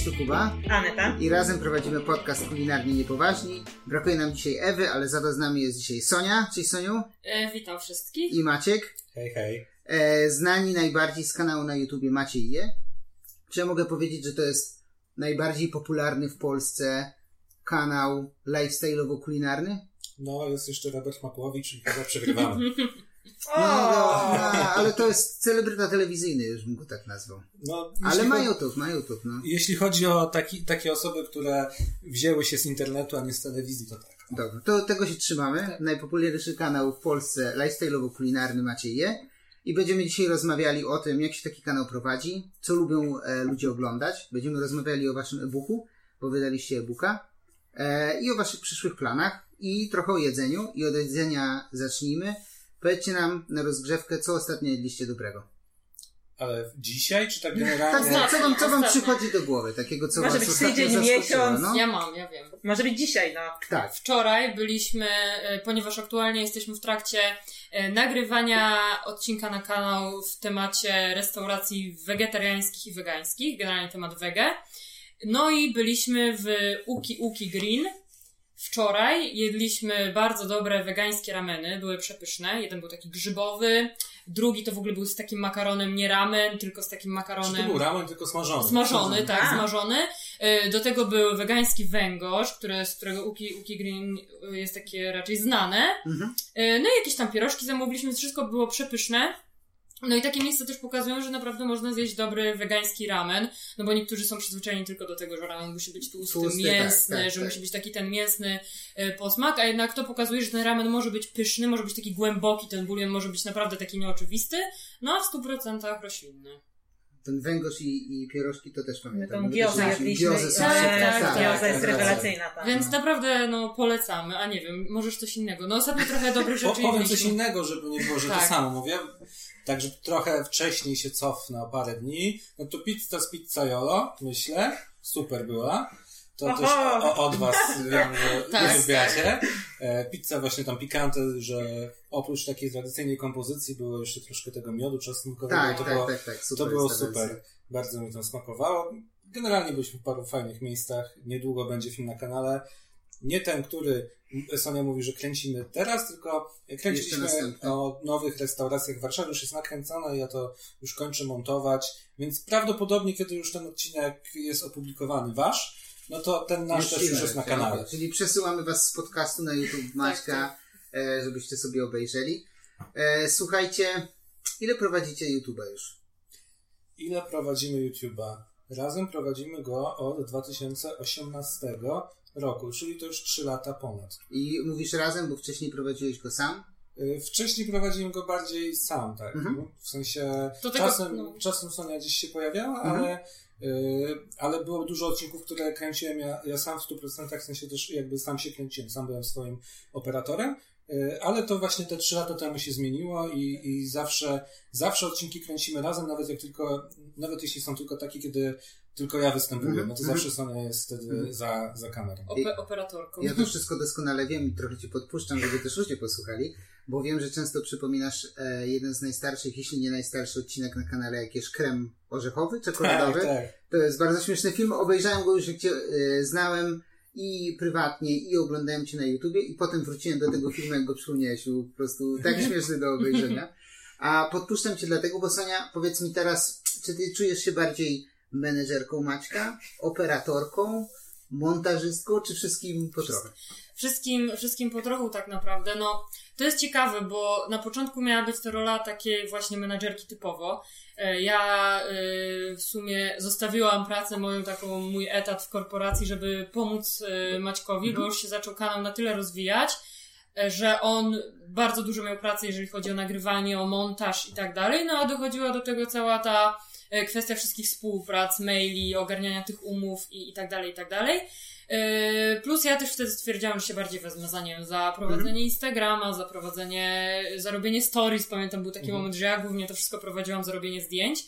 Cześć, tu Kuba. Aneta. I razem prowadzimy podcast Kulinarnie Niepoważni. Brakuje nam dzisiaj Ewy, ale za to z nami jest dzisiaj Sonia. Cześć Soniu. E, witam wszystkich. I Maciek. Hej, hej. E, znani najbardziej z kanału na YouTubie Maciej Je. Czy ja mogę powiedzieć, że to jest najbardziej popularny w Polsce kanał lifestyle'owo-kulinarny? No, jest jeszcze Robert Makłowicz i chyba przegrywamy. No, no, no, ale to jest celebryta telewizyjny, już bym go tak nazwał. No, Ale ma YouTube, ma YouTube, no. Jeśli chodzi o taki, takie osoby, które wzięły się z internetu, a nie z telewizji, to tak. Dobra, to tego się trzymamy. Tak. Najpopularniejszy kanał w Polsce lifestyle'owo-kulinarny Maciej Je. I będziemy dzisiaj rozmawiali o tym, jak się taki kanał prowadzi, co lubią e, ludzie oglądać. Będziemy rozmawiali o waszym e-booku, bo wydaliście e-booka. E, I o waszych przyszłych planach. I trochę o jedzeniu. I od jedzenia zacznijmy. Powiedzcie nam na rozgrzewkę, co ostatnio jedliście dobrego. Ale dzisiaj, czy tak Tak, generalnie? tak, co wam, co wam przychodzi do głowy, takiego, co Może was być tydzień, miesiąc. no? Ja mam, ja wiem. Może być dzisiaj, no. Tak. Wczoraj byliśmy, e, ponieważ aktualnie jesteśmy w trakcie e, nagrywania odcinka na kanał w temacie restauracji wegetariańskich i wegańskich, generalnie temat wege. No i byliśmy w Uki Uki Green. Wczoraj jedliśmy bardzo dobre wegańskie rameny, były przepyszne. Jeden był taki grzybowy, drugi to w ogóle był z takim makaronem, nie ramen, tylko z takim Czy makaronem. to był ramen, tylko smażony? Smażony, tak, A. smażony. Y, Do tego był wegański węgorz, który, z którego Uki, Uki Green jest takie raczej znane. Mhm. Y, No i jakieś tam pierożki zamówiliśmy, wszystko było przepyszne. No i takie miejsca też pokazują, że naprawdę można zjeść dobry wegański ramen, no bo niektórzy są przyzwyczajeni tylko do tego, że ramen musi być tłusty, Tłusty, mięsny, tak, tak, że tak. musi być taki ten mięsny y, posmak, a jednak to pokazuje, że ten ramen może być pyszny, może być taki głęboki, ten bulion może być naprawdę taki nieoczywisty, no a w 100% roślinny. Ten węgorz i, i pierożki to też pamiętam. tą My giozę jedliśmy. Giozę Tak, tak, tak, tak, Gioza jest tak, rewelacyjna, tak. Więc No. naprawdę, no, polecamy. A nie wiem, możesz coś innego. No, ostatnio trochę dobrych rzeczy powiem coś innego, żeby nie było, że to Tak. samo mówię. Także trochę wcześniej się cofnę o parę dni. No to pizza z pizzaiolo, myślę. Super była. To Oho. też o, od was wiem, że Tak. uwielbiacie. E, Pizza właśnie tam pikante, że oprócz takiej tradycyjnej kompozycji było jeszcze troszkę tego miodu czosnkowego. Tak, to tak, było, tak, tak, super to było wersja. super. Bardzo mi to smakowało. Generalnie byliśmy w paru fajnych miejscach. Niedługo będzie film na kanale. Nie ten, który Sonia mówi, że kręcimy teraz, tylko kręciliśmy o nowych restauracjach w Warszawie. Już jest nakręcone, ja to już kończę montować. Więc prawdopodobnie, kiedy już ten odcinek jest opublikowany wasz, no to ten nasz też już jest na tak, kanale. tak. Czyli przesyłamy was z podcastu na YouTube Maćka, e, żebyście sobie obejrzeli. E, słuchajcie, ile prowadzicie YouTube'a już? Ile prowadzimy YouTube'a? Razem prowadzimy go od 2018 roku, czyli to już 3 lata ponad. I mówisz razem, bo wcześniej prowadziłeś go sam? Y, Wcześniej prowadziłem go bardziej sam, tak. Mhm. W sensie To tego- czasem, no. czasem Sonia gdzieś się pojawiała, Mhm. ale, ale było dużo odcinków, które kręciłem ja, ja sam w 100%, w sensie też jakby sam się kręciłem, sam byłem swoim operatorem. y, Ale to właśnie te trzy lata temu się zmieniło i, i zawsze, zawsze odcinki kręcimy razem, nawet jak tylko, nawet jeśli są tylko takie, kiedy tylko ja występuję, Mhm. no to Mhm. zawsze Sonia jest wtedy Mhm. za, za kamerą. Ope- operatorką. Ja to wszystko doskonale wiem i trochę Cię podpuszczam, żeby też ludzie posłuchali, bo wiem, że często przypominasz e, jeden z najstarszych, jeśli nie najstarszy odcinek na kanale, jak jest krem orzechowy, czekoladowy. Tak, tak. To jest bardzo śmieszny film. Obejrzałem go już, jak Cię e, znałem i prywatnie, i oglądałem Cię na YouTubie i potem wróciłem do tego filmu, jak go przypomniałeś. Był po prostu tak śmieszny do obejrzenia. A podpuszczam Cię dlatego, bo Sonia, powiedz mi teraz, czy Ty czujesz się bardziej menedżerką Maćka, operatorką, montażystką, czy wszystkim po trochę? Wszystkim, wszystkim po trochu tak naprawdę. No, to jest ciekawe, bo na początku miała być to rola takiej właśnie menadżerki typowo. E, Ja e, w sumie zostawiłam pracę moją taką, mój etat w korporacji, żeby pomóc e, Maćkowi, bo już się zaczął kanał na tyle rozwijać, że on bardzo dużo miał pracy, jeżeli chodzi o nagrywanie, o montaż i tak dalej. No a dochodziła do tego cała ta kwestia wszystkich współprac, maili, ogarniania tych umów i, i tak dalej, i tak dalej. Yy, Plus ja też wtedy stwierdziłam, że się bardziej wezmę za nie za prowadzenie Instagrama, za prowadzenie, za robienie stories. Pamiętam, był taki Mhm. moment, że ja głównie to wszystko prowadziłam za robienie zdjęć.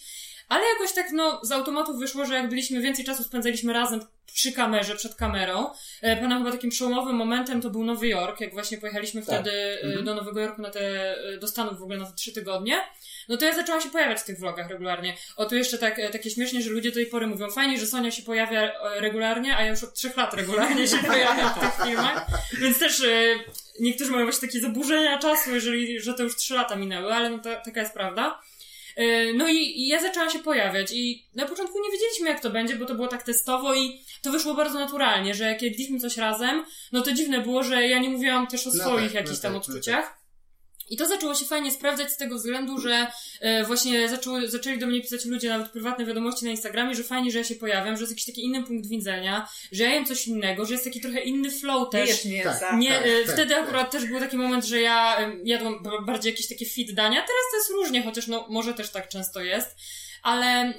ale jakoś tak no z automatu wyszło, że jak byliśmy więcej czasu spędzaliśmy razem przy kamerze, przed kamerą. E, Pamiętam chyba takim przełomowym momentem to był Nowy Jork, jak właśnie pojechaliśmy Tak. wtedy e, Mhm. do Nowego Jorku na te, e, do Stanów w ogóle na te trzy tygodnie. No to ja zaczęłam się pojawiać w tych vlogach regularnie. O tu jeszcze tak, e, takie śmiesznie, że ludzie do tej pory mówią, fajnie, że Sonia się pojawia e, regularnie, a ja już od trzech lat regularnie się pojawiam w tych filmach. Więc też e, niektórzy mają właśnie takie zaburzenia czasu, jeżeli, że to już trzy lata minęły, ale no to, taka jest prawda. No i, i ja zaczęłam się pojawiać i na początku nie wiedzieliśmy jak to będzie, bo to było tak testowo i to wyszło bardzo naturalnie, że jak jedliśmy coś razem, no to dziwne było, że ja nie mówiłam też o No swoich tak, jakichś no tam tak, no odczuciach. I to zaczęło się fajnie sprawdzać z tego względu, że e, właśnie zaczęły, zaczęli do mnie pisać ludzie nawet prywatne wiadomości na Instagramie, że fajnie, że ja się pojawiam, że jest jakiś taki inny punkt widzenia, że ja jem coś innego, że jest taki trochę inny flow też. Mięsa. Tak. Nie, tak, e, tak, wtedy tak. akurat też był taki moment, że ja jadłam bardziej jakieś takie fit dania. Teraz to jest różnie, chociaż no może też tak często jest. Ale e,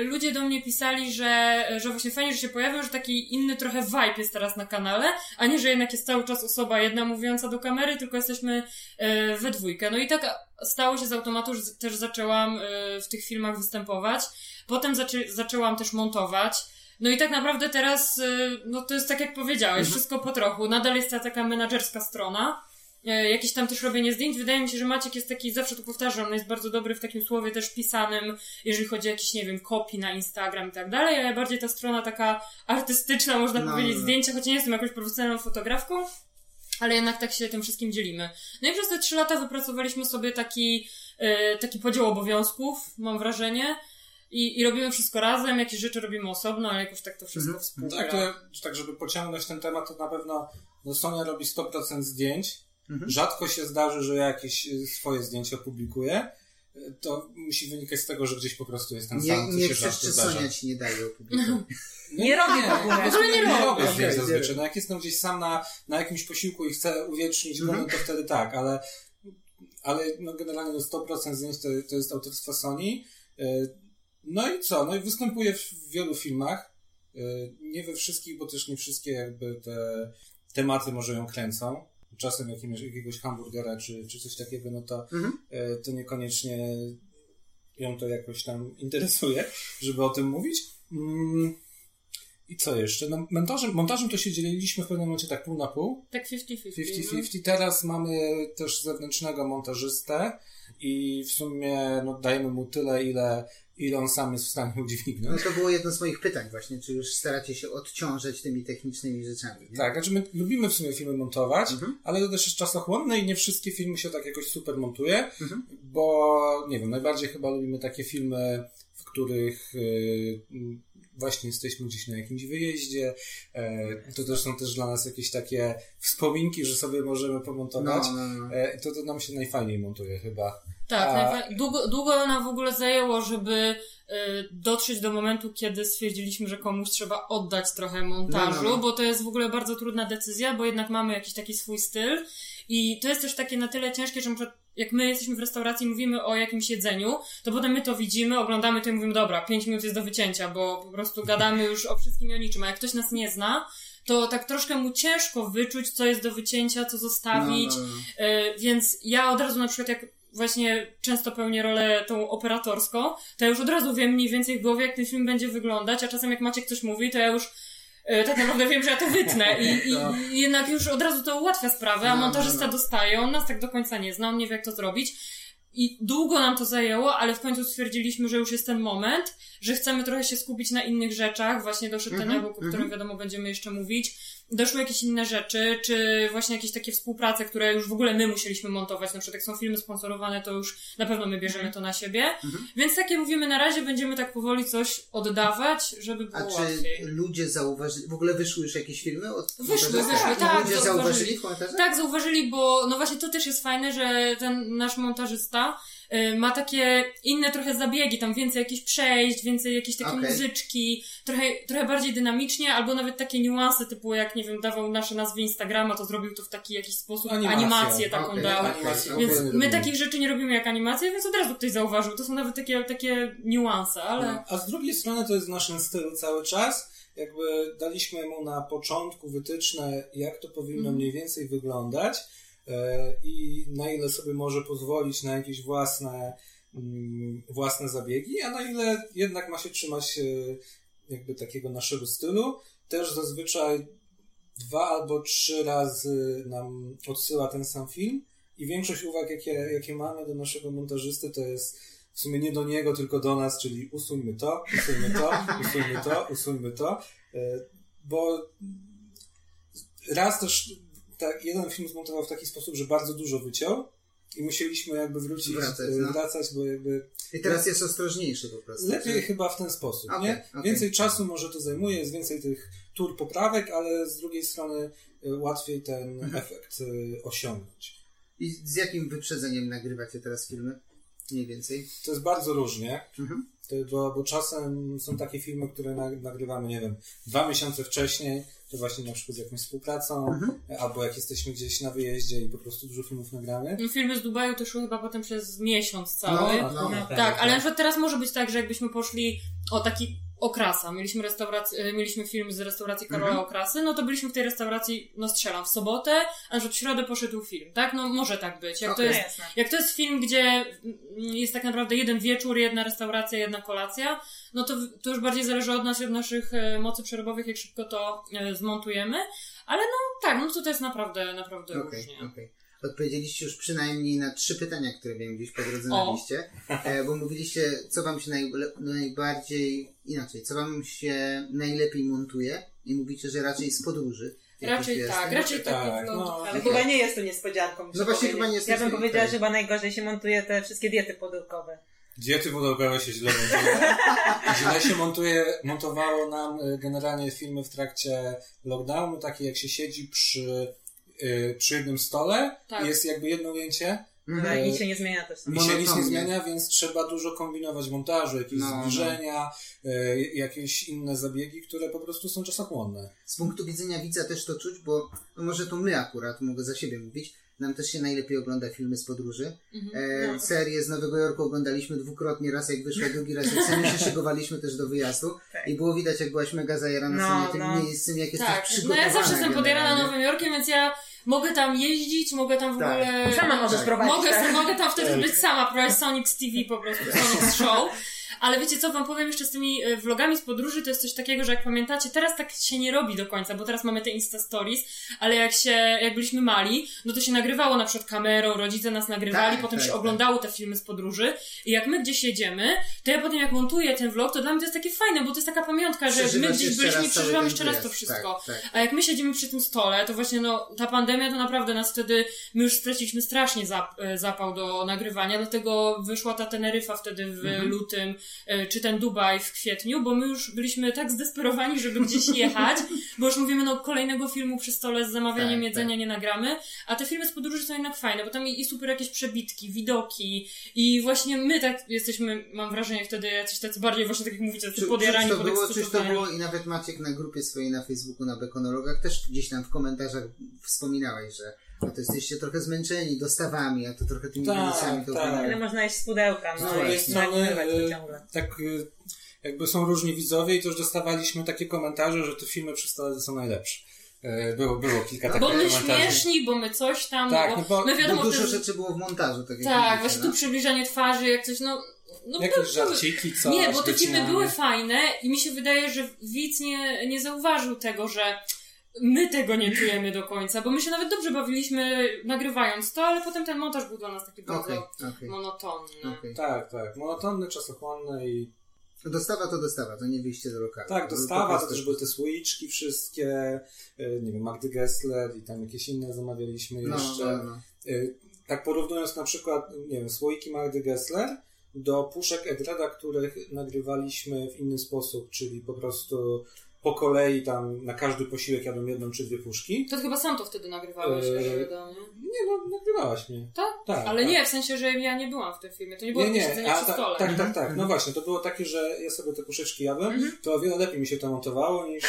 ludzie do mnie pisali, że, że właśnie fajnie, że się pojawił, że taki inny trochę vibe jest teraz na kanale, a nie, że jednak jest cały czas osoba jedna mówiąca do kamery, tylko jesteśmy e, we dwójkę. No i tak stało się z automatu, że też zaczęłam e, w tych filmach występować. Potem zaczę, zaczęłam też montować. No i tak naprawdę teraz, y, no to jest tak jak powiedziałeś, wszystko po trochu. Nadal jest ta taka menadżerska strona. E, Jakieś tam też robienie zdjęć. Wydaje mi się, że Maciek jest taki, zawsze to powtarzam, on jest bardzo dobry w takim słowie też pisanym, jeżeli chodzi o jakieś, nie wiem, kopii na Instagram i tak dalej, ale bardziej ta strona taka artystyczna, można No, powiedzieć, no. zdjęcia, choć nie jestem jakąś profesjonalną fotografką, ale jednak tak się tym wszystkim dzielimy. No i przez te trzy lata wypracowaliśmy sobie taki, e, taki podział obowiązków, mam wrażenie. I, I robimy wszystko razem, jakieś rzeczy robimy osobno, ale jakoś tak to wszystko Mhm. współgra. Tak, to, tak, żeby pociągnąć ten temat, to na pewno no Sonia robi 100% zdjęć. Mhm. Rzadko się zdarzy, że ja jakieś y, swoje zdjęcia publikuję. Y, To musi wynikać z tego, że gdzieś po prostu jest ten Nie, sam, co nie się rzadko czy zdarza. Ci nie daje opublikować. Nie robię w ogóle. ogóle nie prostu robię. zdjęć nie zazwyczaj. No jak jestem gdzieś sam na, na jakimś posiłku i chcę uwiecznić go, no to wtedy tak, ale, ale no generalnie no 100% zdjęć to, to jest autorstwa Sony. Y, No i co? No i występuję w wielu filmach. Y, Nie we wszystkich, bo też nie wszystkie jakby te tematy może ją kręcą. Czasem jakiegoś, jakiegoś hamburgera czy, czy coś takiego, no to, Mhm. y, to niekoniecznie ją to jakoś tam interesuje, żeby o tym mówić. Mm, I co jeszcze? No, montażem, montażem to się dzieliliśmy w pewnym momencie tak pół na pół. Tak 50-50. 50-50. Teraz mamy też zewnętrznego montażystę i w sumie no, dajemy mu tyle, ile, ile on sam jest w stanie No udźwignąć. to było jedno z moich pytań właśnie, czy już staracie się odciążać tymi technicznymi rzeczami, nie? Tak, znaczy my lubimy w sumie filmy montować, Mhm. ale to też jest czasochłonne i nie wszystkie filmy się tak jakoś super montuje, Mhm. bo nie wiem, najbardziej chyba lubimy takie filmy, w których y, właśnie jesteśmy gdzieś na jakimś wyjeździe. E, to też są też dla nas jakieś takie wspominki, że sobie możemy pomontować. No, no, no. E, to, to nam się najfajniej montuje chyba. Tak, A- najfa- długo, długo nam w ogóle zajęło, żeby y, dotrzeć do momentu, kiedy stwierdziliśmy, że komuś trzeba oddać trochę montażu, No, no, no. bo to jest w ogóle bardzo trudna decyzja, bo jednak mamy jakiś taki swój styl i to jest też takie na tyle ciężkie, że na przykład jak my jesteśmy w restauracji i mówimy o jakimś jedzeniu, to potem my to widzimy, oglądamy to i mówimy, dobra, 5 minut jest do wycięcia, bo po prostu gadamy już o wszystkim i o niczym, a jak ktoś nas nie zna, to tak troszkę mu ciężko wyczuć, co jest do wycięcia, co zostawić, No, no, no. E, Więc ja od razu na przykład jak właśnie często pełnię rolę tą operatorską, to ja już od razu wiem mniej więcej w głowie, jak ten film będzie wyglądać, a czasem jak Maciek coś mówi, to ja już tak naprawdę wiem, że ja to wytnę i, i, No. i jednak już od razu to ułatwia sprawę, a No, montażysta no, no. dostaje, on nas tak do końca nie zna, on nie wie jak to zrobić. I długo nam to zajęło, ale w końcu stwierdziliśmy, że już jest ten moment, że chcemy trochę się skupić na innych rzeczach. Właśnie doszedł ten Mhm, e-book, o którym mhm. wiadomo będziemy jeszcze mówić. Doszły jakieś inne rzeczy, czy właśnie jakieś takie współprace, które już w ogóle my musieliśmy montować. Na przykład jak są filmy sponsorowane, to już na pewno my bierzemy to na siebie. Mhm. Więc takie mówimy, na razie będziemy tak powoli coś oddawać, żeby było A czy łatwiej. ludzie zauważyli, w ogóle wyszły już jakieś filmy? Od Wyszły, wyszły, I tak, Ludzie zauważyli. zauważyli w komentarzach? Tak, zauważyli, bo no właśnie to też jest fajne, że ten nasz montażysta ma takie inne trochę zabiegi, tam więcej jakichś przejść, więcej jakiejś takiej Okej. muzyczki, trochę, trochę bardziej dynamicznie, albo nawet takie niuanse, typu jak, nie wiem, dawał nasze nazwy Instagrama, to zrobił to w taki jakiś sposób, Animację. animację taką Okej, dał. Animację. Więc ogólnie my takich rzeczy nie robimy jak animacje, więc od razu ktoś zauważył. To są nawet takie, takie niuanse, ale... No, A z drugiej strony to jest w naszym stylu cały czas. Jakby daliśmy mu na początku wytyczne, jak to powinno Mhm. mniej więcej wyglądać i na ile sobie może pozwolić na jakieś własne mm, własne zabiegi, a na ile jednak ma się trzymać e, jakby takiego naszego stylu. Też zazwyczaj dwa albo trzy razy nam odsyła ten sam film i większość uwag, jakie, jakie mamy do naszego montażysty, to jest w sumie nie do niego, tylko do nas, czyli usuńmy to, usuńmy to, usuńmy to, usuńmy to, e, bo raz też tak, jeden film zmontował w taki sposób, że bardzo dużo wyciął i musieliśmy jakby wrócić, Wracać, e, no. wracać bo jakby I teraz jest ostrożniejszy po prostu. lepiej chyba w ten sposób, Okej, nie? okej. Więcej czasu może to zajmuje, jest więcej tych tur poprawek, ale z drugiej strony e, łatwiej ten Mhm. efekt e, osiągnąć. I z jakim wyprzedzeniem nagrywacie teraz filmy? Mniej więcej. To jest bardzo różnie, Mhm. bo, bo czasem są takie filmy, które na, nagrywamy, nie wiem, dwa miesiące wcześniej, to właśnie na przykład z jakąś współpracą, Mhm. albo jak jesteśmy gdzieś na wyjeździe i po prostu dużo filmów nagramy. No, filmy z Dubaju to szły chyba potem przez miesiąc cały. No, no, No, Tak, ale na przykład teraz może być tak, że jakbyśmy poszli o taki Okrasa, mieliśmy restaurację, mieliśmy film z restauracji Karola Mhm. Okrasy, no to byliśmy w tej restauracji, no strzelam, w sobotę, a że w środę poszedł film, tak? No może tak być. Jak Okej. to jest Jasne. jak to jest film, gdzie mm, jest tak naprawdę jeden wieczór, jedna restauracja, jedna kolacja, no to, to już bardziej zależy od nas i od naszych e, mocy przerobowych, jak szybko to e, zmontujemy. Ale no tak, no to to jest naprawdę, naprawdę Okej, różnie. okej. Odpowiedzieliście już przynajmniej na trzy pytania, które miałem gdzieś po drodze na liście, e, bo mówiliście, co wam się naj, najbardziej, inaczej, co wam się najlepiej montuje i mówicie, że raczej z podróży. Raczej tak, raczej tak. Tak, no, no. Ale Okej. chyba nie jest to niespodzianką. No właśnie, powiedzieć. chyba nie jest Ja bym powiedziała, że chyba najgorzej się montuje te wszystkie diety podróbkowe. Diety podobały się źle montuje. źle się montuje, montowało nam y, generalnie filmy w trakcie lockdownu, takie jak się siedzi przy, y, przy jednym stole, Tak. jest jakby jedno ujęcie Mhm. No i nic się nie zmienia też. i się nic nie zmienia, więc trzeba dużo kombinować montażu, jakieś No, no. zbliżenia, y, jakieś inne zabiegi, które po prostu są czasochłonne. Z punktu widzenia widza też to czuć, bo no może to my akurat, mogę za siebie mówić, nam też się najlepiej ogląda filmy z podróży. Mhm. E, No. Serię z Nowego Jorku oglądaliśmy dwukrotnie, raz jak wyszła, drugi raz jak sami się szykowaliśmy też do wyjazdu Tak. i było widać jak byłaś mega zajarana No, samym tym no. miejscem, jak jesteś Tak, no przygotowana. ja zawsze jestem podjarana. Nowym Jorkiem, więc ja mogę tam jeździć, mogę tam w Tak. ogóle... Sama możesz Tak. prowadzić. Mogę, tak? mogę tam wtedy być sama, prowadzić Sonic TV po prostu, Sonic Show. Ale wiecie co, wam powiem jeszcze z tymi e, vlogami z podróży, to jest coś takiego, że jak pamiętacie, teraz tak się nie robi do końca, bo teraz mamy te Insta Stories, ale jak się, jak byliśmy mali, no to się nagrywało na przykład kamerą, rodzice nas nagrywali, Tak, potem tak, się tak. oglądało te filmy z podróży i jak my gdzieś jedziemy, to ja potem jak montuję ten vlog, to dla mnie to jest takie fajne, bo to jest taka pamiątka, że my gdzieś byliśmy i przeżywamy jeszcze raz to wszystko. Tak, tak. A jak my siedzimy przy tym stole, to właśnie no, ta pandemia to naprawdę nas wtedy, my już straciliśmy strasznie zap, e, zapał do nagrywania, dlatego wyszła ta Teneryfa wtedy w Mhm. lutym, czy ten Dubaj w kwietniu, bo my już byliśmy tak zdesperowani, żeby gdzieś jechać, bo już mówimy, no kolejnego filmu przy stole z zamawianiem Tak, jedzenia tak. nie nagramy, a te filmy z podróży są jednak fajne, bo tam i, i super jakieś przebitki, widoki i właśnie my tak jesteśmy, mam wrażenie wtedy jacyś tacy bardziej właśnie tak jak mówicie, tacy Czy, podjarani, czyż to było, czyż to było i nawet Maciek na grupie swojej na Facebooku, na Bekonologach też gdzieś tam w komentarzach wspominałeś, że no to jesteście trochę zmęczeni dostawami, a to trochę tymi Tak, granicami to tak. wygląda. Ale można jeść z pudełka, no drugiej i strony, to y, ciągle. tak y, jakby są różni widzowie i też dostawaliśmy takie komentarze, że te filmy przy stole są najlepsze. Y, Było, było kilka takich Bo my komentarzy. śmieszni, bo my coś tam, Tak, bo, no bo- my wiadomo, Bo dużo rzeczy było w montażu, tak Tak, właśnie no. tu przybliżanie twarzy, jak coś, no... no Jakieś żarciki, coś, Nie, bo te filmy były fajne i mi się wydaje, że widz nie, nie zauważył tego, że my tego nie czujemy do końca, bo my się nawet dobrze bawiliśmy nagrywając to, ale potem ten montaż był dla nas taki bardzo Okej, okej, monotonny. okej. Tak, tak. Monotonne, czasochłonne i Dostawa to dostawa, to nie wyjście do lokalu. tak, dostawa, to też były te słoiczki wszystkie, y, nie wiem, Magdy Gessler i tam jakieś inne zamawialiśmy No, jeszcze. no, no. Y, Tak porównując na przykład, nie wiem, słoiki Magdy Gessler do puszek Edrada, których nagrywaliśmy w inny sposób, czyli po prostu po kolei tam na każdy posiłek jadłem jedną czy dwie puszki. To chyba sam to wtedy nagrywałeś, Eee, jak do mnie. Nie no, nagrywałaś mnie. Tak? Tak. Ale tak. nie, w sensie, że ja nie byłam w tym filmie. To nie było Nie, nie, nie, siedzenie a przy ta, stole. tak, Mhm, tak, tak. No właśnie, to było takie, że ja sobie te puszeczki jadłem, Mhm. to o wiele lepiej mi się to montowało niż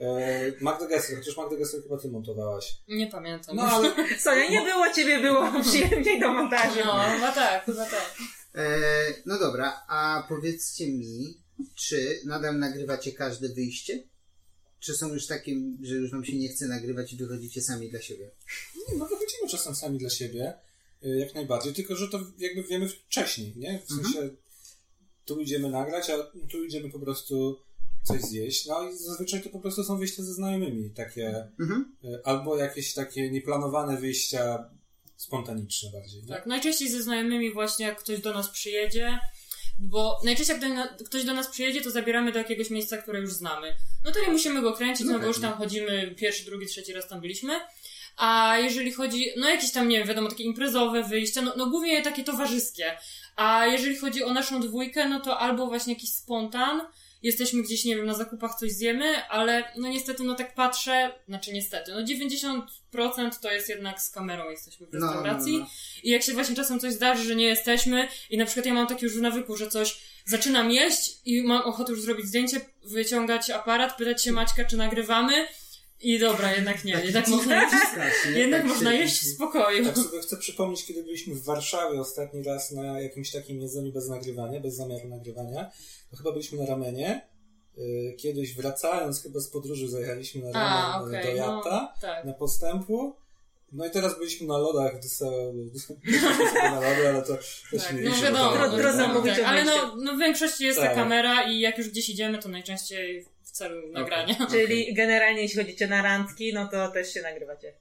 e, Magda Gessler, chociaż Magda Gessler chyba ty montowałaś. Nie pamiętam. No ale Sonia, nie było ciebie, było przyjemniej do montażu. No, chyba tak, chyba tak. E, no dobra, a powiedzcie mi, czy nadal nagrywacie każde wyjście? Czy są już takie, że już wam się nie chce nagrywać i wychodzicie sami dla siebie? nie, no wychodzimy czasem sami dla siebie. y, jak najbardziej, tylko że to jakby wiemy wcześniej, nie? W Mhm. sensie tu idziemy nagrać, a tu idziemy po prostu coś zjeść. No i zazwyczaj to po prostu są wyjścia ze znajomymi, takie Mhm. y, albo jakieś takie nieplanowane wyjścia spontaniczne bardziej. Nie? Tak, najczęściej ze znajomymi właśnie jak ktoś do nas przyjedzie, bo najczęściej jak do na, ktoś do nas przyjedzie, to zabieramy do jakiegoś miejsca, które już znamy. No to nie musimy go kręcić, No no, bo już tam chodzimy pierwszy, drugi, trzeci raz tam byliśmy. A jeżeli chodzi, no jakieś tam, nie wiem, wiadomo, takie imprezowe wyjścia, no, no głównie takie towarzyskie. A jeżeli chodzi o naszą dwójkę, no to albo właśnie jakiś spontan, jesteśmy gdzieś, nie wiem, na zakupach coś zjemy, ale no niestety, no tak patrzę, znaczy niestety, no 90% to jest jednak z kamerą jesteśmy w No, no, restauracji. no. I jak się właśnie czasem coś zdarzy, że nie jesteśmy i na przykład ja mam taki już w nawyku, że coś zaczynam jeść i mam ochotę już zrobić zdjęcie, wyciągać aparat, pytać się Maćka, czy nagrywamy i dobra, jednak nie, jednak można, Strasznie, jednak tak można się- jeść w spokoju. Tak sobie chcę przypomnieć, kiedy byliśmy w Warszawie ostatni raz na jakimś takim jedzeniu bez nagrywania, bez zamiaru nagrywania. To chyba byliśmy na ramenie. Y, Kiedyś wracając chyba z podróży zajechaliśmy na A, ramen okej, do no, Jata, tak. na postępu. No i teraz byliśmy na lodach, dostałem na lody, ale to też Tak, nie no wiadomo, no, Trudno tak, tak, ale no, no w większości jest ta Tak. kamera i jak już gdzieś idziemy, to najczęściej w celu nagrania. Czyli generalnie jeśli chodzicie na randki, no to też się nagrywacie.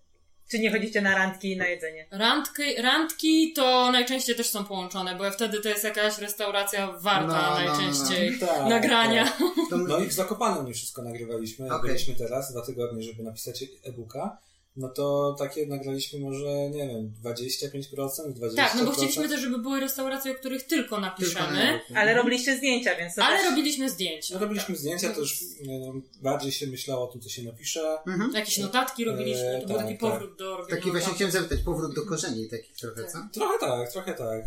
Czy nie chodzicie na randki i na jedzenie? Randki, randki to najczęściej też są połączone, bo wtedy to jest jakaś restauracja warta No, no, no. najczęściej Tak, nagrania. tak. To No i w Zakopanem nie wszystko nagrywaliśmy. Jak Okej. byliśmy teraz, dwa tygodnie, żeby napisać e-booka. No to takie nagraliśmy może, nie wiem, 25%, 20%. Tak, no bo chcieliśmy też, żeby były restauracje, o których tylko Tylko napiszemy, na- Ale robiliście zdjęcia, więc to ale też... robiliśmy zdjęcia. No, robiliśmy zdjęcia, to już nie wiem, bardziej się myślało o tym, co się napisze. Mhm. Jakieś notatki robiliśmy, Eee, to był tak, taki tak. powrót do robienia Taki właśnie chciałem zapytać, powrót do korzeni takich trochę, co? Trochę tak, trochę tak.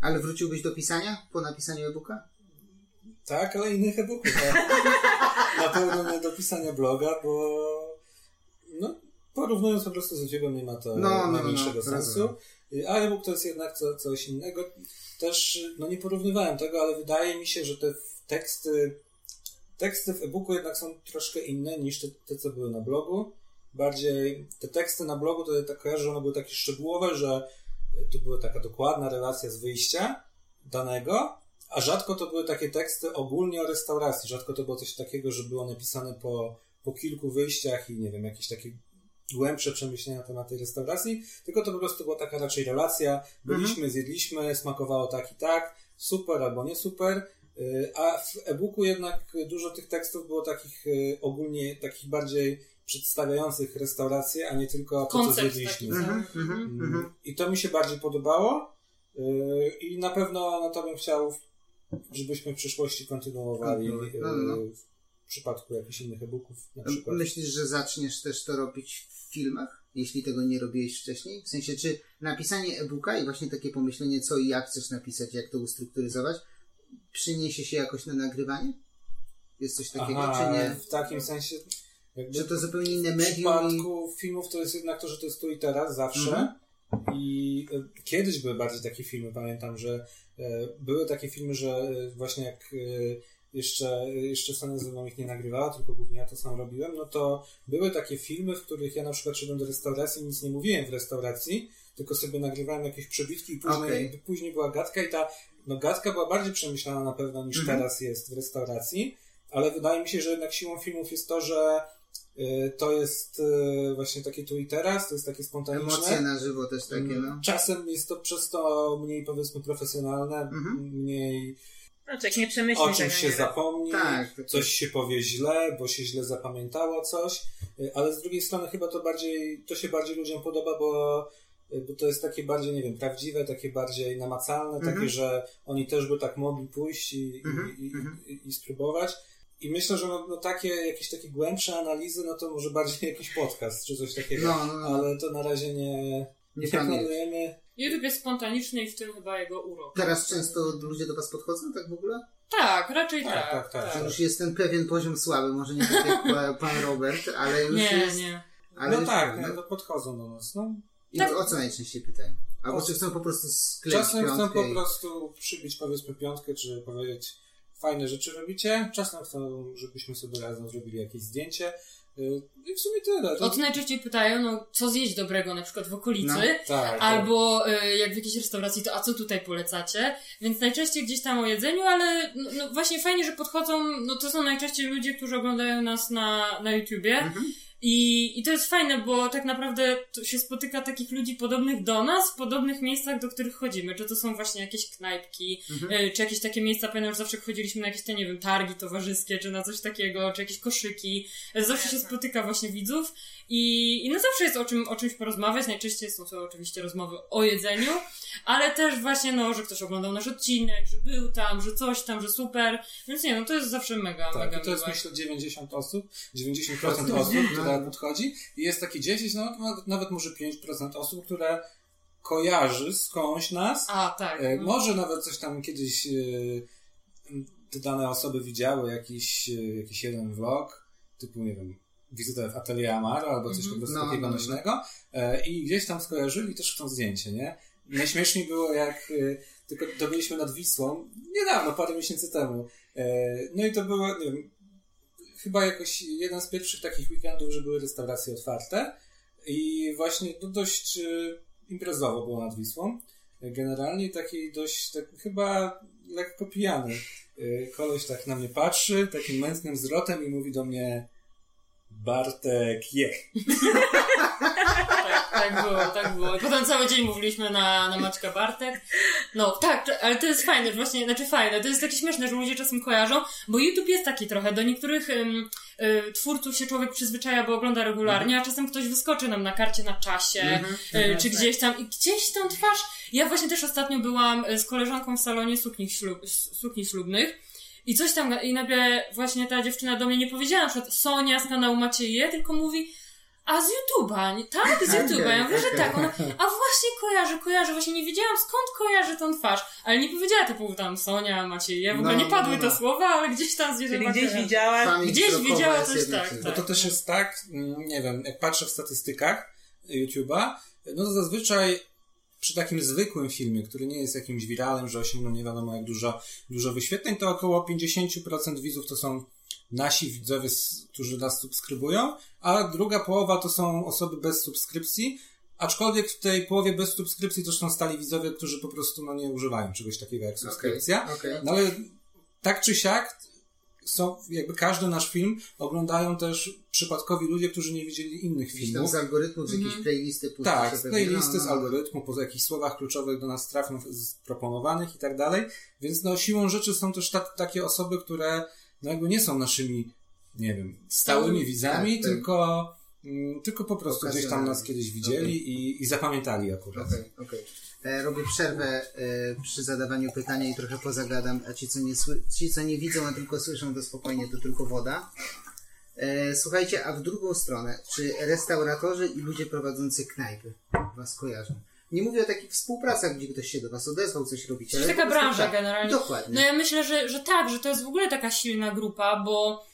Ale wróciłbyś do pisania po napisaniu e-booka? Tak, ale innych e-booków. Tak. Na pewno nie do pisania bloga, bo no, porównując po prostu z YouTube'em nie ma to No, no, no, najmniejszego no, sensu. rozumiem. A e-book to jest jednak co, coś innego. Też no, nie porównywałem tego, ale wydaje mi się, że te teksty teksty w e-booku jednak są troszkę inne niż te, te co były na blogu. Bardziej te teksty na blogu to ja tak kojarzę, że one były takie szczegółowe, że to była taka dokładna relacja z wyjścia danego, a rzadko to były takie teksty ogólnie o restauracji. Rzadko to było coś takiego, że było napisane po, po kilku wyjściach i nie wiem, jakieś takie głębsze przemyślenia na temat tej restauracji, tylko to po prostu była taka raczej relacja. Byliśmy, zjedliśmy, smakowało tak i tak, super albo nie super. Y, A w e-booku jednak dużo tych tekstów było takich y, ogólnie, takich bardziej przedstawiających restaurację, a nie tylko to, co zjedliśmy. taki. Mhm, mhm, Mm, mhm. I to mi się bardziej podobało. Yy, I na pewno no to bym chciał, żebyśmy w przyszłości kontynuowali No, yy, no, no. W przypadku jakichś innych e-booków na przykład. Myślisz, że zaczniesz też to robić w filmach, jeśli tego nie robiłeś wcześniej? W sensie, czy napisanie e-booka i właśnie takie pomyślenie, co i jak chcesz napisać, jak to ustrukturyzować, przyniesie się jakoś na nagrywanie? Jest coś takiego, Aha, czy nie? w takim sensie, jakby Że to zupełnie inne w medium i... przypadku filmów to jest jednak to, że to jest tu i teraz, zawsze. Mhm. I e, kiedyś były bardziej takie filmy, pamiętam, że e, były takie filmy, że e, właśnie jak e, jeszcze, jeszcze mną ich nie nagrywała, tylko głównie ja to sam robiłem, no to były takie filmy, w których ja na przykład szedłem do restauracji, nic nie mówiłem w restauracji, tylko sobie nagrywałem jakieś przebitki i później, Okej. później była gadka i ta no gadka była bardziej przemyślana na pewno niż Mhm. teraz jest w restauracji, ale wydaje mi się, że jednak siłą filmów jest to, że y, to jest y, właśnie takie tu i teraz, to jest takie spontaniczne. Emocje na żywo też takie, no. Mm, Czasem jest to przez to mniej powiedzmy profesjonalne, Mhm. mniej Znaczy, jak nie o czymś się nie zapomni, Tak, coś się powie źle, bo się źle zapamiętało coś, y, ale z drugiej strony chyba to bardziej, to się bardziej ludziom podoba, bo, y, bo to jest takie bardziej, nie wiem, prawdziwe, takie bardziej namacalne, Mhm. takie, że oni też by tak mogli pójść i, Mhm, i, i, mhm. i, i spróbować. I myślę, że no, no takie, jakieś takie głębsze analizy, no to może bardziej jakiś podcast, czy coś takiego. No, no, no. Ale to na razie nie, Nie planujemy. YouTube jest spontaniczny i w tym chyba jego urok. Teraz często ludzie do was podchodzą, tak w ogóle? Tak, raczej Tak, tak. tak, tak. To już jest ten pewien poziom słaby, może nie tak jak pa- pan Robert, ale już Nie, jest... nie. Ale no już tak, no, to podchodzą do nas. No. I Tak. o co najczęściej pytają? Albo O- czy chcą po prostu skleić Czasem chcą po prostu przybić powiedzmy piątkę, czy powiedzieć fajne rzeczy robicie. Czasem chcą, żebyśmy sobie razem zrobili jakieś zdjęcie. Y, I w sumie tyle. To... O to najczęściej pytają, no co zjeść dobrego na przykład w okolicy, No, tak, tak. albo y, jak w jakiejś restauracji, to a co tutaj polecacie? Więc najczęściej gdzieś tam o jedzeniu, ale no, no właśnie fajnie, że podchodzą, no to są najczęściej ludzie, którzy oglądają nas na, na YouTubie. Mhm. I, I to jest fajne, bo tak naprawdę to się spotyka takich ludzi podobnych do nas, w podobnych miejscach, do których chodzimy. Czy to są właśnie jakieś knajpki, Mhm. y, czy jakieś takie miejsca, pamiętam, że zawsze chodziliśmy na jakieś te, nie wiem, targi towarzyskie, czy na coś takiego, czy jakieś koszyki. Y, Zawsze się spotyka właśnie widzów i, i no zawsze jest o, czym, o czymś porozmawiać. Najczęściej są to oczywiście rozmowy o jedzeniu, ale też właśnie, no, że ktoś oglądał nasz odcinek, że był tam, że coś tam, że super. Więc nie, no to jest zawsze mega, Tak, mega i to jest miłe. myślę 90 osób, 90% No. osób, które Podchodzi i jest takie 10, no nawet- nawet może 5% osób, które kojarzy skądś nas, A, tak. e, no. może nawet coś tam kiedyś e, te dane osoby widziały, jakiś, e, jakiś jeden vlog, typu, nie wiem, wizytę w atelier Amaro albo coś Mhm. po prostu No, takiego no, no. nośnego e, i gdzieś tam skojarzyli też chcą zdjęcie, nie? Najśmieszniej było jak e, tylko to byliśmy nad Wisłą, niedawno, parę miesięcy temu. E, No i to było, nie wiem, chyba jakoś jeden z pierwszych takich weekendów, że były restauracje otwarte i właśnie to dość e, imprezowo było nad Wisłą. Generalnie taki dość, tak, chyba lekko pijany. E, Koleś tak na mnie patrzy, takim męskim wzrotem i mówi do mnie Bartek, je. Tak, tak było, tak było. I potem cały dzień mówiliśmy na, na Maćka Bartek. No tak, ale to jest fajne, że właśnie, znaczy fajne, to jest takie śmieszne, że ludzie czasem kojarzą, bo YouTube jest taki trochę, do niektórych y, twórców się człowiek przyzwyczaja, bo ogląda regularnie, a czasem ktoś wyskoczy nam na karcie na czasie, Mhm. y, czy gdzieś tam, i gdzieś tą twarz. Ja właśnie też ostatnio byłam y, z koleżanką w salonie sukni, ślub, sukni ślubnych. I coś tam, i nagle właśnie ta dziewczyna do mnie nie powiedziała, na przykład Sonia z kanału Macieje, tylko mówi, a z YouTube'a, nie? tak, z Okej, YouTube'a. Ja mówię, że okej. tak. Ona, a właśnie kojarzę, kojarzę, właśnie nie wiedziałam skąd kojarzę tą twarz, ale nie powiedziała typu tam Sonia, Macieje, w ogóle No, nie padły no, te no. słowa, ale gdzieś tam Czyli zwierzę gdzieś widziałaś. Pamięć Gdzieś widziała coś tak, czymś. Bo to też jest tak, mm, nie wiem, jak patrzę w statystykach YouTube'a, no to zazwyczaj przy takim zwykłym filmie, który nie jest jakimś wiralem, że osiągnął nie wiadomo jak dużo, dużo wyświetleń, to około 50% widzów to są nasi widzowie, którzy nas subskrybują, a druga połowa to są osoby bez subskrypcji, aczkolwiek w tej połowie bez subskrypcji też są stali widzowie, którzy po prostu no, nie używają czegoś takiego jak subskrypcja. Okej, okej. No ale tak czy siak są, jakby każdy nasz film oglądają też przypadkowi ludzie, którzy nie widzieli innych filmów. z algorytmów, z jakieś Mhm. playlisty Tak, z playlisty, No, z algorytmu, po jakichś słowach kluczowych do nas trafią z proponowanych i tak dalej. Więc no siłą rzeczy są też ta, takie osoby, które no jakby nie są naszymi, nie wiem, stałymi Stałymi, widzami, tak, tak. tylko, mm, tylko po prostu gdzieś tam nas kiedyś widzieli i, i zapamiętali akurat. Okej, okej. E, Robię przerwę e, przy zadawaniu pytania i trochę pozagadam, a ci co, nie ci, co nie widzą, a tylko słyszą, to spokojnie, to tylko woda. E, słuchajcie, a w drugą stronę, czy restauratorzy i ludzie prowadzący knajpy was kojarzą? Nie mówię o takich współpracach, gdzie ktoś się do was odezwał, coś robicie. To jest ale taka branża tak. generalnie. Dokładnie. No ja myślę, że, że tak, że to jest w ogóle taka silna grupa, bo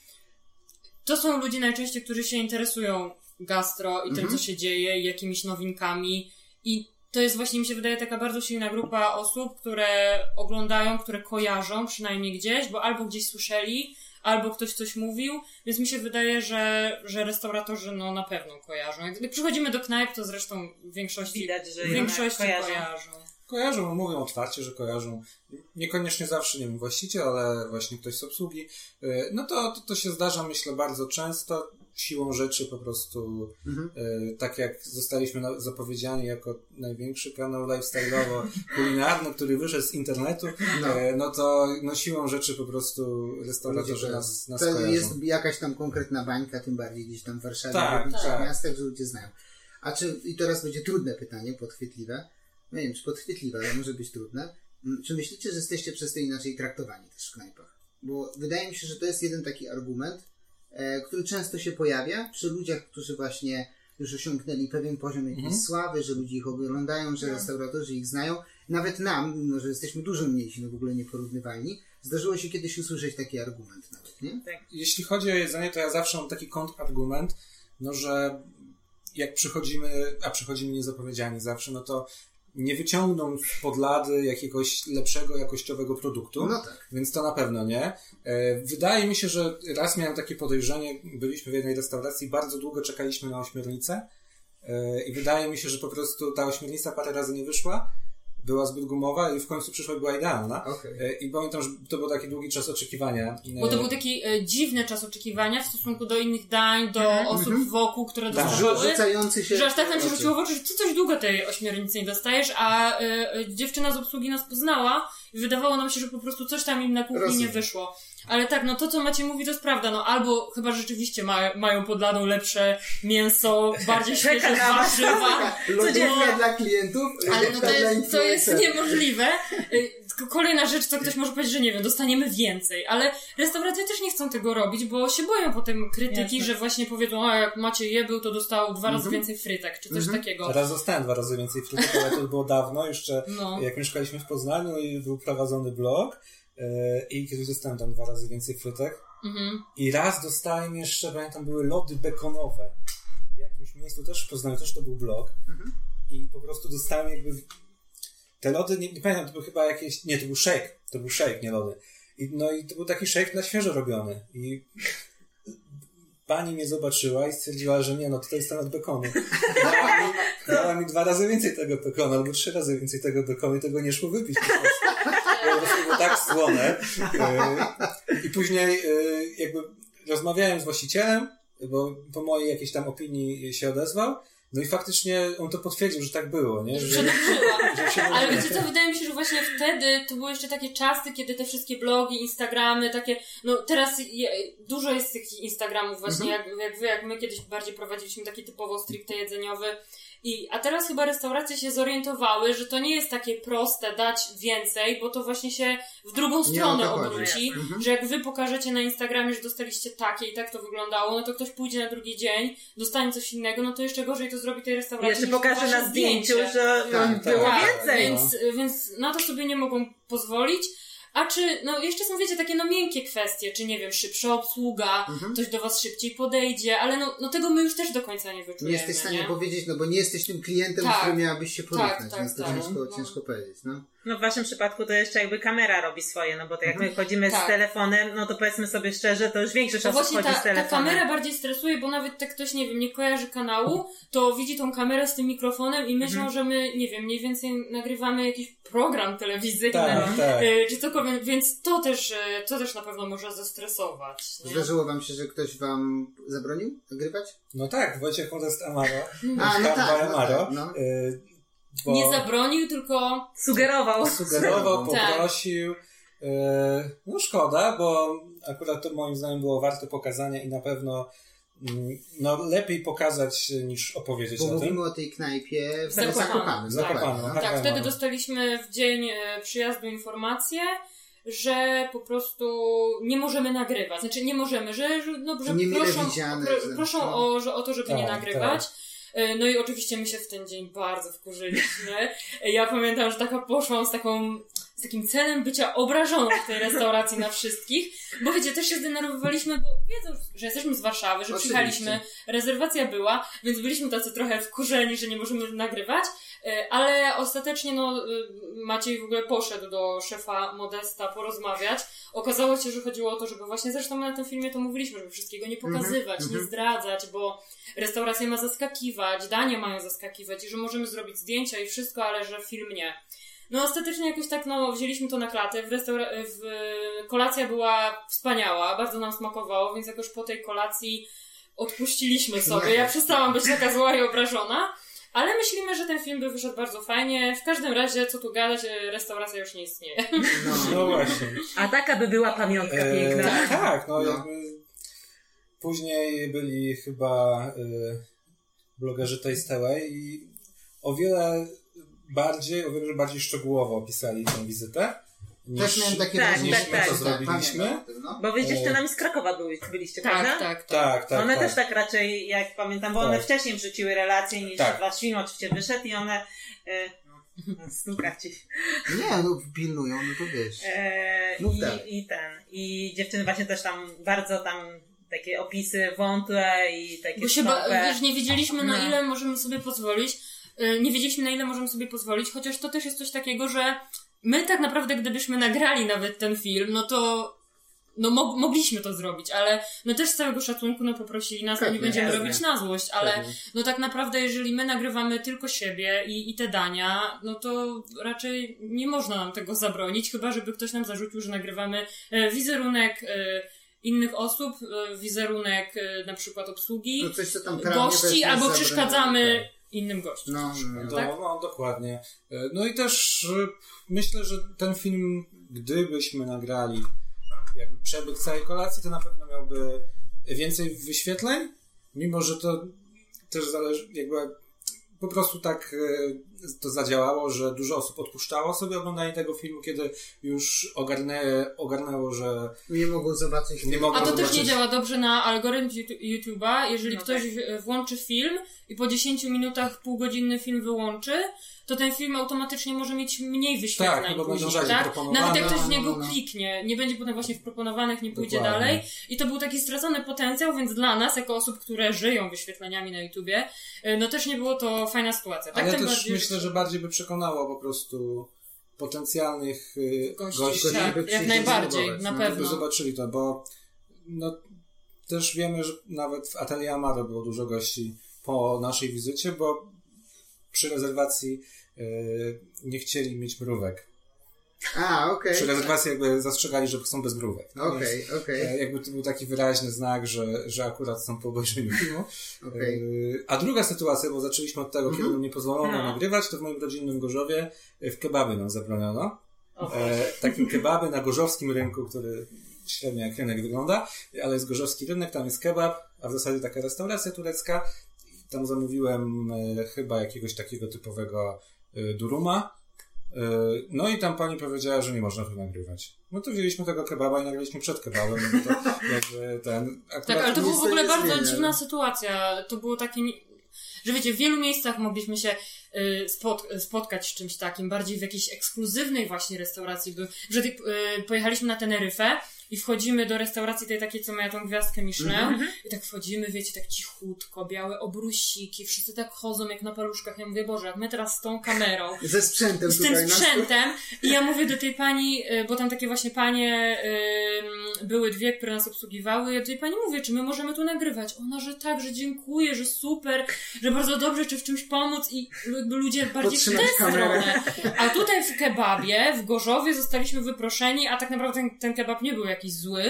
to są ludzie najczęściej, którzy się interesują gastro i tym, Mhm. co się dzieje, i jakimiś nowinkami. I to jest właśnie, mi się wydaje, taka bardzo silna grupa osób, które oglądają, które kojarzą przynajmniej gdzieś, bo albo gdzieś słyszeli, albo ktoś coś mówił, więc mi się wydaje, że, że restauratorzy no na pewno kojarzą. Jak przychodzimy do knajp, to zresztą w większości, Widać, że w większości kojarzą. kojarzą. Kojarzą, mówią otwarcie, że kojarzą. Niekoniecznie zawsze, nie wiem, właściciel, ale właśnie ktoś z obsługi. Y, No to, to, to się zdarza, myślę, bardzo często. Siłą rzeczy po prostu, Mhm. y, tak jak zostaliśmy na- zapowiedziani jako największy kanał lifestyle'owo-kulinarny, który wyszedł z internetu, No. y, no to no siłą rzeczy po prostu restauratorzy Ludzie nas, nas to kojarzą. jest jakaś tam konkretna bańka, tym bardziej gdzieś tam w Warszawie, Tak, w tak. miastach, że ludzie znają. A czy, i teraz będzie trudne pytanie, podchwytliwe. No nie wiem, czy podchwytliwe, ale może być trudne. Mm, Czy myślicie, że jesteście przez to inaczej traktowani też w knajpach? Bo wydaje mi się, że to jest jeden taki argument, e, który często się pojawia przy ludziach, którzy właśnie już osiągnęli pewien poziom jakiejś Mhm. sławy, że ludzie ich oglądają, że No. restauratorzy ich znają. Nawet nam, mimo że jesteśmy dużo mniejsi, no w ogóle nieporównywalni, zdarzyło się kiedyś usłyszeć taki argument nawet, nie? Jeśli chodzi o jedzenie, to ja zawsze mam taki kontrargument, no że jak przychodzimy, a przychodzimy niezapowiedziani zawsze, no to nie wyciągną z podlady jakiegoś lepszego jakościowego produktu. No tak. Więc to na pewno nie. E, Wydaje mi się, że raz miałem takie podejrzenie, byliśmy w jednej restauracji, bardzo długo czekaliśmy na ośmiornicę e, i wydaje mi się, że po prostu ta ośmiornica parę razy nie wyszła, była zbyt gumowa i w końcu przyszła i była idealna. Okej. E, I pamiętam, że to był taki długi czas oczekiwania. Bo to E, był taki e, dziwny czas oczekiwania w stosunku do innych dań, do Mhm. osób Mhm. wokół, które Tak. dostawały. Rzucający się. Że aż tak nam się rzuciło w oczy, że ty coś długo tej ośmiornicy nie dostajesz, a y, y, dziewczyna z obsługi nas poznała i wydawało nam się, że po prostu coś tam im na kuchni Rozumiem. nie wyszło. Ale tak, no to co Macie mówi to jest prawda, no albo chyba rzeczywiście ma, mają pod ladą lepsze mięso, bardziej świeże warzywa. Lodówka dla klientów, Ale no to jest, to jest niemożliwe. Y, Kolejna rzecz, co ktoś może powiedzieć, że nie wiem, dostaniemy więcej, ale restauracje też nie chcą tego robić, bo się boją potem krytyki, Jasne. że właśnie powiedzą, a jak macie je był, to dostał dwa razy Mhm. więcej frytek, czy coś Mhm. takiego. Raz dostałem dwa razy więcej frytek, ale to było dawno, jeszcze No. jak mieszkaliśmy w Poznaniu i był prowadzony blog i kiedyś dostałem tam dwa razy więcej frytek. Mhm. I raz dostałem jeszcze, pamiętam, były lody bekonowe. W jakimś miejscu też w Poznaniu, też to był blog. Mhm. I po prostu dostałem jakby... Te lody, nie, nie pamiętam, to był chyba jakieś... Nie, to był shake. To był shake, nie lody. I, no i to był taki shake na świeżo robiony. I pani mnie zobaczyła i stwierdziła, że nie, no to jest ten od bekonu. Dała mi, dała mi dwa razy więcej tego bekonu, albo trzy razy więcej tego bekonu i tego nie szło wypić. Po prostu. Było tak słone. E, I później e, jakby rozmawiałem z właścicielem, bo po mojej jakiejś tam opinii się odezwał. No i faktycznie on to potwierdził, że tak było, nie? Że, Przedobrzyła. że się Ale wiecie co, wydaje mi się, że właśnie wtedy to były jeszcze takie czasy, kiedy te wszystkie blogi, Instagramy, takie, no teraz je, dużo jest tych Instagramów właśnie, jak, jak wy, jak my kiedyś bardziej prowadziliśmy taki typowo stricte jedzeniowy. I, a teraz chyba restauracje się zorientowały, że to nie jest takie proste dać więcej, bo to właśnie się w drugą stronę obróci, Mhm. że jak wy pokażecie na Instagramie, że dostaliście takie i tak to wyglądało, no to ktoś pójdzie na drugi dzień, dostanie coś innego, no to jeszcze gorzej to zrobi tej restauracji. jeszcze pokaże na zdjęciu, zdjęcie. że Tak, było Tak, więcej. Więc, więc na to sobie nie mogą pozwolić. A czy, no jeszcze są, wiecie, takie no miękkie kwestie, czy nie wiem, szybsza obsługa, Mhm. ktoś do was szybciej podejdzie, ale no, no tego my już też do końca nie wyczujemy, Nie jesteś w stanie nie? powiedzieć, no bo nie jesteś tym klientem, Tak. z którym miałabyś się porównać, Tak, tak, więc to tak. ciężko, No. ciężko powiedzieć, no. No w waszym przypadku to jeszcze jakby kamera robi swoje, no bo to jak my chodzimy Tak. z telefonem, no to powiedzmy sobie szczerze, to już większość To osób chodzi ta, z ta telefonem. kamera bardziej stresuje, bo nawet jak ktoś, nie wiem, nie kojarzy kanału, to widzi tą kamerę z tym mikrofonem i myślą, Mhm. że my, nie wiem, mniej więcej nagrywamy jakiś program telewizyjny, Tak, tak. y, czy cokolwiek, więc to też, y, to też na pewno może zestresować. Nie? Zdarzyło wam się, że ktoś wam zabronił nagrywać? No tak, Wojciech Modest Amaro. A, no tak, no Amaro. tak, no. y, bo Nie zabronił, tylko Sugerował. sugerował, Tak. poprosił. y, No szkoda, bo akurat to moim zdaniem było warte pokazania i na pewno mm, no, lepiej pokazać niż opowiedzieć Bo o tym. mówimy o tej knajpie w Zakopanem. Zakopanem. Dokładnie, no. tak. Tak, wtedy dostaliśmy w dzień e, przyjazdu informację, że po prostu nie możemy nagrywać. Znaczy nie możemy, że, no, że Niemile proszą, pro, proszą no. o, że, o to, żeby nie Tak, nagrywać. E, No i oczywiście my się w ten dzień bardzo wkurzyliśmy. E, Ja pamiętam, że taka poszłam z taką z takim celem bycia obrażoną w tej restauracji na wszystkich, bo wiecie, też się zdenerwowaliśmy, bo wiedzą, że jesteśmy z Warszawy, że Oczywiście. przyjechaliśmy, rezerwacja była, więc byliśmy tacy trochę wkurzeni, że nie możemy nagrywać, e, ale ostatecznie no, e, Maciej w ogóle poszedł do szefa Modesta porozmawiać. Okazało się, że chodziło o to, żeby właśnie, zresztą my na tym filmie to mówiliśmy, żeby wszystkiego nie pokazywać, Mhm, nie mhm. zdradzać, bo restauracja ma zaskakiwać, dania mają zaskakiwać i że możemy zrobić zdjęcia i wszystko, ale że film nie. No ostatecznie jakoś tak, no wzięliśmy to na klatę, w, restaura- w kolacja była wspaniała, bardzo nam smakowało, więc jakoś po tej kolacji odpuściliśmy sobie. Ja przestałam być taka zła i obrażona, ale myślimy, że ten film by wyszedł bardzo fajnie. W każdym razie, co tu gadać, e, restauracja już nie istnieje. No. No właśnie. A taka by była pamiątka E, piękna. tak, tak, no, No. jakby później byli chyba e, blogerzy Taste Away i o wiele bardziej, o wiele bardziej szczegółowo opisali tę wizytę. Niż, Też miałem takie Tak, wrażenie, tak, że tak. to zrobiliśmy. pamiętam o tym, no. Bo wy dziewczynami z Krakowa byli, byliście, prawda? tak, tak, tak. Tak, tak. one tak. też tak raczej, jak pamiętam, bo one Tak. wcześniej wrzuciły relacje niż Tak. wasz film oczywiście wyszedł i one... E, stuka ci. Nie, no pilnują, no to wiesz. E, Mów i, dalej. I ten. I dziewczyny właśnie też tam bardzo tam takie opisy wątłe i takie Bo się ba- wiesz, nie wiedzieliśmy na No. ile możemy sobie pozwolić, y, nie wiedzieliśmy na ile możemy sobie pozwolić, chociaż to też jest coś takiego, że my tak naprawdę gdybyśmy nagrali nawet ten film, no to no mo- mogliśmy to zrobić, ale no też z całego szacunku no poprosili nas, no nie Pewnie, będziemy jasne. robić na złość, ale Pewnie. no tak naprawdę jeżeli my nagrywamy tylko siebie i, i te dania, no to raczej nie można nam tego zabronić, chyba żeby ktoś nam zarzucił, że nagrywamy e, wizerunek e, innych osób, e, wizerunek e, na przykład obsługi, No coś, co gości, albo przeszkadzamy innym gościom. No, no, tak? No, no, dokładnie. E, No i też e, myślę, że ten film, gdybyśmy nagrali jakby przebieg całej kolacji, to na pewno miałby więcej wyświetleń, mimo że to też zależy, jakby po prostu tak e, to zadziałało, że dużo osób odpuszczało sobie oglądanie tego filmu, kiedy już ogarnę, ogarnęło, że Nie mogą zobaczyć. Nie mogą A to też zobaczyć. nie działa dobrze na algorytm Youtu- YouTube'a. Jeżeli No ktoś w- włączy film i po 10 minutach półgodzinny film wyłączy, to ten film automatycznie może mieć mniej wyświetleń Tak, no bo będą później, tak? Nawet jak ktoś w No, niego no, no. kliknie, nie będzie potem właśnie w proponowanych, nie pójdzie Dokładnie. dalej. I to był taki stracony potencjał, więc dla nas, jako osób, które żyją wyświetleniami na YouTubie, y, no też nie było to fajna sytuacja. Tak? Ale też bardziej, myślę, że bardziej by przekonało po prostu potencjalnych y, Gości, gości, tak, by jak najbardziej, na no. żeby pewno. zobaczyli to, bo no, też wiemy, że nawet w Atelier Amaro było dużo gości po naszej wizycie, bo przy rezerwacji y, nie chcieli mieć mrówek. A, okej. Przy rezerwacji jakby zastrzegali, że chcą bez mrówek. No Okej, więc, okej, e, Jakby to był taki wyraźny znak, że, że akurat są po obejrzeniu filmu. okej. Yy, A druga sytuacja, bo zaczęliśmy od tego, kiedy nam nie pozwolono No. nagrywać, to w moim rodzinnym Gorzowie e, w kebaby nam zabroniono. E, takim kebaby na gorzowskim rynku, który średnio jak rynek wygląda, ale jest gorzowski rynek, tam jest kebab, a w zasadzie taka restauracja turecka. Tam zamówiłem e, chyba jakiegoś takiego typowego e, duruma. E, no i tam pani powiedziała, że nie można tu nagrywać. No to wzięliśmy tego kebaba i nagraliśmy przed kebabem. No to jakby ten, Tak, ale to była w ogóle bardzo dziwna sytuacja. To było takie, że wiecie, w wielu miejscach mogliśmy się spot, spotkać z czymś takim, bardziej w jakiejś ekskluzywnej właśnie restauracji. Że y, pojechaliśmy na Teneryfę i wchodzimy do restauracji tej takiej, co miała tą gwiazdkę Michelin Mhm. i tak wchodzimy, wiecie, tak cichutko, białe obrusiki, wszyscy tak chodzą jak na paluszkach. Ja mówię, Boże, jak my teraz z tą kamerą Ze sprzętem z tym sprzętem. I ja mówię do tej pani, y, bo tam takie właśnie panie były dwie, które nas obsługiwały. Ja do tej pani mówię, czy my możemy tu nagrywać? Ona, że tak, że dziękuję, że super, że bardzo dobrze, czy w czymś pomóc i ludzie bardziej w tę stronę. A tutaj w kebabie, w Gorzowie zostaliśmy wyproszeni, a tak naprawdę ten, ten kebab nie był jakiś zły.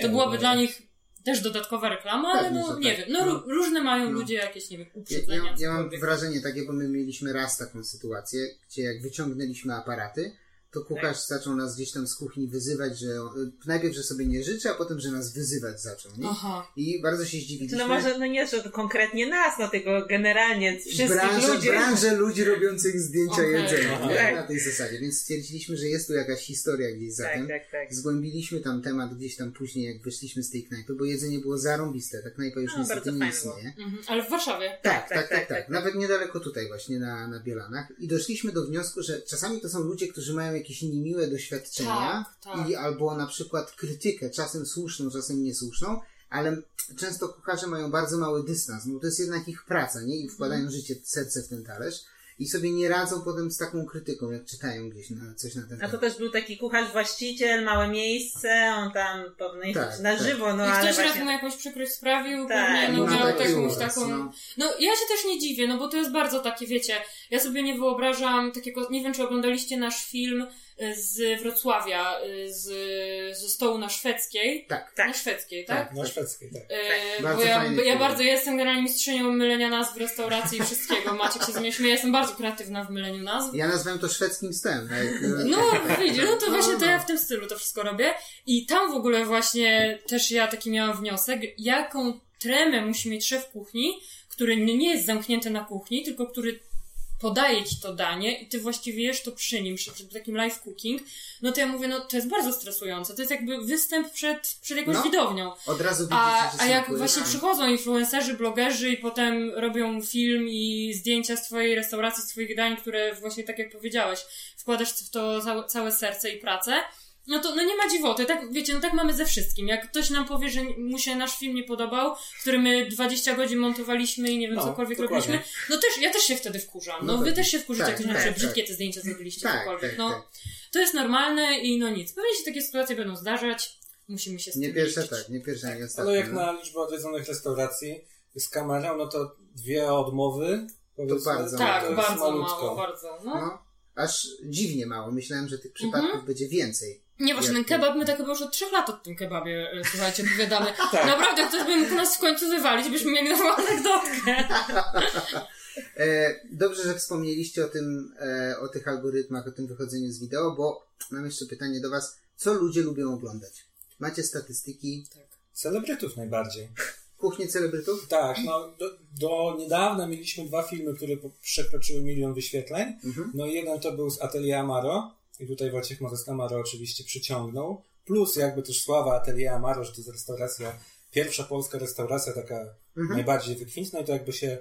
To Nie, byłaby no. dla nich też dodatkowa reklama, ale no że nie tak. wiem. No, ró- różne mają No. ludzie jakieś, nie wiem, Ja, uprzedzenia. ja, ja mam cokolwiek. wrażenie takie, bo my mieliśmy raz taką sytuację, gdzie jak wyciągnęliśmy aparaty, to kucharz zaczął nas gdzieś tam z kuchni wyzywać, że y, najpierw, że sobie nie życzy, a potem, że nas wyzywać zaczął. Nie? Aha. I bardzo się zdziwiliśmy. No może, no nie, że to konkretnie nas, no tylko generalnie wszystkich branżę, ludzi. branżę ludzi robiących zdjęcia Okej. jedzenia. Tak. Na tej zasadzie. Więc stwierdziliśmy, że jest tu jakaś historia gdzieś za Tak, tym. tak, tak. Zgłębiliśmy tam temat gdzieś tam później, jak wyszliśmy z tej knajpy, bo jedzenie było zarąbiste. Ta knajpa już No, niestety nie istnieje. Mhm. Ale w Warszawie. Tak, tak, tak, tak, tak, tak, tak. Nawet niedaleko tutaj właśnie na, na Bielanach. I doszliśmy do wniosku, że czasami to są ludzie, którzy mają jakieś niemiłe doświadczenia Tak, tak. i albo na przykład krytykę, czasem słuszną, czasem niesłuszną, ale często kucharze mają bardzo mały dystans, bo to jest jednak ich praca, nie? I wkładają Mhm. życie, serce w ten talerz i sobie nie radzą potem z taką krytyką, jak czytają gdzieś na, coś na ten A to temat. też był taki kucharz właściciel, małe miejsce, on tam pewno nie Tak, na tak. żywo, no I ale ktoś raz właśnie... mu jakąś przykrość sprawił, Tak, pewnie no, no miał tak jakąś taką... no. No ja się też nie dziwię, no bo to jest bardzo takie, wiecie, ja sobie nie wyobrażam takiego, nie wiem czy oglądaliście nasz film z Wrocławia, y, z, ze stołu na szwedzkiej. Tak, Tak. Na szwedzkiej, tak? Tak. Na szwedzkiej, tak. E, Bardzo bo ja, ja bardzo ja jestem generalnie mistrzynią mylenia nazw w restauracji i wszystkiego. Maciek się zmierzmy, ja jestem bardzo kreatywna w myleniu nazw. Ja nazwałem to szwedzkim stem. Jak, No, widzisz, no to No, właśnie to no. ja w tym stylu to wszystko robię. I tam w ogóle właśnie też ja taki miałam wniosek, jaką tremę musi mieć szef kuchni, który nie jest zamknięty na kuchni, tylko który podaje ci to danie i ty właściwie jesz to przy nim, przy, przy takim live cooking, no to ja mówię, no to jest bardzo stresujące. To jest jakby występ przed, przed jakąś No. widownią. Od razu widzicie, A, a jak właśnie przychodzą influencerzy, blogerzy i potem robią film i zdjęcia z twojej restauracji, z twoich dań, które właśnie tak jak powiedziałeś, wkładasz w to całe serce i pracę, no to no nie ma dziwoty. Tak, wiecie, no tak mamy ze wszystkim. Jak ktoś nam powie, że mu się nasz film nie podobał, który my 20 godzin montowaliśmy i nie wiem, No, cokolwiek dokładnie. robiliśmy, no też, ja też się wtedy wkurzam. No, No wy tak. też się wkurzycie, Tak, jak tak, pisze, brzydkie tak. te zdjęcia zrobiliście, Tak, cokolwiek. tak, no, tak. to jest normalne i no nic. Pewnie się takie sytuacje będą zdarzać. Musimy się z Nie tym pierwsze liczyć. tak, nie pierwsze, nie ostatnie. Ale jak no. na liczbę odwiedzonych restauracji z kamerą, no to dwie odmowy. powiedzmy, bardzo Tak, to jest bardzo malutko. mało, bardzo. No. No, aż dziwnie mało. Myślałem, że tych przypadków Mhm. będzie więcej. Nie, właśnie Jak- ten kebab, my tak chyba już od trzech lat o tym kebabie, e, słuchajcie, opowiadamy. Tak. Naprawdę, ktoś by mógł nas w końcu wywalić, byśmy mieli nową anegdotkę. E, dobrze, że wspomnieliście o tym, e, o tych algorytmach, o tym wychodzeniu z wideo, bo mam jeszcze pytanie do Was. Co ludzie lubią oglądać? Macie statystyki? Celebrytów najbardziej. Kuchnię celebrytów? Tak, no do, do niedawna mieliśmy dwa filmy, które przekroczyły milion wyświetleń. Mhm. No i jeden to był z Atelier Amaro i tutaj Wojciech Modest Amaro oczywiście przyciągnął. Plus jakby też sława Atelier Amaro, że to jest restauracja, pierwsza polska restauracja taka Mhm. najbardziej wykwintna i to jakby się e,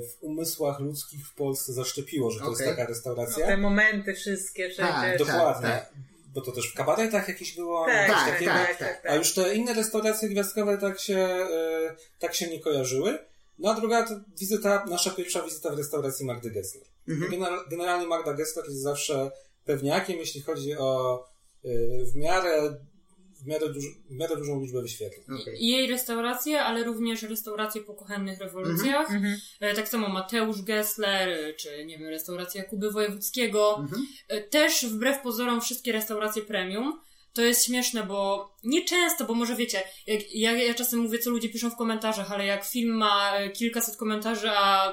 w umysłach ludzkich w Polsce zaszczepiło, że to Okej. jest taka No, restauracja. te momenty wszystkie wszędzie. Tak, Dokładnie. tak. Bo to też w kabaretach jakieś było. Tak, tak, takiego. tak, tak, A tak. już te inne restauracje gwiazdkowe tak się, e, tak się nie kojarzyły. No a druga to wizyta, nasza pierwsza wizyta w restauracji Magdy Gessler. Mhm. Gener- Generalnie Magda Gessler jest zawsze pewniakiem, jeśli chodzi o e, w miarę, w miarę, duż, w miarę dużą liczbę wyświetleń. Okej. I jej restauracje, ale również restauracje po kuchennych rewolucjach. Mhm. E, Tak samo Mateusz Gessler, e, czy nie wiem, restauracja Kuby Wojewódzkiego. Mhm. E, Też wbrew pozorom wszystkie restauracje premium. To jest śmieszne, bo nieczęsto, bo może wiecie, jak, ja, ja czasem mówię, co ludzie piszą w komentarzach, ale jak film ma kilkaset komentarzy, a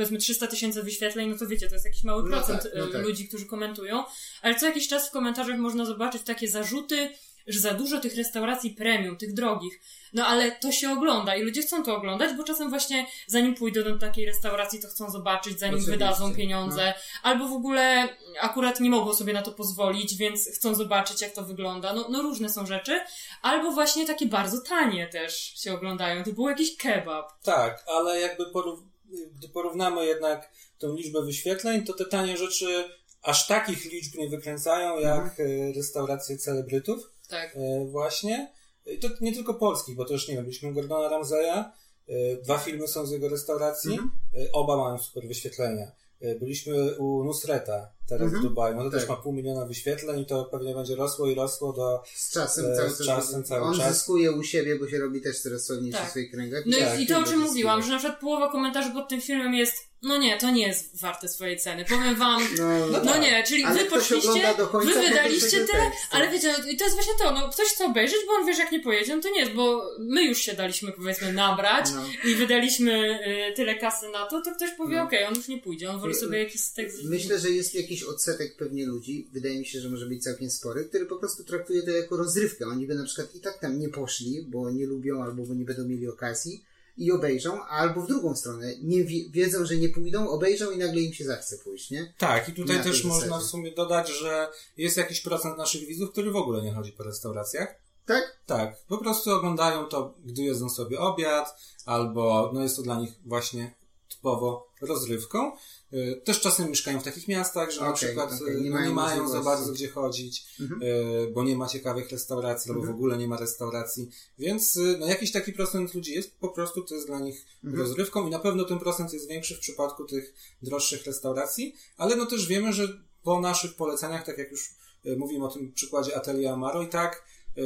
powiedzmy 300 tysięcy wyświetleń, no to wiecie, to jest jakiś mały No procent tak, no e, tak. ludzi, którzy komentują. Ale co jakiś czas w komentarzach można zobaczyć takie zarzuty, że za dużo tych restauracji premium, tych drogich. No ale to się ogląda i ludzie chcą to oglądać, bo czasem właśnie zanim pójdą do takiej restauracji, to chcą zobaczyć, zanim Oczywiście, wydadzą pieniądze. no. Albo w ogóle akurat nie mogą sobie na to pozwolić, więc chcą zobaczyć, jak to wygląda. No, no różne są rzeczy. Albo właśnie takie bardzo tanie też się oglądają. To był jakiś kebab. Tak, ale jakby porów- gdy porównamy jednak tą liczbę wyświetleń, to te tanie rzeczy aż takich liczb nie wykręcają jak e, restauracje celebrytów. Tak. E, właśnie. I to nie tylko polskich, bo też nie wiem, byliśmy u Gordona Ramsaya, e, dwa filmy są z jego restauracji, Mhm. oba mają super wyświetlenia. Byliśmy u Nusreta teraz Mhm. w Dubaju, no to Tak. też ma pół miliona wyświetleń i to pewnie będzie rosło i rosło do... Z czasem E, cały z czas. czasem cały on czas. zyskuje u siebie, bo się robi też coraz sławniejszy Tak. w swoich kręgach. No Tak, i, i to, o czym mówiłam, że na przykład połowa komentarzy pod tym filmem jest no nie, to nie jest warte swojej ceny. Powiem wam, No, No tak. nie, czyli Ale wy poszliście, wy wydaliście tyle, ale wiecie, no, i to jest właśnie to, no ktoś chce obejrzeć, bo on wie, że jak nie pojedzie, no to nie jest, bo my już się daliśmy powiedzmy nabrać No. i wydaliśmy y, tyle kasy na to, to ktoś powie, No. okej, on już nie pójdzie, on woli Y, sobie jakiś tekst... Myślę, że jest jakiś odsetek pewnie ludzi, wydaje mi się, że może być całkiem spory, który po prostu traktuje to jako rozrywkę. Oni by na przykład i tak tam nie poszli, bo nie lubią albo bo nie będą mieli okazji i obejrzą, albo w drugą stronę, nie wie, wiedzą, że nie pójdą, obejrzą i nagle im się zachce pójść, nie? Tak, i tutaj Na też można w sumie dodać, że jest jakiś procent naszych widzów, który w ogóle nie chodzi po restauracjach. Tak? Tak, po prostu oglądają to, gdy jedzą sobie obiad, albo no jest to dla nich właśnie typowo rozrywką. Y, Też czasem mieszkają w takich miastach, że na Okej, przykład okej, y, nie no, nie mają mają za bardzo gdzie chodzić, Mhm. y, bo nie ma ciekawych restauracji, albo w Mhm. ogóle nie ma restauracji. Więc y, no, jakiś taki procent ludzi jest, po prostu to jest dla nich Mhm. rozrywką i na pewno ten procent jest większy w przypadku tych droższych restauracji, ale no też wiemy, że po naszych poleceniach, tak jak już mówimy o tym przykładzie Atelier Amaro i tak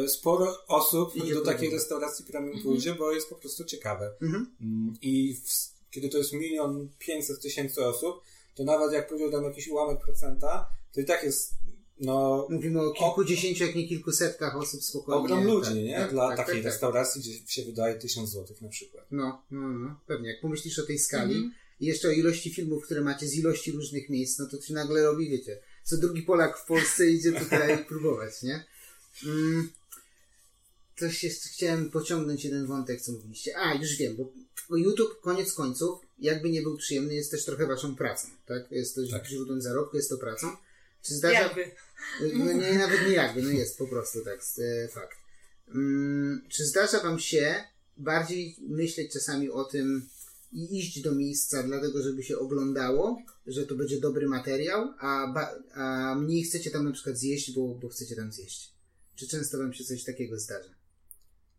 sporo osób Idzie do takiej restauracji premium pójdzie, bo jest po prostu ciekawe. Mhm. Mm, I w, kiedy to jest milion pięćset tysięcy osób, to nawet jak pójdzie tam jakiś ułamek procenta, to i tak jest no Mówimy o kilkudziesięciu, jak nie kilkusetkach osób spokojnie. ogrom ludzi, tak, nie? tak, Dla tak, takiej tak, tak. restauracji, gdzie się wydaje tysiąc złotych na przykład. No, no, no, pewnie. Jak pomyślisz o tej skali Mhm. i jeszcze o ilości filmów, które macie z ilości różnych miejsc, no to się nagle robi, wiecie, co drugi Polak w Polsce idzie tutaj próbować, nie? Mm, coś jeszcze chciałem pociągnąć jeden wątek, co mówiliście. A, już wiem, bo bo YouTube, koniec końców, jakby nie był przyjemny, jest też trochę waszą pracą, tak? Jest to Tak. źródłem zarobku, jest to pracą. Czy zdarza... Jakby. No nie, nawet nie jakby, no jest po prostu tak, e, fakt. Mm, czy zdarza wam się bardziej myśleć czasami o tym, i iść do miejsca dlatego, żeby się oglądało, że to będzie dobry materiał, a, ba- a mniej chcecie tam na przykład zjeść, bo, bo chcecie tam zjeść. Czy często wam się coś takiego zdarza?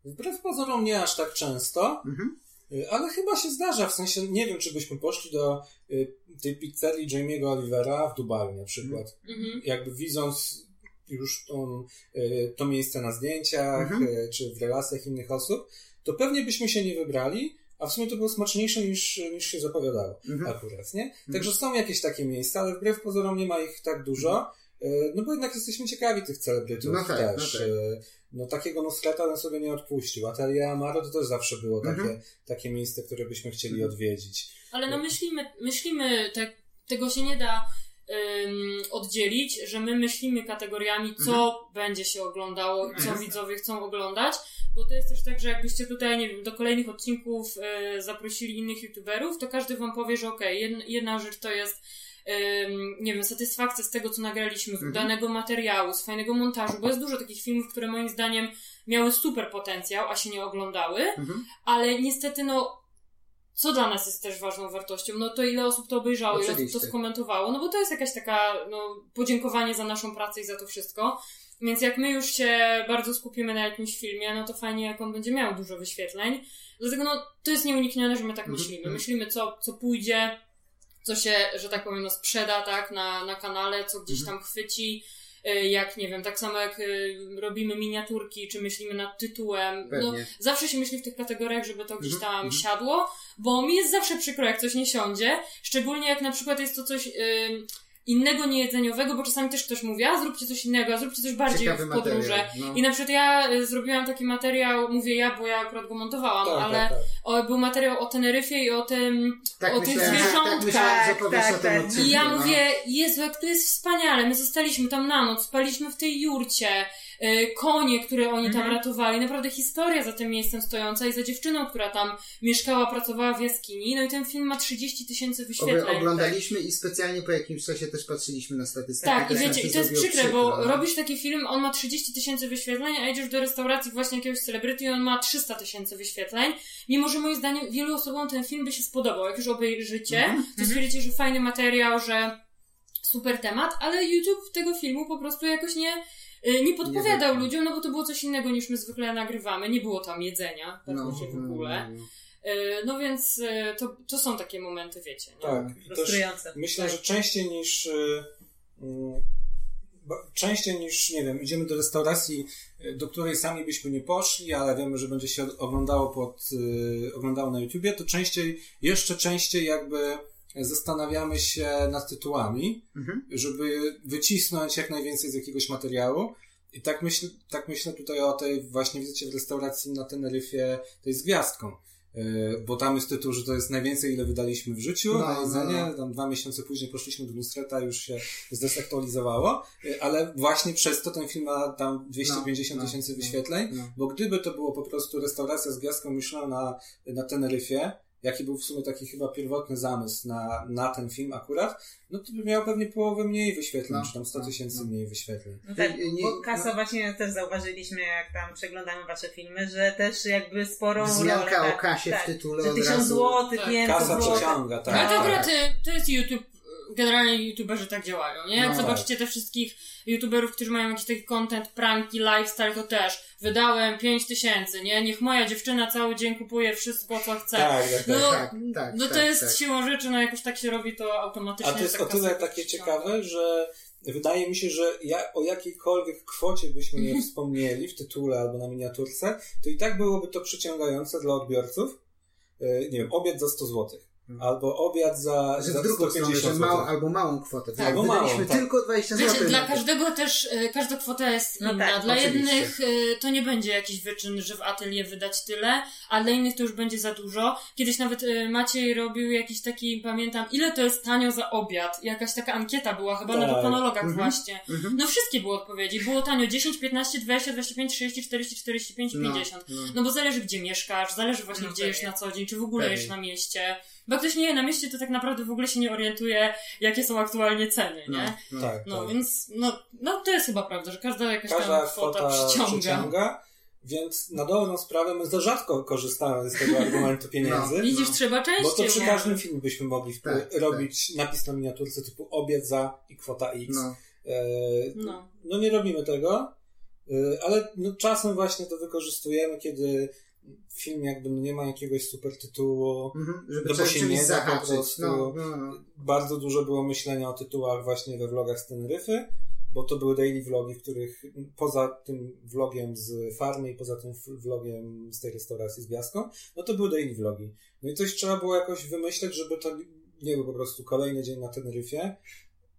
Wbrew pozorom nie aż tak często, Mhm. y, ale chyba się zdarza. W sensie nie wiem, czy byśmy poszli do y, tej pizzerii Jamie'ego Olivera w Dubaju na przykład. Mhm. Jakby widząc już tą, y, to miejsce na zdjęciach, Mhm. czy w relacjach innych osób, to pewnie byśmy się nie wybrali, a w sumie to było smaczniejsze niż, niż się zapowiadało Mhm. akurat, nie? Także są jakieś takie miejsca, ale wbrew pozorom nie ma ich tak dużo, y, no bo jednak jesteśmy ciekawi tych celebrytów No tak, też. no tak. Y, No takiego Nusreta bym sobie nie odpuścił. Atelier Amaro to też zawsze było takie, Mhm. takie miejsce, które byśmy chcieli odwiedzić. Ale no myślimy, myślimy tak, tego się nie da ym, oddzielić, że my myślimy kategoriami, co będzie się oglądało i co Mhm. widzowie chcą oglądać, bo to jest też tak, że jakbyście tutaj, nie wiem, do kolejnych odcinków y, zaprosili innych youtuberów, to każdy wam powie, że okej, jedna, jedna rzecz to jest nie wiem, satysfakcja z tego, co nagraliśmy, z Mhm. udanego materiału, z fajnego montażu, bo jest dużo takich filmów, które moim zdaniem miały super potencjał, a się nie oglądały, Mhm. ale niestety, no, co dla nas jest też ważną wartością? No to ile osób to obejrzało, ile osób Oczywiście. to skomentowało, no bo to jest jakaś taka, no, podziękowanie za naszą pracę i za to wszystko. Więc jak my już się bardzo skupimy na jakimś filmie, no to fajnie, jak on będzie miał dużo wyświetleń. Dlatego, no, to jest nieuniknione, że my tak Mhm, myślimy. Myślimy, co, co pójdzie, co się, że tak powiem, no, sprzeda, tak, na, na kanale, co gdzieś Mhm. tam chwyci. Y, Jak, nie wiem, tak samo jak y, robimy miniaturki, czy myślimy nad tytułem. No, zawsze się myśli w tych kategoriach, żeby to gdzieś Mhm, tam mhm. siadło, bo mi jest zawsze przykro, jak coś nie siądzie, szczególnie jak na przykład jest to coś ym, innego niejedzeniowego, bo czasami też ktoś mówi, a zróbcie coś innego, a zróbcie coś bardziej Ciekawy w podróże. materiał. No. I na przykład ja y, zrobiłam taki materiał, mówię ja, bo ja akurat go montowałam, Tak, ale tak, tak. O, był materiał o Teneryfie i o tym, Tak o tych myślałem, tak zwierzątkach. Tak, tak. odcinku. i ja no. mówię, Jezu, jak to jest wspaniale. My zostaliśmy tam na noc, spaliśmy w tej jurcie, konie, które oni tam Mhm. ratowali. Naprawdę historia za tym miejscem stojąca i za dziewczyną, która tam mieszkała, pracowała w jaskini. No i ten film ma 30 tysięcy wyświetleń. oglądaliśmy i specjalnie po jakimś czasie też patrzyliśmy na statystyki. Tak, i wiecie, i to jest przykre, bo no. robisz taki film, on ma 30 tysięcy wyświetleń, a idziesz do restauracji właśnie jakiegoś celebryty i on ma 300 tysięcy wyświetleń. Mimo, że moim zdaniem wielu osobom ten film by się spodobał. Jak już obejrzycie, Mhm, to stwierdzicie, że fajny materiał, że super temat, ale YouTube tego filmu po prostu jakoś nie, nie podpowiadał wypchnął. ludziom, no bo to było coś innego niż my zwykle nagrywamy. Nie było tam jedzenia, tak No, się w no, ogóle. no, no. Y, No więc y, to, to są takie momenty, wiecie. Nie? Tak. Frustrujące. myślę, Tak. że częściej niż. y, y, bo- Częściej niż, nie wiem, idziemy do restauracji, y, do której sami byśmy nie poszli, ale wiemy, że będzie się oglądało pod, y, oglądało na YouTubie, to częściej, jeszcze częściej jakby zastanawiamy się nad tytułami, Mhm. żeby wycisnąć jak najwięcej z jakiegoś materiału. I tak myślę, tak myślę tutaj o tej właśnie wizycie w restauracji na Teneryfie, tej z gwiazdką. Yy, Bo tam jest tytuł, że to jest najwięcej, ile wydaliśmy w życiu No, na no, jedzenie. no. Tam dwa miesiące później poszliśmy do Nusreta, już się zdesaktualizowało. Yy, Ale właśnie przez to ten film ma tam 250 No, no, tysięcy no, wyświetleń. no. Bo gdyby to było po prostu restauracja z gwiazdką Michelin na, na Teneryfie, jaki był w sumie taki chyba pierwotny zamysł na, na ten film akurat, no to by miał pewnie połowę mniej wyświetleń, No, czy tam 100 no, tysięcy no. mniej wyświetleń. No tak, Nie- nie- bo Kasa no. właśnie też zauważyliśmy, jak tam przeglądamy wasze filmy, że też jakby sporą Wzmianka rolę. o kasie w tytule Że od tysiąc razu. złotych, Tak. nie wiem, co Kasa było. przeciąga, tak. Ale to tak. akurat y, to jest YouTube. Generalnie youtuberzy tak działają, nie? Jak No. zobaczycie te wszystkich youtuberów, którzy mają jakiś taki content, pranki, lifestyle, to też wydałem 5 tysięcy, nie? Niech moja dziewczyna cały dzień kupuje wszystko, co chce. Tak, tak, tak. No, Tak, tak, no to tak, jest tak. siłą rzeczy, no jakoś tak się robi to automatycznie. A to jest o tyle takie ciekawe, że wydaje mi się, że ja, o jakiejkolwiek kwocie byśmy nie wspomnieli w tytule albo na miniaturce, to i tak byłoby to przyciągające dla odbiorców. E, Nie wiem, obiad za 100 zł. Albo obiad za, Że za w drugą stronę, 150 że zł. małą, albo małą kwotę. Tak, albo małą, tak. tylko 20 zł. Wiecie, dla na każdego też, y, każda kwota jest No inna. tak, dla oczywiście. jednych y, to nie będzie jakiś wyczyn, że w atelier wydać tyle, a dla innych to już będzie za dużo. Kiedyś nawet y, Maciej robił jakiś taki, pamiętam, ile to jest tanio za obiad. Jakaś taka ankieta była, chyba na Tak. Dokonologach Mhm. właśnie. Mhm. No wszystkie były odpowiedzi. Było tanio 10, 15, 20, 25, 30, 40, 45 i No, 50. no. No bo zależy gdzie mieszkasz, zależy właśnie No gdzie jesz na co dzień, czy w ogóle jesz na mieście. Bo jak ktoś nie je na mieście, to tak naprawdę w ogóle się nie orientuje, jakie są aktualnie ceny, nie? No, no. Tak, No, tak. więc no, no to jest chyba prawda, że każda jakaś Każda tam kwota, kwota przyciąga. przyciąga. Więc na dobrą sprawę my za rzadko korzystamy z tego argumentu pieniędzy. Widzisz, No. trzeba częściej. Bo to przy nie? każdym filmie byśmy mogli w- Tak, robić napis na miniaturce typu obiad za i kwota X. No, E, No. no nie robimy tego, e, ale no, czasem właśnie to wykorzystujemy, kiedy film jakby no nie ma jakiegoś super tytułu. mhm, żeby No się nie da po prostu. No, no, no. Bardzo dużo było myślenia o tytułach właśnie we vlogach z Teneryfy, bo to były daily vlogi, w których poza tym vlogiem z farmy i poza tym vlogiem z tej restauracji z Biaską, no to były daily vlogi. No i coś trzeba było jakoś wymyśleć, żeby to nie był po prostu kolejny dzień na Teneryfie.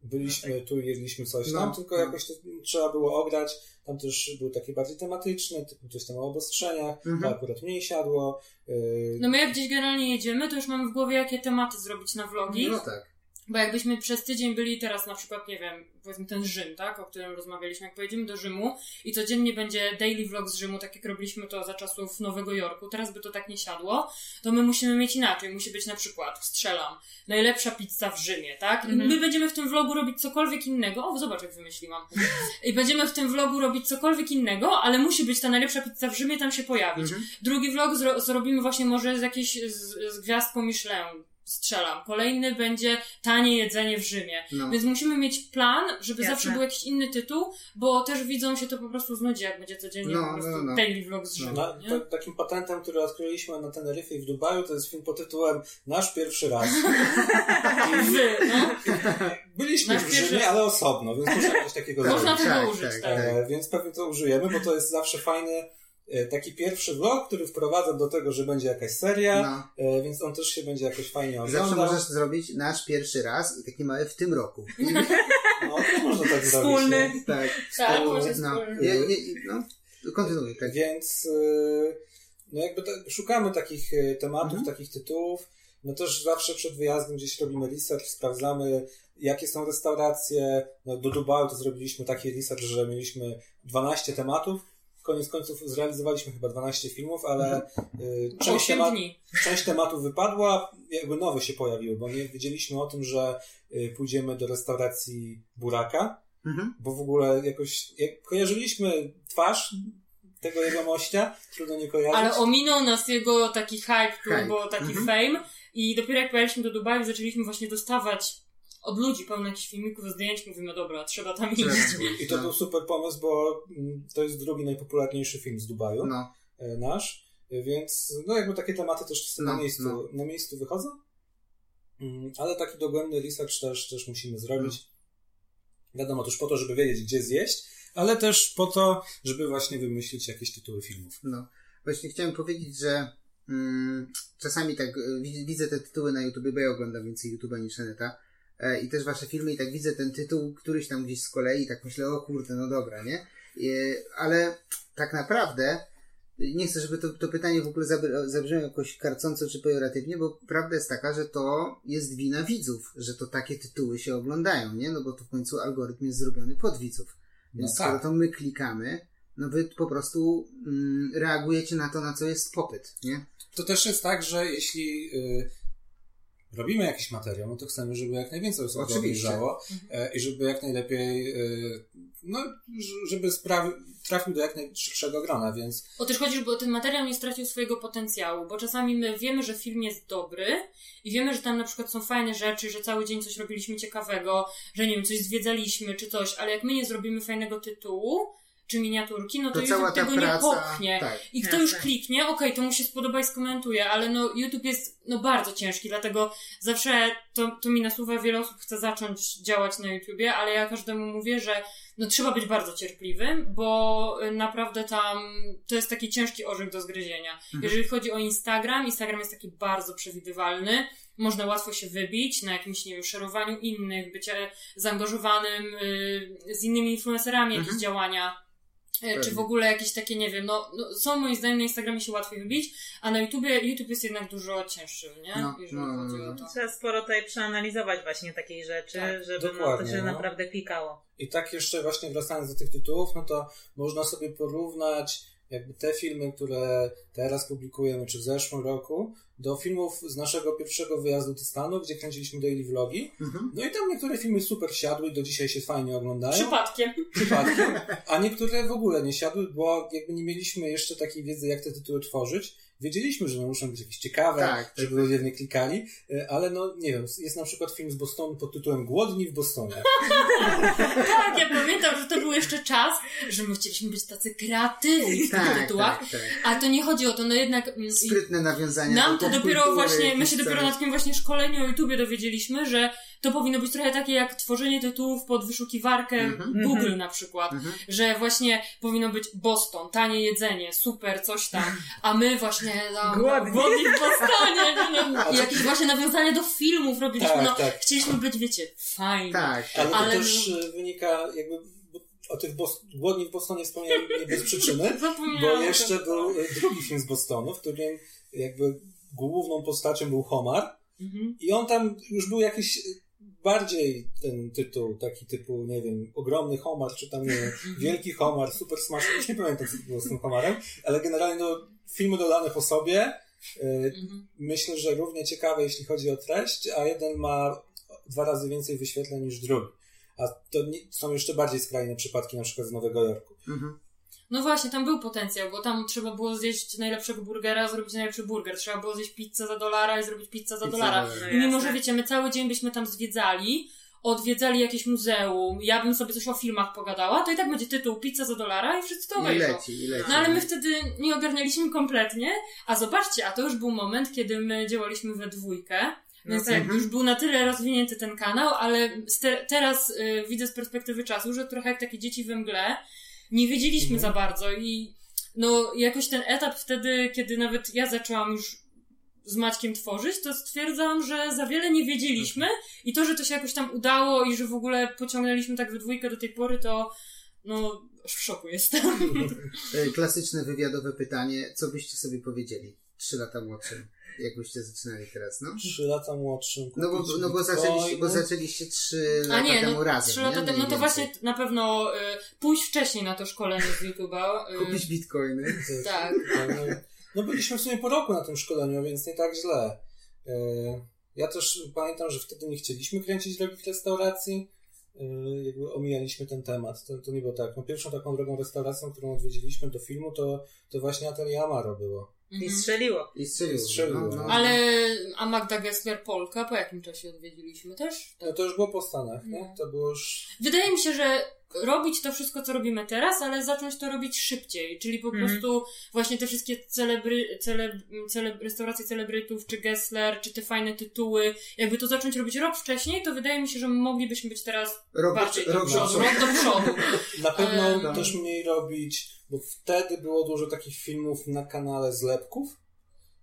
Byliśmy tu, jedliśmy coś tam, No, tylko no. jakoś to trzeba było ograć. Tam też były takie bardziej tematyczne, typu coś tam o obostrzeniach, Mhm. to akurat mniej siadło. Yy, No my jak gdzieś generalnie jedziemy, to już mamy w głowie, jakie tematy zrobić na vlogi. no tak. Bo jakbyśmy przez tydzień byli teraz na przykład, nie wiem, powiedzmy ten Rzym, tak, o którym rozmawialiśmy, jak pojedziemy do Rzymu i codziennie będzie daily vlog z Rzymu, tak jak robiliśmy to za czasów Nowego Jorku, teraz by to tak nie siadło, to my musimy mieć inaczej. Musi być na przykład, strzelam, najlepsza pizza w Rzymie, tak? I Mhm. my będziemy w tym vlogu robić cokolwiek innego. O, zobacz jak wymyśliłam. I będziemy w tym vlogu robić cokolwiek innego, ale musi być ta najlepsza pizza w Rzymie tam się pojawić. Mhm. Drugi vlog zro- zrobimy właśnie może z jakiejś z, z gwiazdką Michelin. Strzelam. Kolejny będzie tanie jedzenie w Rzymie. No. Więc musimy mieć plan, żeby Jasne. zawsze był jakiś inny tytuł, bo też widzom się to po prostu znudzi, jak będzie codziennie No, po prostu no, no. daily vlog z Rzymu. Ta, takim patentem, który odkryliśmy na Teneryfie i w Dubaju, to jest film pod tytułem Nasz pierwszy raz. I Wy, no. byliśmy Nasz w pierwszy Rzymie, raz. ale osobno, więc można coś takiego Można zrobić. tego Tak, użyć, tak, tak. E, więc pewnie to użyjemy, bo to jest zawsze fajny taki pierwszy vlog, który wprowadza do tego, że będzie jakaś seria, No. e, więc on też się będzie jakoś fajnie Zawsze oglądał. możesz zrobić nasz pierwszy raz i taki mały w tym roku. No, to można tak Wspólny. zrobić. nie? tak. Tak, No, może No, wspólnie. nie, nie, no. kontynuuj, tak. Więc e, no jakby tak, szukamy takich e, tematów, Mhm. takich tytułów. No też zawsze przed wyjazdem gdzieś robimy research, sprawdzamy jakie są restauracje. No, do Dubaju to zrobiliśmy taki research, że mieliśmy 12 tematów. Koniec końców zrealizowaliśmy chyba 12 filmów, ale Mhm. e, część, temat, część tematów wypadła, jakby nowe się pojawiły, bo nie wiedzieliśmy o tym, że e, pójdziemy do restauracji Buraka, Mhm. bo w ogóle jakoś jak kojarzyliśmy twarz tego jegomościa, trudno nie kojarzyć. Ale ominął nas jego taki hype, Hype. taki Mhm. fame i dopiero jak pojechaliśmy do Dubaju, zaczęliśmy właśnie dostawać od ludzi pełno jakichś filmików, zdjęć, mówimy, dobra, trzeba tam iść. I to był super pomysł, bo mm, to jest drugi najpopularniejszy film z Dubaju, No. e, nasz, e, więc no jakby takie tematy też na, No, miejscu, no. na miejscu wychodzą. Mm, Ale taki dogłębny research też, też musimy zrobić. No. Wiadomo, też po to, żeby wiedzieć, gdzie zjeść, ale też po to, żeby właśnie wymyślić jakieś tytuły filmów. No. Właśnie chciałem powiedzieć, że mm, czasami tak e, wi- widzę te tytuły na YouTube, bo ja oglądam więcej YouTube'a niż Neta. E, I też wasze filmy i tak widzę ten tytuł, któryś tam gdzieś z kolei i tak myślę, o kurde, no dobra, nie? E, ale tak naprawdę nie chcę, żeby to, to pytanie w ogóle zabr- zabrzmiało jakoś karcąco czy pejoratywnie, bo prawda jest taka, że to jest wina widzów, że to takie tytuły się oglądają, nie? No bo to w końcu algorytm jest zrobiony pod widzów. Więc No skoro tak. to my klikamy, no wy po prostu mm, reagujecie na to, na co jest popyt, nie? To też jest tak, że jeśli y, robimy jakiś materiał, no to chcemy, żeby jak najwięcej osób Oczywiście. obejrzało e, i żeby jak najlepiej, y, no, żeby sprawi, trafił do jak najszerszego grona, więc O też chodzi, żeby ten materiał nie stracił swojego potencjału, bo czasami my wiemy, że film jest dobry i wiemy, że tam na przykład są fajne rzeczy, że cały dzień coś robiliśmy ciekawego, że nie wiem, coś zwiedzaliśmy czy coś, ale jak my nie zrobimy fajnego tytułu czy miniaturki, no to, To YouTube tego nie praca. popchnie. Tak. I kto już kliknie, okej, to mu się spodoba i skomentuje, ale no YouTube jest no bardzo ciężki, dlatego zawsze to, to mi nasuwa, wiele osób chce zacząć działać na YouTubie, ale ja każdemu mówię, że no trzeba być bardzo cierpliwym, bo y, naprawdę tam to jest taki ciężki orzech do zgryzienia. Mhm. Jeżeli chodzi o Instagram, Instagram jest taki bardzo przewidywalny, można łatwo się wybić na jakimś, nie wiem, szerowaniu innych, bycie zaangażowanym y, z innymi influencerami, jakieś Mhm. działania. E, Czy w ogóle jakieś takie, nie wiem, no, no są moim zdaniem na Instagramie się łatwiej wybić, a na YouTubie, YouTube jest jednak dużo cięższy, nie? No, Jeżeli no, no, chodzi no. o to. Trzeba sporo tutaj przeanalizować właśnie takiej rzeczy, Tak, żeby no, to się no. naprawdę klikało. i tak jeszcze właśnie wracając do tych tytułów, no to można sobie porównać jakby te filmy, które teraz publikujemy, czy w zeszłym roku, do filmów z naszego pierwszego wyjazdu do Stanów, gdzie kręciliśmy daily vlogi. Mhm. No i tam niektóre filmy super siadły, do dzisiaj się fajnie oglądają. Przypadkiem. Przypadkiem. A niektóre w ogóle nie siadły, bo jakby nie mieliśmy jeszcze takiej wiedzy, jak te tytuły tworzyć. Wiedzieliśmy, że one muszą być jakieś ciekawe, Tak, tak, żeby ludzie w nie klikali, y, ale no nie wiem, jest na przykład film z Bostonu pod tytułem Głodni w Bostonie. Tak, ja pamiętam, że to był jeszcze czas, że my chcieliśmy być tacy kreatywni w tych Tak, tytułach. tak, tak. Ale to nie chodzi o to, no jednak i Sprytne nawiązania nam do to dopiero właśnie, my się dopiero na takim właśnie szkoleniu o YouTubie dowiedzieliśmy, że to powinno być trochę takie jak tworzenie tytułów pod wyszukiwarkę Mhm. Google na przykład. Mhm. Że właśnie powinno być Boston, tanie jedzenie, super, coś tam. A my właśnie tam, Głodni. w Bostonie. No, to- jakieś właśnie nawiązania do filmów robiliśmy. Tak, no, tak. Chcieliśmy być, wiecie, fajni. Tak, Ale to Ale- też y, wynika jakby o tych Bos- Głodni w Bostonie wspomniałem nie bez przyczyny, bo jeszcze był y, drugi film z Bostonu, w którym jakby główną postacią był Homar Mhm. i on tam już był jakiś bardziej ten tytuł, taki typu, nie wiem, ogromny homar, czy tam, nie wiem, wielki homar, super smash, już nie pamiętam, co było z tym homarem, ale generalnie no, filmy dodane po sobie, y, Mhm. myślę, że równie ciekawe, jeśli chodzi o treść, a jeden ma dwa razy więcej wyświetleń niż drugi. A to nie, są jeszcze bardziej skrajne przypadki, na przykład z Nowego Jorku. Mhm. No właśnie, tam był potencjał, bo tam trzeba było zjeść najlepszego burgera, zrobić najlepszy burger. Trzeba było zjeść pizzę za dolara i zrobić pizzę za Pizza dolara. za dolara. I mimo, jasne. że wiecie, my cały dzień byśmy tam zwiedzali, odwiedzali jakieś muzeum, ja bym sobie coś o filmach pogadała, to i tak będzie tytuł pizza za dolara i wszyscy to I obejrzą. leci, i leci. No ale my wtedy nie ogarnialiśmy kompletnie, a zobaczcie, a to już był moment, kiedy my działaliśmy we dwójkę, No więc tak. jakby już był na tyle rozwinięty ten kanał, ale ste- teraz y, widzę z perspektywy czasu, że trochę jak takie dzieci we mgle, nie wiedzieliśmy Mhm. za bardzo i no jakoś ten etap wtedy, kiedy nawet ja zaczęłam już z Maćkiem tworzyć, to stwierdzam, że za wiele nie wiedzieliśmy i to, że to się jakoś tam udało i że w ogóle pociągnęliśmy tak we dwójkę do tej pory, to no aż w szoku jestem. Klasyczne wywiadowe pytanie, co byście sobie powiedzieli trzy lata młodszym, jakbyście zaczynali teraz, no? Trzy lata młodszym. No bo, kupić no bo, zaczęliście, bo zaczęliście trzy A lata nie, temu no razem. trzy lata temu, no to właśnie na pewno y, pójść wcześniej na to szkolenie z YouTube'a. Y, Kupić bitcoiny. tak. No, byliśmy w sumie po roku na tym szkoleniu, więc nie tak źle. E, Ja też pamiętam, że wtedy nie chcieliśmy kręcić drogich restauracji. E, Jakby omijaliśmy ten temat. To, to nie było tak. No pierwszą taką drogą restauracją, którą odwiedziliśmy do filmu, to, to właśnie Atelier Amaro było. I Mhm. strzeliło. I strzeliło. Strzeliło, No, no. Ale, a Magda Gessler Polka po jakim czasie odwiedziliśmy też? No to już było po Stanach, nie? No. To było już... Wydaje mi się, że robić to wszystko, co robimy teraz, ale zacząć to robić szybciej, czyli po Mhm. prostu właśnie te wszystkie celebry, celeb, celeb, restauracje celebrytów, czy Gessler, czy te fajne tytuły, jakby to zacząć robić rok wcześniej, to wydaje mi się, że moglibyśmy być teraz Rok bardziej rok do przodu, rok do przodu. Na pewno Em, też mniej robić, bo wtedy było dużo takich filmów na kanale zlepków.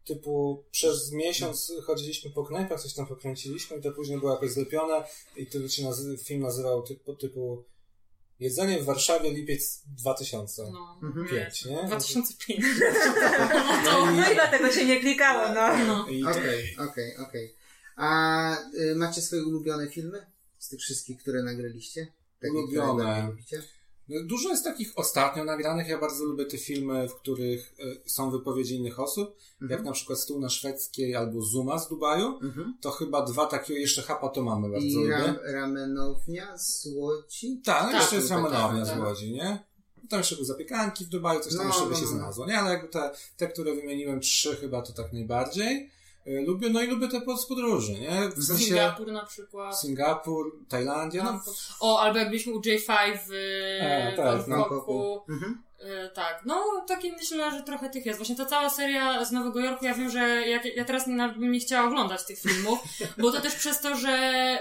Typu przez miesiąc chodziliśmy po knajpach, coś tam pokręciliśmy i to później było jakoś zlepione i to się nazy- film nazywał typu, typu Jedzenie w Warszawie lipiec 2005, No. Mhm. nie? 2005. No, no i dlatego się nie klikało, no. No. Okej, okej, okej. A y, macie swoje ulubione filmy? Z tych wszystkich, które nagraliście? Takie, Ulubione. które najbardziej lubicie? No, Dużo jest takich ostatnio nagranych. Ja bardzo lubię te filmy, w których e, są wypowiedzi innych osób, jak Mhm. na przykład Stół na szwedzkiej albo Zuma z Dubaju. Mhm. To chyba dwa takie, jeszcze Hapa to mamy bardzo I lubię. ram, ramenownia z Łodzi? Tak, no Tak. jeszcze jest Tak, ramonownia tak. z Łodzi, nie? Tam jeszcze były zapiekanki w Dubaju, coś tam No, jeszcze by no, się no. znalazło, nie? Ale jakby te, te, które wymieniłem, trzy chyba to tak najbardziej. Y, Lubię, no i lubię te pod- z podróży, nie? W sensie Singapur na przykład. Singapur, Tajlandia, no O, albo jak byliśmy u J5 w E, tak, Bangkoku. Mhm. E, tak, no takie myślę, że trochę tych jest. Właśnie ta cała seria z Nowego Jorku, ja wiem, że ja, ja teraz nawet bym nie chciała oglądać tych filmów, bo to też przez to, że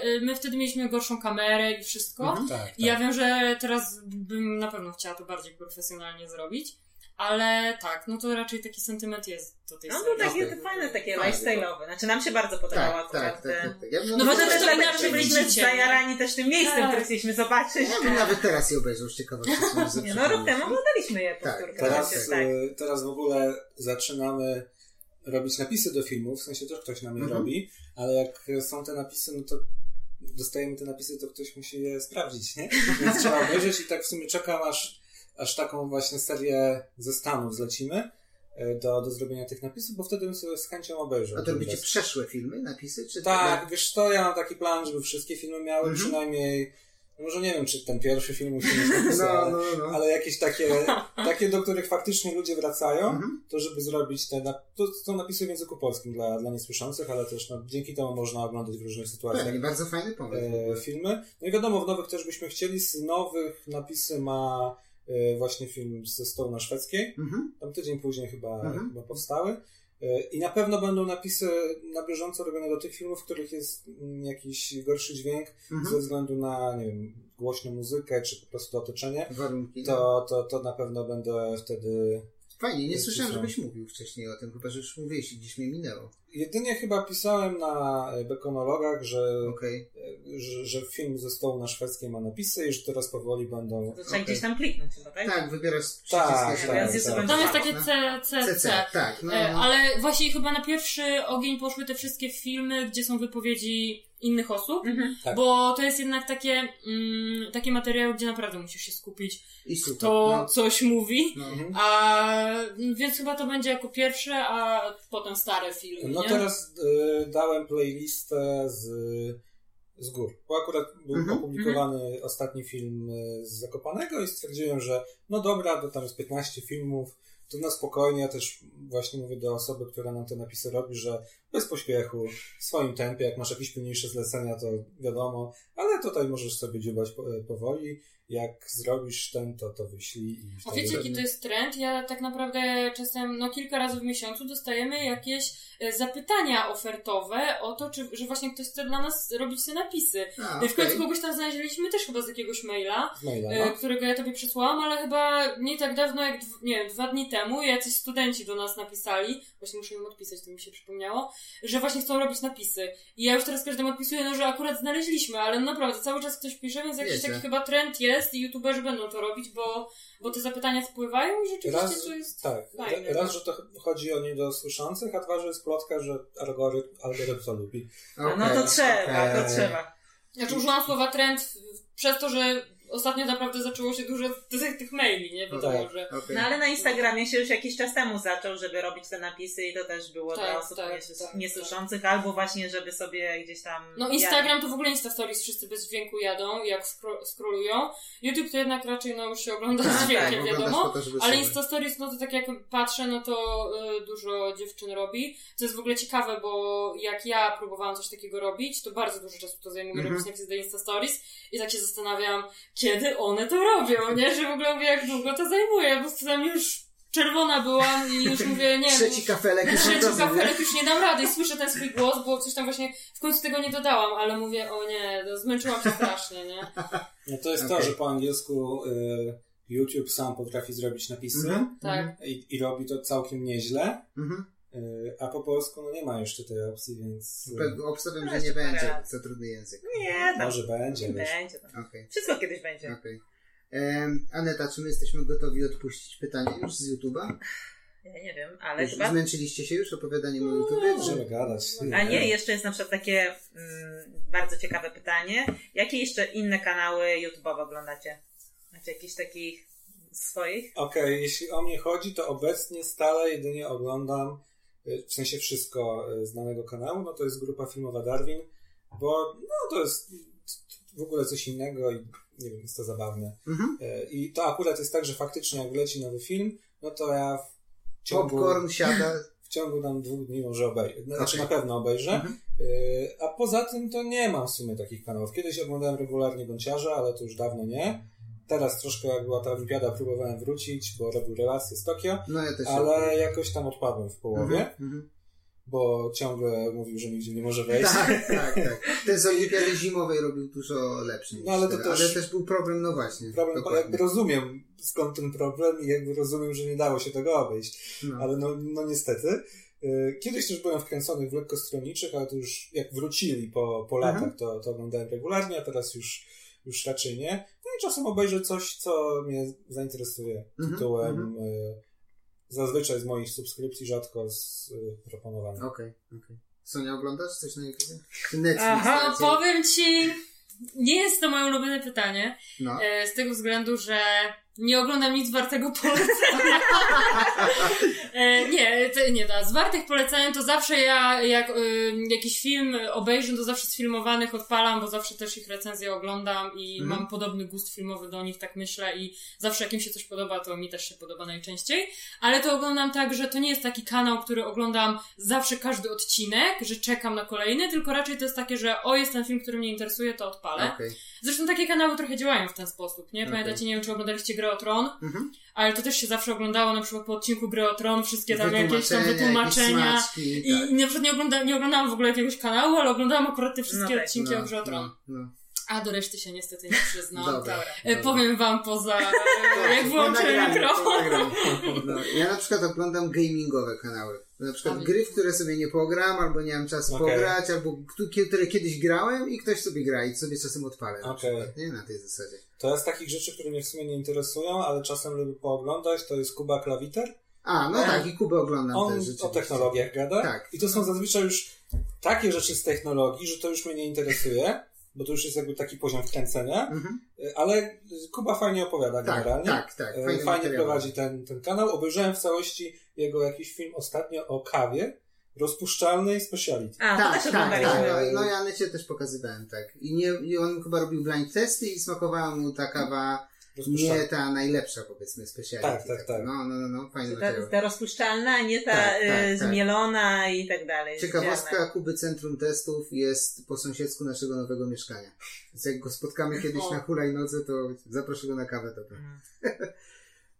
y, my wtedy mieliśmy gorszą kamerę i wszystko. Mhm. tak, tak. I ja wiem, że teraz bym na pewno chciała to bardziej profesjonalnie zrobić. Ale tak, no to raczej taki sentyment jest do tej No serii. był taki Okej. fajny, takie Fajny, lifestyle'owe. Znaczy nam się bardzo podobało Tak, tak, tak, tak, tak. Ja, No Może to też to dlatego, że byliśmy zajarani też tym miejscem, Tak. które chcieliśmy zobaczyć. ja bym nawet teraz je obejrzał z ciekawości. Nie, no rok temu oglądaliśmy je Tak, powtórkę. Teraz, przecież, tak. y, teraz w ogóle zaczynamy robić napisy do filmów, w sensie też ktoś nam je Mhm. robi, ale jak są te napisy, no to dostajemy te napisy, to ktoś musi je sprawdzić, nie? Więc trzeba obejrzeć i tak w sumie czekam aż, aż taką właśnie serię ze Stanów zlecimy e, do, do zrobienia tych napisów, bo wtedy bym sobie z chęcią obejrzał. A to robicie przeszłe filmy, napisy? Czy Tak, wiesz to ja mam taki plan, żeby wszystkie filmy miały Mhm. przynajmniej, no może nie wiem, czy ten pierwszy film musi mieć napisy, No, ale, no, no. ale jakieś takie, takie, do których faktycznie ludzie wracają, Mhm. to żeby zrobić te, to są napisy w języku polskim dla, dla niesłyszących, ale też no, dzięki temu można oglądać w różnych sytuacjach Pewnie, bardzo fajny pomysł. e, filmy. No i wiadomo, w nowych też byśmy chcieli, z nowych napisy ma właśnie film ze stołu na szwedzkiej, Mhm. tam tydzień później chyba, Mhm. chyba powstały. E, I na pewno będą napisy na bieżąco robione do tych filmów, w których jest mm, jakiś gorszy dźwięk ze Mhm. względu na, nie wiem, głośną muzykę, czy po prostu otoczenie. Warunki. To, to, to na pewno będę wtedy. Fajnie, nie słyszałem, żebyś mówił wcześniej o tym, chyba że już mówiłeś i gdzieś mnie minęło. Jedynie chyba pisałem na e, bekonologach, że, Okej. e, że, że film ze stołu na szwedzkiej ma napisy i że teraz powoli będą. To trzeba Okej. gdzieś tam kliknąć chyba, tak? Tak, wybierasz Tak, tak, raz. super. Tam jest takie No. C, C, CC, C. tak. No, E, no. Ale właśnie chyba na pierwszy ogień poszły te wszystkie filmy, gdzie są wypowiedzi innych osób, Mhm. Tak. bo to jest jednak takie, mm, takie materiały, gdzie naprawdę musisz się skupić, I super. kto No. coś mówi. No. Mhm. A, więc chyba to będzie jako pierwsze, a potem stare filmy. No nie? teraz e, dałem playlistę z, z gór. Bo akurat był Mhm, opublikowany ostatni film e, z Zakopanego i stwierdziłem, że no dobra, to tam jest 15 filmów, to na spokojnie, ja też właśnie mówię do osoby, która nam te napisy robi, że bez pośpiechu, w swoim tempie, jak masz jakieś pilniejsze zlecenia, to wiadomo, ale tutaj możesz sobie dziubać e, powoli, jak zrobisz ten, to to wyślij i A wiecie, jaki to jest trend? Ja tak naprawdę czasem, no kilka razy w miesiącu dostajemy jakieś e, zapytania ofertowe o to, czy, że właśnie ktoś chce dla nas robić te napisy. A, W końcu kogoś tam znaleźliśmy też chyba z jakiegoś maila, maila, e, no. którego ja tobie przesłałam, ale chyba nie tak dawno, jak nie wiem, dwa dni temu jacyś studenci do nas napisali, właśnie muszę im odpisać, to mi się przypomniało, że właśnie chcą robić napisy. I ja już teraz każdemu odpisuję, no że akurat znaleźliśmy, ale naprawdę cały czas ktoś pisze, więc jakiś Wiecie. taki chyba trend jest i youtuberzy będą to robić, bo, bo te zapytania wpływają i rzeczywiście Raz, to jest tak, fajne. raz, że to chodzi o nie do słyszących, a dwa, że jest plotka, że algorytm, algorytm to lubi. A no to trzeba, to okej. trzeba. Znaczy użyłam słowa trend przez to, że ostatnio naprawdę zaczęło się dużo tych, tych maili, nie? Wiadomo, Tak. że... Okej. No ale na Instagramie się już jakiś czas temu zaczął, żeby robić te napisy i to też było Tak, dla osób tak, tak, niesłyszących, albo właśnie, żeby sobie gdzieś tam... No Instagram to w ogóle Insta Stories wszyscy bez dźwięku jadą, jak skro- scrollują. YouTube to jednak raczej no już się ogląda Tak, z dźwiękiem, wiadomo. to, Ale Insta Stories, no to tak jak patrzę, no to y, dużo dziewczyn robi. Co jest w ogóle ciekawe, bo jak ja próbowałam coś takiego robić, to bardzo dużo czasu to zajmuje Mhm. robić napisy do Insta Stories i tak się zastanawiam, kiedy one to robią, nie? Że w ogóle mówię, jak długo to zajmuje, bo tam już czerwona byłam i już mówię, nie Trzeci kafelek już Trzeci gotowy, nie? kafelek już nie dam rady i słyszę ten swój głos, bo coś tam właśnie w końcu tego nie dodałam, ale mówię, o nie, no, zmęczyłam się strasznie, nie? No to jest Okej. to, że po angielsku y, YouTube sam potrafi zrobić napisy Mhm, Tak. i, i robi to całkiem nieźle, mhm. y, a po polsku no nie ma jeszcze tej opcji, więc y, Pe- Obstawiam, że Jeszcze nie będzie za trudny język. Nie, tam może będzie. wiesz. będzie. Tam. Okej, Wszystko kiedyś będzie. okej. Em, Aneta, czy my jesteśmy gotowi odpuścić pytanie już z YouTube'a? Ja nie wiem, ale Już chyba... Zmęczyliście się już opowiadaniem o YouTubie? Możemy gadać. A nie, jeszcze jest na przykład takie mm, bardzo ciekawe pytanie. Jakie jeszcze inne kanały YouTube'owe oglądacie? Macie jakichś takich swoich? Okej, jeśli o mnie chodzi, to obecnie stale jedynie oglądam, w sensie wszystko y, znanego kanału, no to jest grupa filmowa Darwin, bo no to jest w ogóle coś innego i nie wiem, jest to zabawne. Mhm. Y, I to akurat jest tak, że faktycznie jak leci nowy film, no to ja w ciągu, Popcorn siada. w ciągu tam dwóch dni może obejrzę. Znaczy Okej. na pewno obejrzę. Mhm. Y, A poza tym to nie mam w sumie takich kanałów. Kiedyś oglądałem regularnie Gąciarza, ale to już dawno nie. Teraz troszkę jak była ta olimpiada próbowałem wrócić, bo robił relacje z Tokio, No ja ale jakoś tam odpadłem w połowie, Mhm, mhm. bo ciągle mówił, że nigdzie nie może wejść. Tak, tak, tak. Ten z olimpiady zimowej robił dużo lepszy No, ale to też- ale też był problem, no właśnie. Problem, dokładnie. jakby rozumiem skąd ten problem i jakby rozumiem, że nie dało się tego obejść. No. Ale no, no niestety. Y, Kiedyś też byłem wkręcony w lekkostroniczych, ale to już jak wrócili po, po Mhm. latach, to, to oglądałem regularnie, a teraz już, już raczej nie. No i czasem obejrzę coś, co mnie zainteresuje Mhm, tytułem. mhm. y, Zazwyczaj z moich subskrypcji, rzadko z y, proponowanych. Okej, okej. Sonia, oglądasz coś na YouTube? Netflix. Aha, No powiem ci, nie jest to moje ulubione pytanie, No. e, z tego względu, że Nie oglądam nic wartego polecenia. e, nie, to, nie, da. z wartych polecenia to zawsze ja, jak y, jakiś film obejrzę, to zawsze z filmowanych odpalam, bo zawsze też ich recenzje oglądam i Mhm. mam podobny gust filmowy do nich, tak myślę i zawsze jak im się coś podoba, to mi też się podoba najczęściej. Ale to oglądam tak, że to nie jest taki kanał, który oglądam zawsze każdy odcinek, że czekam na kolejny, tylko raczej to jest takie, że o, jest ten film, który mnie interesuje, to odpalę. Okej. Zresztą takie kanały trochę działają w ten sposób, nie? Pamiętacie, Okej. nie wiem, czy oglądaliście Grę o Tron, Mhm. ale to też się zawsze oglądało, na przykład po odcinku Gry o Tron, wszystkie tam jakieś tam Wytłumaczenia, smaczki, I tak. na przykład nie, ogląda, nie oglądałam w ogóle jakiegoś kanału, ale oglądałam akurat te wszystkie No tak, odcinki o Grze o Tron. No, no. A do reszty się niestety nie przyznam. Dobra. E, dobra. Powiem wam poza, e, Tak, jak wyłączę nagramy, mikrofon. No, ja na przykład oglądam gamingowe kanały. Na przykład gry, w które sobie nie pogram, albo nie mam czasu Okej. pograć, albo które kiedyś grałem i ktoś sobie gra i sobie czasem odpalę. Na przykład, nie? Na tej zasadzie. To jest takich rzeczy, które mnie w sumie nie interesują, ale czasem lubię pooglądać, to jest Kuba Klawiter. A, no E, tak, i Kubę oglądam On też o technologiach gada. Tak. I to są zazwyczaj już takie rzeczy z technologii, że to już mnie nie interesuje, bo to już jest jakby taki poziom wkręcenia, Mhm. ale Kuba fajnie opowiada Tak, generalnie. tak, tak. E, Fajnie materiał. prowadzi ten, ten kanał. Obejrzałem w całości jego jakiś film ostatnio o kawie rozpuszczalnej speciality. A, to Tak, też tak, oglądaliśmy. tak. No, no ja Anecie też pokazywałem, tak. I, nie, I on chyba robił blind testy i smakowała mu ta kawa nie ta najlepsza, powiedzmy, specjalnie. Tak, tak, tak. No, no, no, no fajny Ta, materiał. ta rozpuszczalna, a nie ta Tak, tak, y, tak. zmielona i tak dalej. Ciekawostka Ziarna. Kuby Centrum Testów jest po sąsiedzku naszego nowego mieszkania. Więc jak go spotkamy kiedyś O. na hulajnodze, to zaproszę go na kawę. Dobra.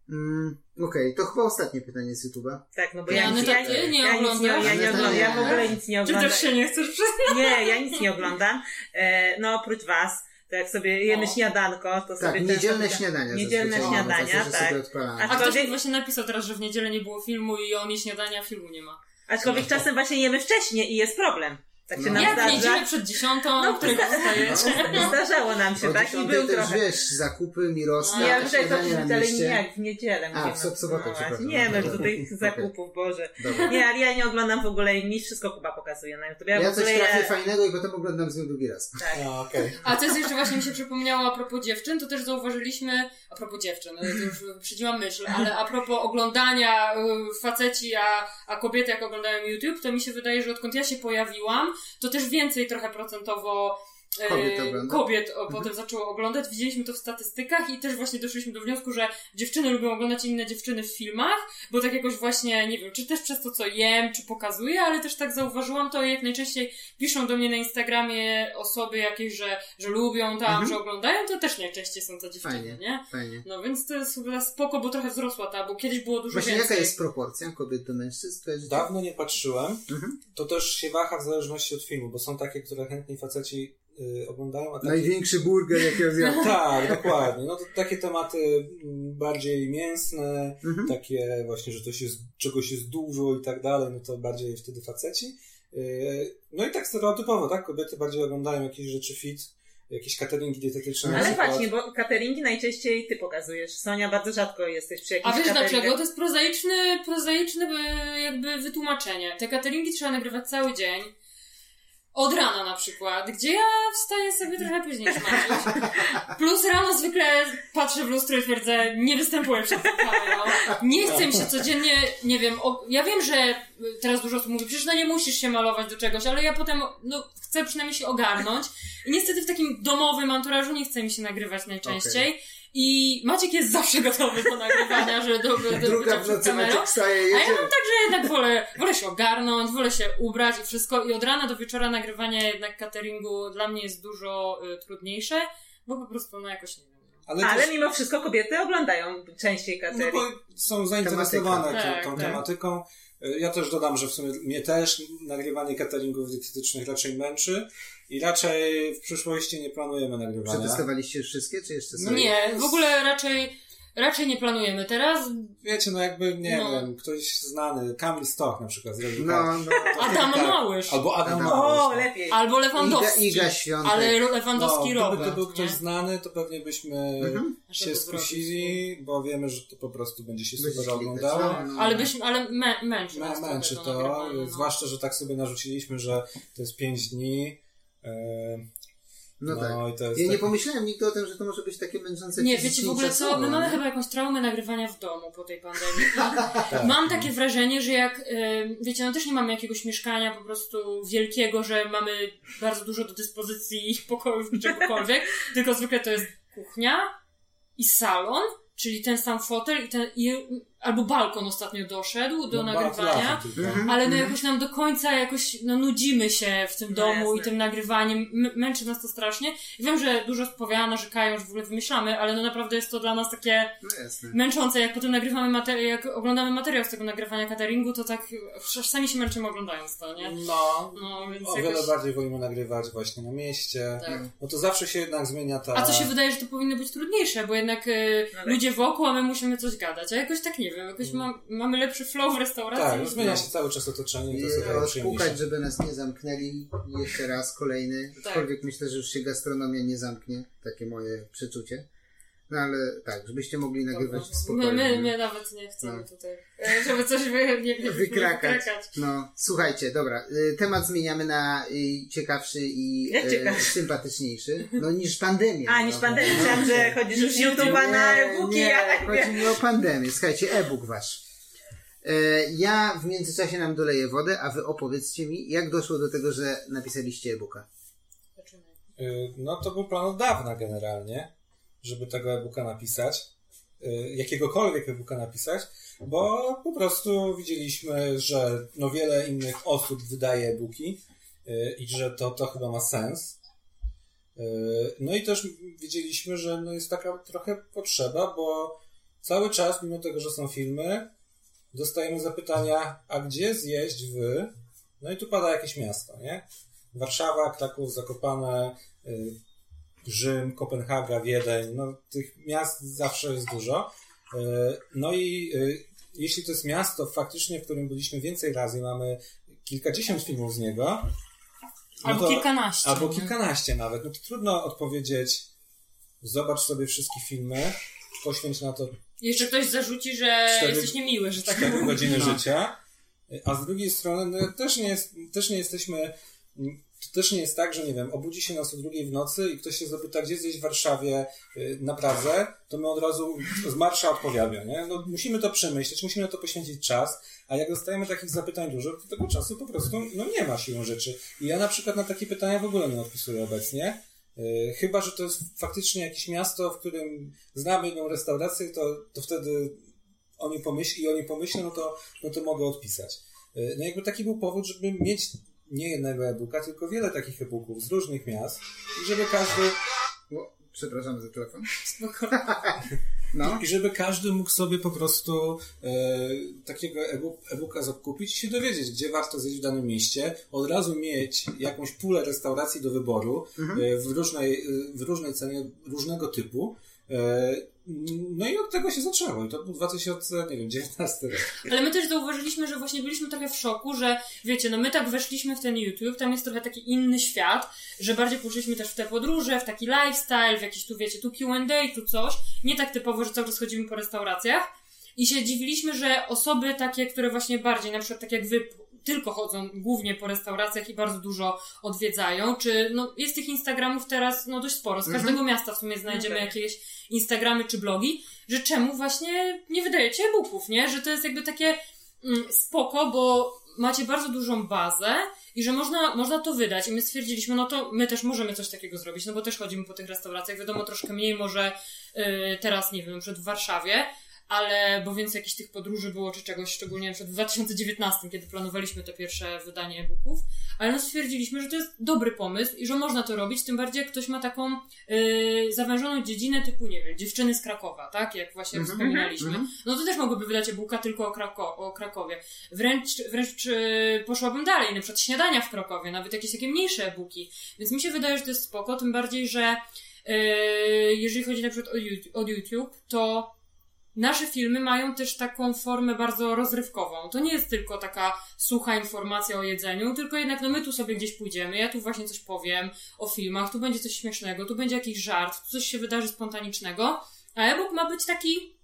Mm, Okej, to chyba ostatnie pytanie z YouTube'a. Tak, no bo Ja, ja, no nic, tak, ja, nie ja, nic nie, ja nie oglądam. Ja w nie. ogóle nic nie Czy oglądam. też się nie chcesz przyznać? Nie, ja nic nie oglądam. E, no oprócz was, to jak sobie jemy O. śniadanko, to Tak, sobie niedzielne często- śniadania. Niedzielne śniadania, No, że tak. A A ktoś właśnie napisał teraz, że w niedzielę nie było filmu i on je śniadania, filmu nie ma. Aczkolwiek czasem właśnie jemy wcześniej i jest problem. Tak się No. nam Jak w zdarza. niedzielę przed dziesiątą, No, no, którego wstajecie? No. Zdarzało nam się, tak? I był też trochę. wiesz, zakupy, Mirosław, No, Ja że to ale nie jak w niedzielę. A, w sobotę, No przepraszam. Nie, my tych Okej. zakupów, Boże. Dobra. Nie, ale ja nie oglądam w ogóle, mi wszystko Kuba pokazuje na YouTube. Ja, Ja coś trafię fajnego i potem oglądam z nią drugi raz. Tak. No, okej. A co jest jeszcze właśnie mi się przypomniało a propos dziewczyn, to też zauważyliśmy, a propos dziewczyn, to już przydziłam myśl, ale a propos oglądania y, faceci, a, a kobiety jak oglądają YouTube, to mi się wydaje, że odkąd ja się pojawiłam, to też więcej trochę procentowo Kobiet ogląda. kobiet o, Mhm. potem zaczęło oglądać. Widzieliśmy to w statystykach i też właśnie doszliśmy do wniosku, że dziewczyny lubią oglądać inne dziewczyny w filmach, bo tak jakoś właśnie, nie wiem, czy też przez to, co jem, czy pokazuję, ale też tak zauważyłam to, jak najczęściej piszą do mnie na Instagramie osoby jakieś, że, że lubią tam, Mhm. że oglądają, to też najczęściej są to dziewczyny, Fajnie. nie? Fajnie. No więc to jest chyba spoko, bo trochę wzrosła ta, bo kiedyś było dużo Właśnie więcej. jaka jest proporcja kobiet do mężczyzn? Kojarzycie? Dawno nie patrzyłem. Mhm. To też się waha w zależności od filmu, bo są takie, które chętniej faceci y, a takie... Największy burger, jakiego zjadłem. Tak, dokładnie. No to takie tematy mm, bardziej mięsne, Mhm. takie właśnie, że to się, czegoś jest dużo i tak dalej, no to bardziej wtedy faceci. Yy, No i tak stereotypowo, tak? Kobiety bardziej oglądają jakieś rzeczy fit, jakieś cateringi dietetyczne. na Ale przykład. właśnie, bo cateringi najczęściej ty pokazujesz. Sonia, bardzo rzadko jesteś przy A jakichś wiesz cateringach. dlaczego? To jest prozaiczny y, jakby wytłumaczenie. Te cateringi trzeba nagrywać cały dzień. Od rana na przykład, gdzie ja wstaję sobie trochę później niż Maciuś. Plus rano zwykle patrzę w lustro i twierdzę, nie występuję przed kamerą. Nie chcę mi się codziennie, nie wiem, o, ja wiem, że teraz dużo osób mówi, przecież no nie musisz się malować do czegoś, ale ja potem, no, chcę przynajmniej się ogarnąć. I niestety w takim domowym anturażu nie chce mi się nagrywać najczęściej. I Maciek jest zawsze gotowy do nagrywania, że do, do, do Druga w nocy. Maciek wstaje, A ja mam tak, że jednak wolę, wolę się ogarnąć, wolę się ubrać i wszystko. I od rana do wieczora nagrywania jednak cateringu dla mnie jest dużo y, trudniejsze, bo po prostu no jakoś nie wiem. Ale, Ale też, mimo wszystko kobiety oglądają częściej no catering. bo są zainteresowane Tematyka. tą, tą Tak, tak. tematyką. Yy, Ja też dodam, że w sumie mnie też nagrywanie cateringów dietetycznych raczej męczy i raczej w przyszłości nie planujemy nagrywania. Przetestowaliście wszystkie, czy jeszcze są? No nie, w ogóle raczej, raczej nie planujemy teraz. Wiecie, no jakby, nie No. wiem, ktoś znany, Kamil Stoch na przykład zrobił No, tak. no. Adam tak. Małysz. Albo Adam Adam Małysz. O, no. lepiej. Albo Iga, Lewandowski. Iga Świątek. ale Lewandowski no, Robert. Gdyby to był ktoś nie? znany, to pewnie byśmy Mhm. się skusili, bo wiemy, że to po prostu będzie się super oglądało. no, no. Ale byśmy, ale mę, męczy Mę, męczy to, nagrywanie, no. zwłaszcza, że tak sobie narzuciliśmy, że to jest 5 dni. E, No, No, tak. i to jest Ja nie pomyślałem nigdy o tym, że to może być takie męczące Nie, wiecie w ogóle co? My mamy chyba jakąś traumę nagrywania w domu po tej pandemii. Mam takie wrażenie, że jak, wiecie, no też nie mamy jakiegoś mieszkania po prostu wielkiego, że mamy bardzo dużo do dyspozycji pokojów czy czegokolwiek, tylko zwykle to jest kuchnia i salon, czyli ten sam fotel i ten, i, albo balkon ostatnio doszedł do No, nagrywania. Mhm. Ale no jakoś nam do końca jakoś no, nudzimy się w tym No domu jasne. i tym nagrywaniem. M- męczy nas to strasznie. I wiem, że dużo spowiada, narzekają, że w ogóle wymyślamy, ale no naprawdę jest to dla nas takie No męczące. Jak potem nagrywamy materiał, jak oglądamy materiał z tego nagrywania cateringu, to tak aż sami się męczymy oglądając to, nie? No, No, więc o jakoś... wiele bardziej wolimy nagrywać właśnie na mieście. Tak. No to zawsze się jednak zmienia ta... A co się wydaje, że to powinno być trudniejsze, bo jednak y, ludzie wokół, a my musimy coś gadać. A jakoś tak nie wiem, jakoś ma, mamy lepszy flow w restauracji. Tak, no zmienia się cały czas otoczenie i to odpukać, żeby nas nie zamknęli jeszcze raz kolejny. Tak. Aczkolwiek myślę, że już się gastronomia nie zamknie. Takie moje przeczucie. No ale tak, żebyście mogli nagrywać w spokoju. My, my, nie? my nawet nie chcemy No. tutaj, e, żeby coś wy, nie, nie, Wykrakać. wykrakać. No, słuchajcie, dobra. y, Temat zmieniamy na y, ciekawszy i e, sympatyczniejszy. No niż pandemia. A, no. niż pandemia. Myślałam, że chodzisz już YouTube'a na e-booki. Nie, ja chodzi mi o pandemię. Słuchajcie, e-book wasz. E, Ja w międzyczasie nam doleję wodę, a wy opowiedzcie mi, jak doszło do tego, że napisaliście e-booka. Y, No to był plan od dawna generalnie, żeby tego e-booka napisać, y, jakiegokolwiek e-booka napisać, bo po prostu widzieliśmy, że no wiele innych osób wydaje e-booki y, i że to, to chyba ma sens. Y, No i też wiedzieliśmy, że no jest taka trochę potrzeba, bo cały czas, mimo tego, że są filmy, dostajemy zapytania, a gdzie zjeść w... No i tu pada jakieś miasto, nie? Warszawa, Kraków, Zakopane, Rzym, Kopenhaga, Wiedeń, no tych miast zawsze jest dużo. Y, No i y, jeśli to jest miasto faktycznie, w którym byliśmy więcej razy, mamy kilkadziesiąt filmów z niego, no Albo to- kilkanaście. albo nie? kilkanaście nawet, no to trudno odpowiedzieć, zobacz sobie wszystkie filmy, poświęć na to Jeszcze ktoś zarzuci, że Cztery- jesteś niemiły, że tak 4 godziny No. życia, a z drugiej strony no, też, nie jest, też nie jesteśmy, to też nie jest tak, że nie wiem, obudzi się nas o drugiej w nocy i ktoś się zapyta, gdzie zjeść w Warszawie y, na Pradze, to my od razu z marsza odpowiadamy, nie? No, musimy to przemyśleć, musimy na to poświęcić czas, a jak dostajemy takich zapytań dużo, to tego czasu po prostu no, nie ma siłą rzeczy. I ja na przykład na takie pytania w ogóle nie odpisuję obecnie, y, chyba, że to jest faktycznie jakieś miasto, w którym znamy jedną restaurację, to, to wtedy oni pomyśli i oni pomyślą, no to, no to mogę odpisać. Y, No jakby taki był powód, żeby mieć nie jednego e-booka, tylko wiele takich e-booków z różnych miast i żeby każdy, O, przepraszam za telefon. Spoko. No. i żeby każdy mógł sobie po prostu e, takiego e-book, e-booka zakupić i się dowiedzieć, gdzie warto zjeść w danym mieście, od razu mieć jakąś pulę restauracji do wyboru e, w, różnej, e, w różnej cenie, różnego typu. E, no i od tego się zaczęło i to był 2019 rok. Ale my też zauważyliśmy, że właśnie byliśmy trochę w szoku, że wiecie, no my tak weszliśmy w ten YouTube, tam jest trochę taki inny świat, że bardziej poszliśmy też w te podróże, w taki lifestyle, w jakiś tu wiecie, tu Q&A, tu coś. Nie tak typowo, że cały czas chodzimy po restauracjach. I się dziwiliśmy, że osoby takie, które właśnie bardziej, na przykład tak jak wy, tylko chodzą głównie po restauracjach i bardzo dużo odwiedzają, czy no jest tych Instagramów teraz no dość sporo, z każdego miasta w sumie znajdziemy Mhm. jakieś Instagramy czy blogi, że czemu właśnie nie wydajecie e-booków, nie? Że to jest jakby takie mm, spoko, bo macie bardzo dużą bazę i że można, można to wydać. I my stwierdziliśmy, no to my też możemy coś takiego zrobić, no bo też chodzimy po tych restauracjach, wiadomo, troszkę mniej może yy, teraz, nie wiem, przed w Warszawie, ale bo więcej jakichś tych podróży było czy czegoś, szczególnie przed w 2019, kiedy planowaliśmy te pierwsze wydanie e-booków, ale no stwierdziliśmy, że to jest dobry pomysł i że można to robić, tym bardziej jak ktoś ma taką yy, zawężoną dziedzinę typu, nie wiem, dziewczyny z Krakowa, tak? Jak właśnie Mhm, wspominaliśmy. mhm. No to też mogłoby wydać e-booka tylko o, Krako- o Krakowie. Wręcz, wręcz yy, poszłabym dalej, na przykład śniadania w Krakowie, nawet jakieś takie mniejsze e-booki. Więc mi się wydaje, że to jest spoko, tym bardziej, że yy, jeżeli chodzi na przykład o YouTube, to nasze filmy mają też taką formę bardzo rozrywkową. To nie jest tylko taka sucha informacja o jedzeniu, tylko jednak no my tu sobie gdzieś pójdziemy, ja tu właśnie coś powiem o filmach, tu będzie coś śmiesznego, tu będzie jakiś żart, tu coś się wydarzy spontanicznego, a e-book ma być taki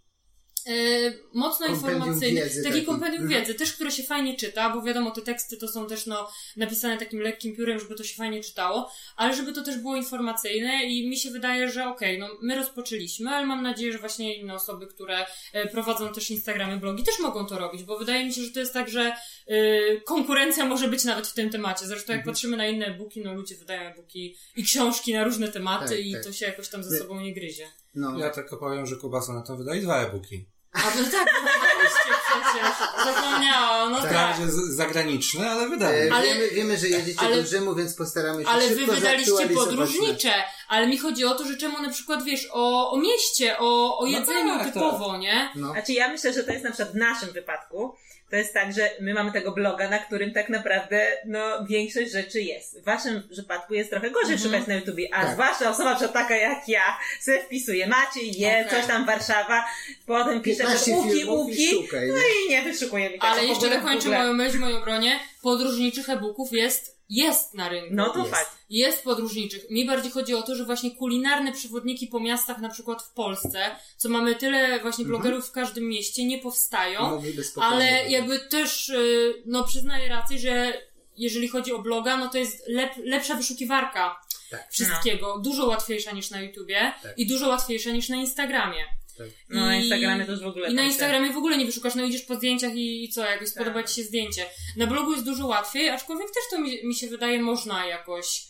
mocno Kompendium informacyjny, wiedzy taki taki. kompendium Mhm. wiedzy, też które się fajnie czyta, bo wiadomo, te teksty to są też no, napisane takim lekkim piórem, żeby to się fajnie czytało, ale żeby to też było informacyjne i mi się wydaje, że okej, no my rozpoczęliśmy, ale mam nadzieję, że właśnie inne osoby, które e, prowadzą też Instagramy, blogi, też mogą to robić, bo wydaje mi się, że to jest tak, że e, konkurencja może być nawet w tym temacie. Zresztą jak Mhm. patrzymy na inne e-booki, no ludzie wydają e-booki i książki na różne tematy Tak, i tak. to się jakoś tam ze sobą nie gryzie. No. Ja tylko powiem, że Kubasa na to wydaje dwa e-booki. A no tak, oczywiście przecież. Zapomniałam, no tak. Z- zagraniczne, ale E, wydaje. Ale- wiemy, wiemy, że jedziecie ale- do Rzymu, więc postaramy się Ale wy wydaliście podróżnicze, ale mi chodzi o to, że czemu na przykład wiesz o, o mieście, o, o No jedzeniu tak, typowo, nie? nasz. No. Znaczy ja myślę, że to jest na przykład w naszym wypadku. To jest tak, że my mamy tego bloga, na którym tak naprawdę no, większość rzeczy jest. W waszym przypadku jest trochę gorzej Mhm. szukać na YouTubie, a Tak. zwłaszcza osoba przykład taka jak ja se wpisuje Maciej, je, Okej. coś tam Warszawa, potem pisze 15 uki, uki, no nie? i nie wyszukuje mi tego Ale jeszcze dokończę moją myśl, w mojej obronie. Podróżniczych e-booków jest, jest na rynku. No to Jest. fakt. Jest podróżniczych. Mi bardziej chodzi o to, że właśnie kulinarne przewodniki po miastach, na przykład w Polsce, co mamy tyle właśnie Mhm. blogerów w każdym mieście, nie powstają. Ale jakby też, y, no przyznaję rację, że jeżeli chodzi o bloga, no to jest lep, lepsza wyszukiwarka Tak. wszystkiego. Dużo łatwiejsza niż na YouTubie Tak. i dużo łatwiejsza niż na Instagramie. Tak. No na Instagramie już w ogóle I na tam się- Instagramie w ogóle nie wyszukasz, no idziesz po zdjęciach i, i co, jakoś spodoba Tak. ci się zdjęcie. Na blogu jest dużo łatwiej, aczkolwiek też to mi, mi się wydaje można jakoś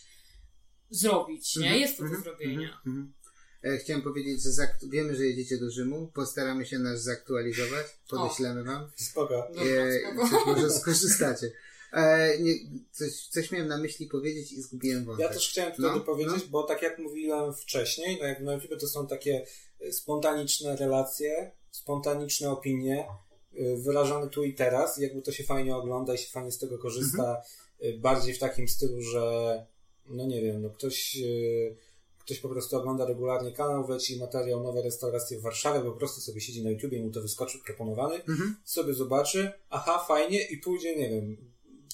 zrobić, nie? Mhm, Jest to do mhm, zrobienia. mhm, mhm. E, Chciałem powiedzieć, że wiemy, że jedziecie do Rzymu, postaramy się nas zaktualizować, podeślemy wam, Spoko. Dobra, e, spoko. coś może skorzystacie. E, nie, coś, coś miałem na myśli powiedzieć i zgubiłem wątek. Ja też chciałem tutaj No, dopowiedzieć, bo tak jak mówiłem wcześniej, no jak YouTube to są takie spontaniczne relacje, spontaniczne opinie, y, wyrażane tu i teraz, jakby to się fajnie ogląda i się fajnie z tego korzysta, y, bardziej w takim stylu, że no nie wiem, no ktoś, y, ktoś po prostu ogląda regularnie kanał, wleci materiał nowe restauracje w Warszawie, po prostu sobie siedzi na YouTubie i mu to wyskoczy proponowany, Mhm. sobie zobaczy, aha, fajnie i pójdzie, nie wiem,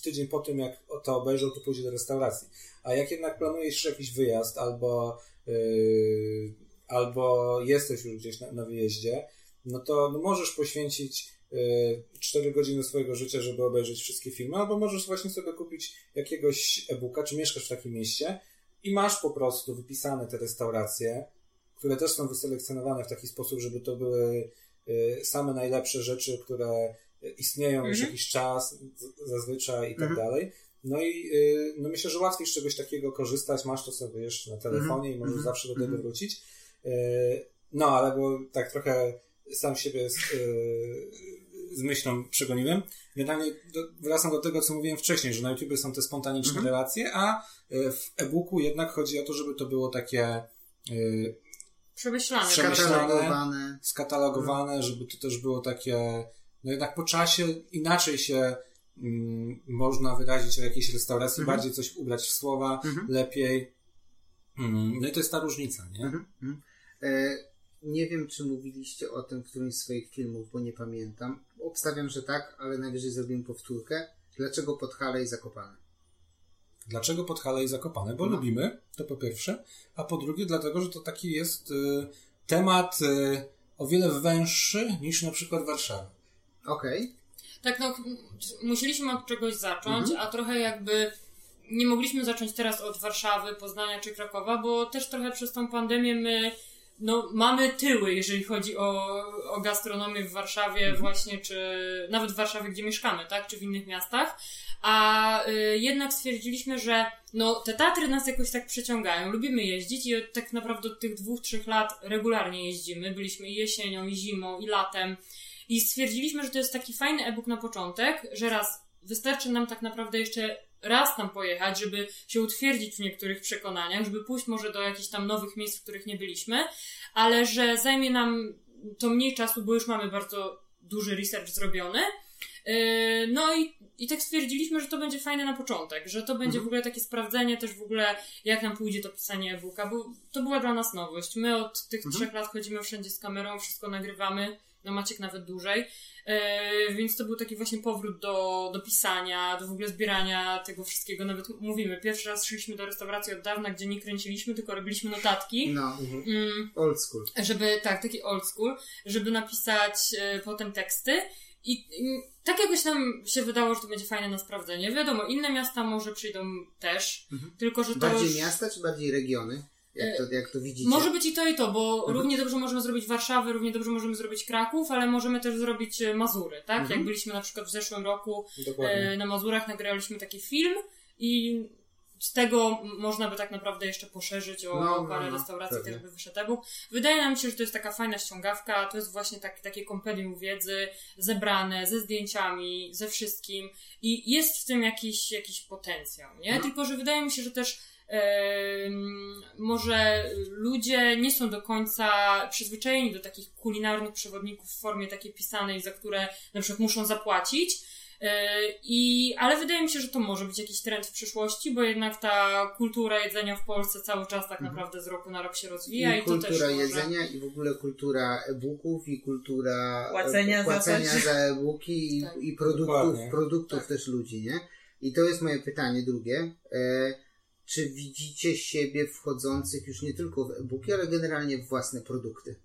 tydzień po tym, jak to obejrzał, to pójdzie do restauracji. A jak jednak planujesz jakiś wyjazd albo, yy, albo jesteś już gdzieś na, na wyjeździe, no to no możesz poświęcić yy, 4 godziny swojego życia, żeby obejrzeć wszystkie filmy, albo możesz właśnie sobie kupić jakiegoś e-booka, czy mieszkasz w takim mieście i masz po prostu wypisane te restauracje, które też są wyselekcjonowane w taki sposób, żeby to były yy, same najlepsze rzeczy, które istnieją już Mhm. jakiś czas zazwyczaj i tak Mhm. dalej. No i yy, no myślę, że łatwiej z czegoś takiego korzystać. Masz to sobie jeszcze na telefonie i możesz Mhm. zawsze do tego Mhm. wrócić. Yy, no, ale bo tak trochę sam siebie z, yy, z myślą przegoniłem. Generalnie do, wracam do tego, co mówiłem wcześniej, że na YouTube są te spontaniczne Mhm. relacje, a yy, w e-booku jednak chodzi o to, żeby to było takie Przemyślane. Przemyślane. Skatalogowane. skatalogowane, żeby to też było takie, no jednak po czasie inaczej się mm, można wyrazić o jakiejś restauracji, Mhm. bardziej coś ubrać w słowa, Mhm. lepiej. Mm, no i to jest ta różnica, nie? E, nie wiem, czy mówiliście o tym w którymś z swoich filmów, bo nie pamiętam. Obstawiam, że tak, ale najwyżej zrobimy powtórkę. Dlaczego Podhale i Zakopane? Dlaczego Podhale i Zakopane? Bo No. lubimy, to po pierwsze, a po drugie dlatego, że to taki jest y, temat y, o wiele węższy niż na przykład Warszawa. Okej. Tak, no, musieliśmy od czegoś zacząć, Mhm. a trochę jakby nie mogliśmy zacząć teraz od Warszawy, Poznania czy Krakowa, bo też trochę przez tą pandemię my no, mamy tyły, jeżeli chodzi o, o gastronomię w Warszawie Mhm. właśnie, czy nawet w Warszawie, gdzie mieszkamy, tak, czy w innych miastach. A y, jednak stwierdziliśmy, że no, te Tatry nas jakoś tak przyciągają. Lubimy jeździć i od, tak naprawdę od tych dwóch, trzech lat regularnie jeździmy. Byliśmy i jesienią, i zimą, i latem. I stwierdziliśmy, że to jest taki fajny e-book na początek, że raz wystarczy nam tak naprawdę jeszcze raz tam pojechać, żeby się utwierdzić w niektórych przekonaniach, żeby pójść może do jakichś tam nowych miejsc, w których nie byliśmy, ale że zajmie nam to mniej czasu, bo już mamy bardzo duży research zrobiony. Yy, No i, i tak stwierdziliśmy, że to będzie fajne na początek, że to będzie Mhm. w ogóle takie sprawdzenie też w ogóle, jak nam pójdzie to pisanie e-booka, bo to była dla nas nowość. My od tych Mhm. trzech lat chodzimy wszędzie z kamerą, wszystko nagrywamy. No Maciek nawet dłużej. E, więc to był taki właśnie powrót do, do pisania, do w ogóle zbierania tego wszystkiego. Nawet mówimy, pierwszy raz szliśmy do restauracji od dawna, gdzie nie kręciliśmy, tylko robiliśmy notatki. No, Mm, old school. żeby, tak, taki old school, żeby napisać e, potem teksty. I, I tak jakoś nam się wydało, że to będzie fajne na sprawdzenie. Wiadomo, inne miasta może przyjdą też, Mhm. tylko że to Bardziej już... miasta czy bardziej regiony? Jak to, jak to widzicie? Może być i to, i to, bo Mhm. równie dobrze możemy zrobić Warszawę, równie dobrze możemy zrobić Kraków, ale możemy też zrobić e, Mazury, tak? Mhm. Jak byliśmy na przykład w zeszłym roku e, na Mazurach, nagraliśmy taki film i z tego można by tak naprawdę jeszcze poszerzyć o No, no, parę no, restauracji, pewnie. też by wyszedł e-book. Wydaje nam się, że to jest taka fajna ściągawka, to jest właśnie tak, takie kompendium wiedzy, zebrane ze zdjęciami, ze wszystkim i jest w tym jakiś, jakiś potencjał, nie? No. Tylko, że wydaje mi się, że też może ludzie nie są do końca przyzwyczajeni do takich kulinarnych przewodników w formie takiej pisanej, za które na przykład muszą zapłacić. E, I, ale wydaje mi się, że to może być jakiś trend w przyszłości, bo jednak ta kultura jedzenia w Polsce cały czas tak Mhm. naprawdę z roku na rok się rozwija i, I to też kultura może... jedzenia i w ogóle kultura e-booków i kultura e, Płacenia za płacenia za e-booki i, Tak. i produktów, Dokładnie. produktów Tak. też ludzi, nie? I to jest moje pytanie drugie. E, czy widzicie siebie wchodzących już nie tylko w e-booki, ale generalnie w własne produkty?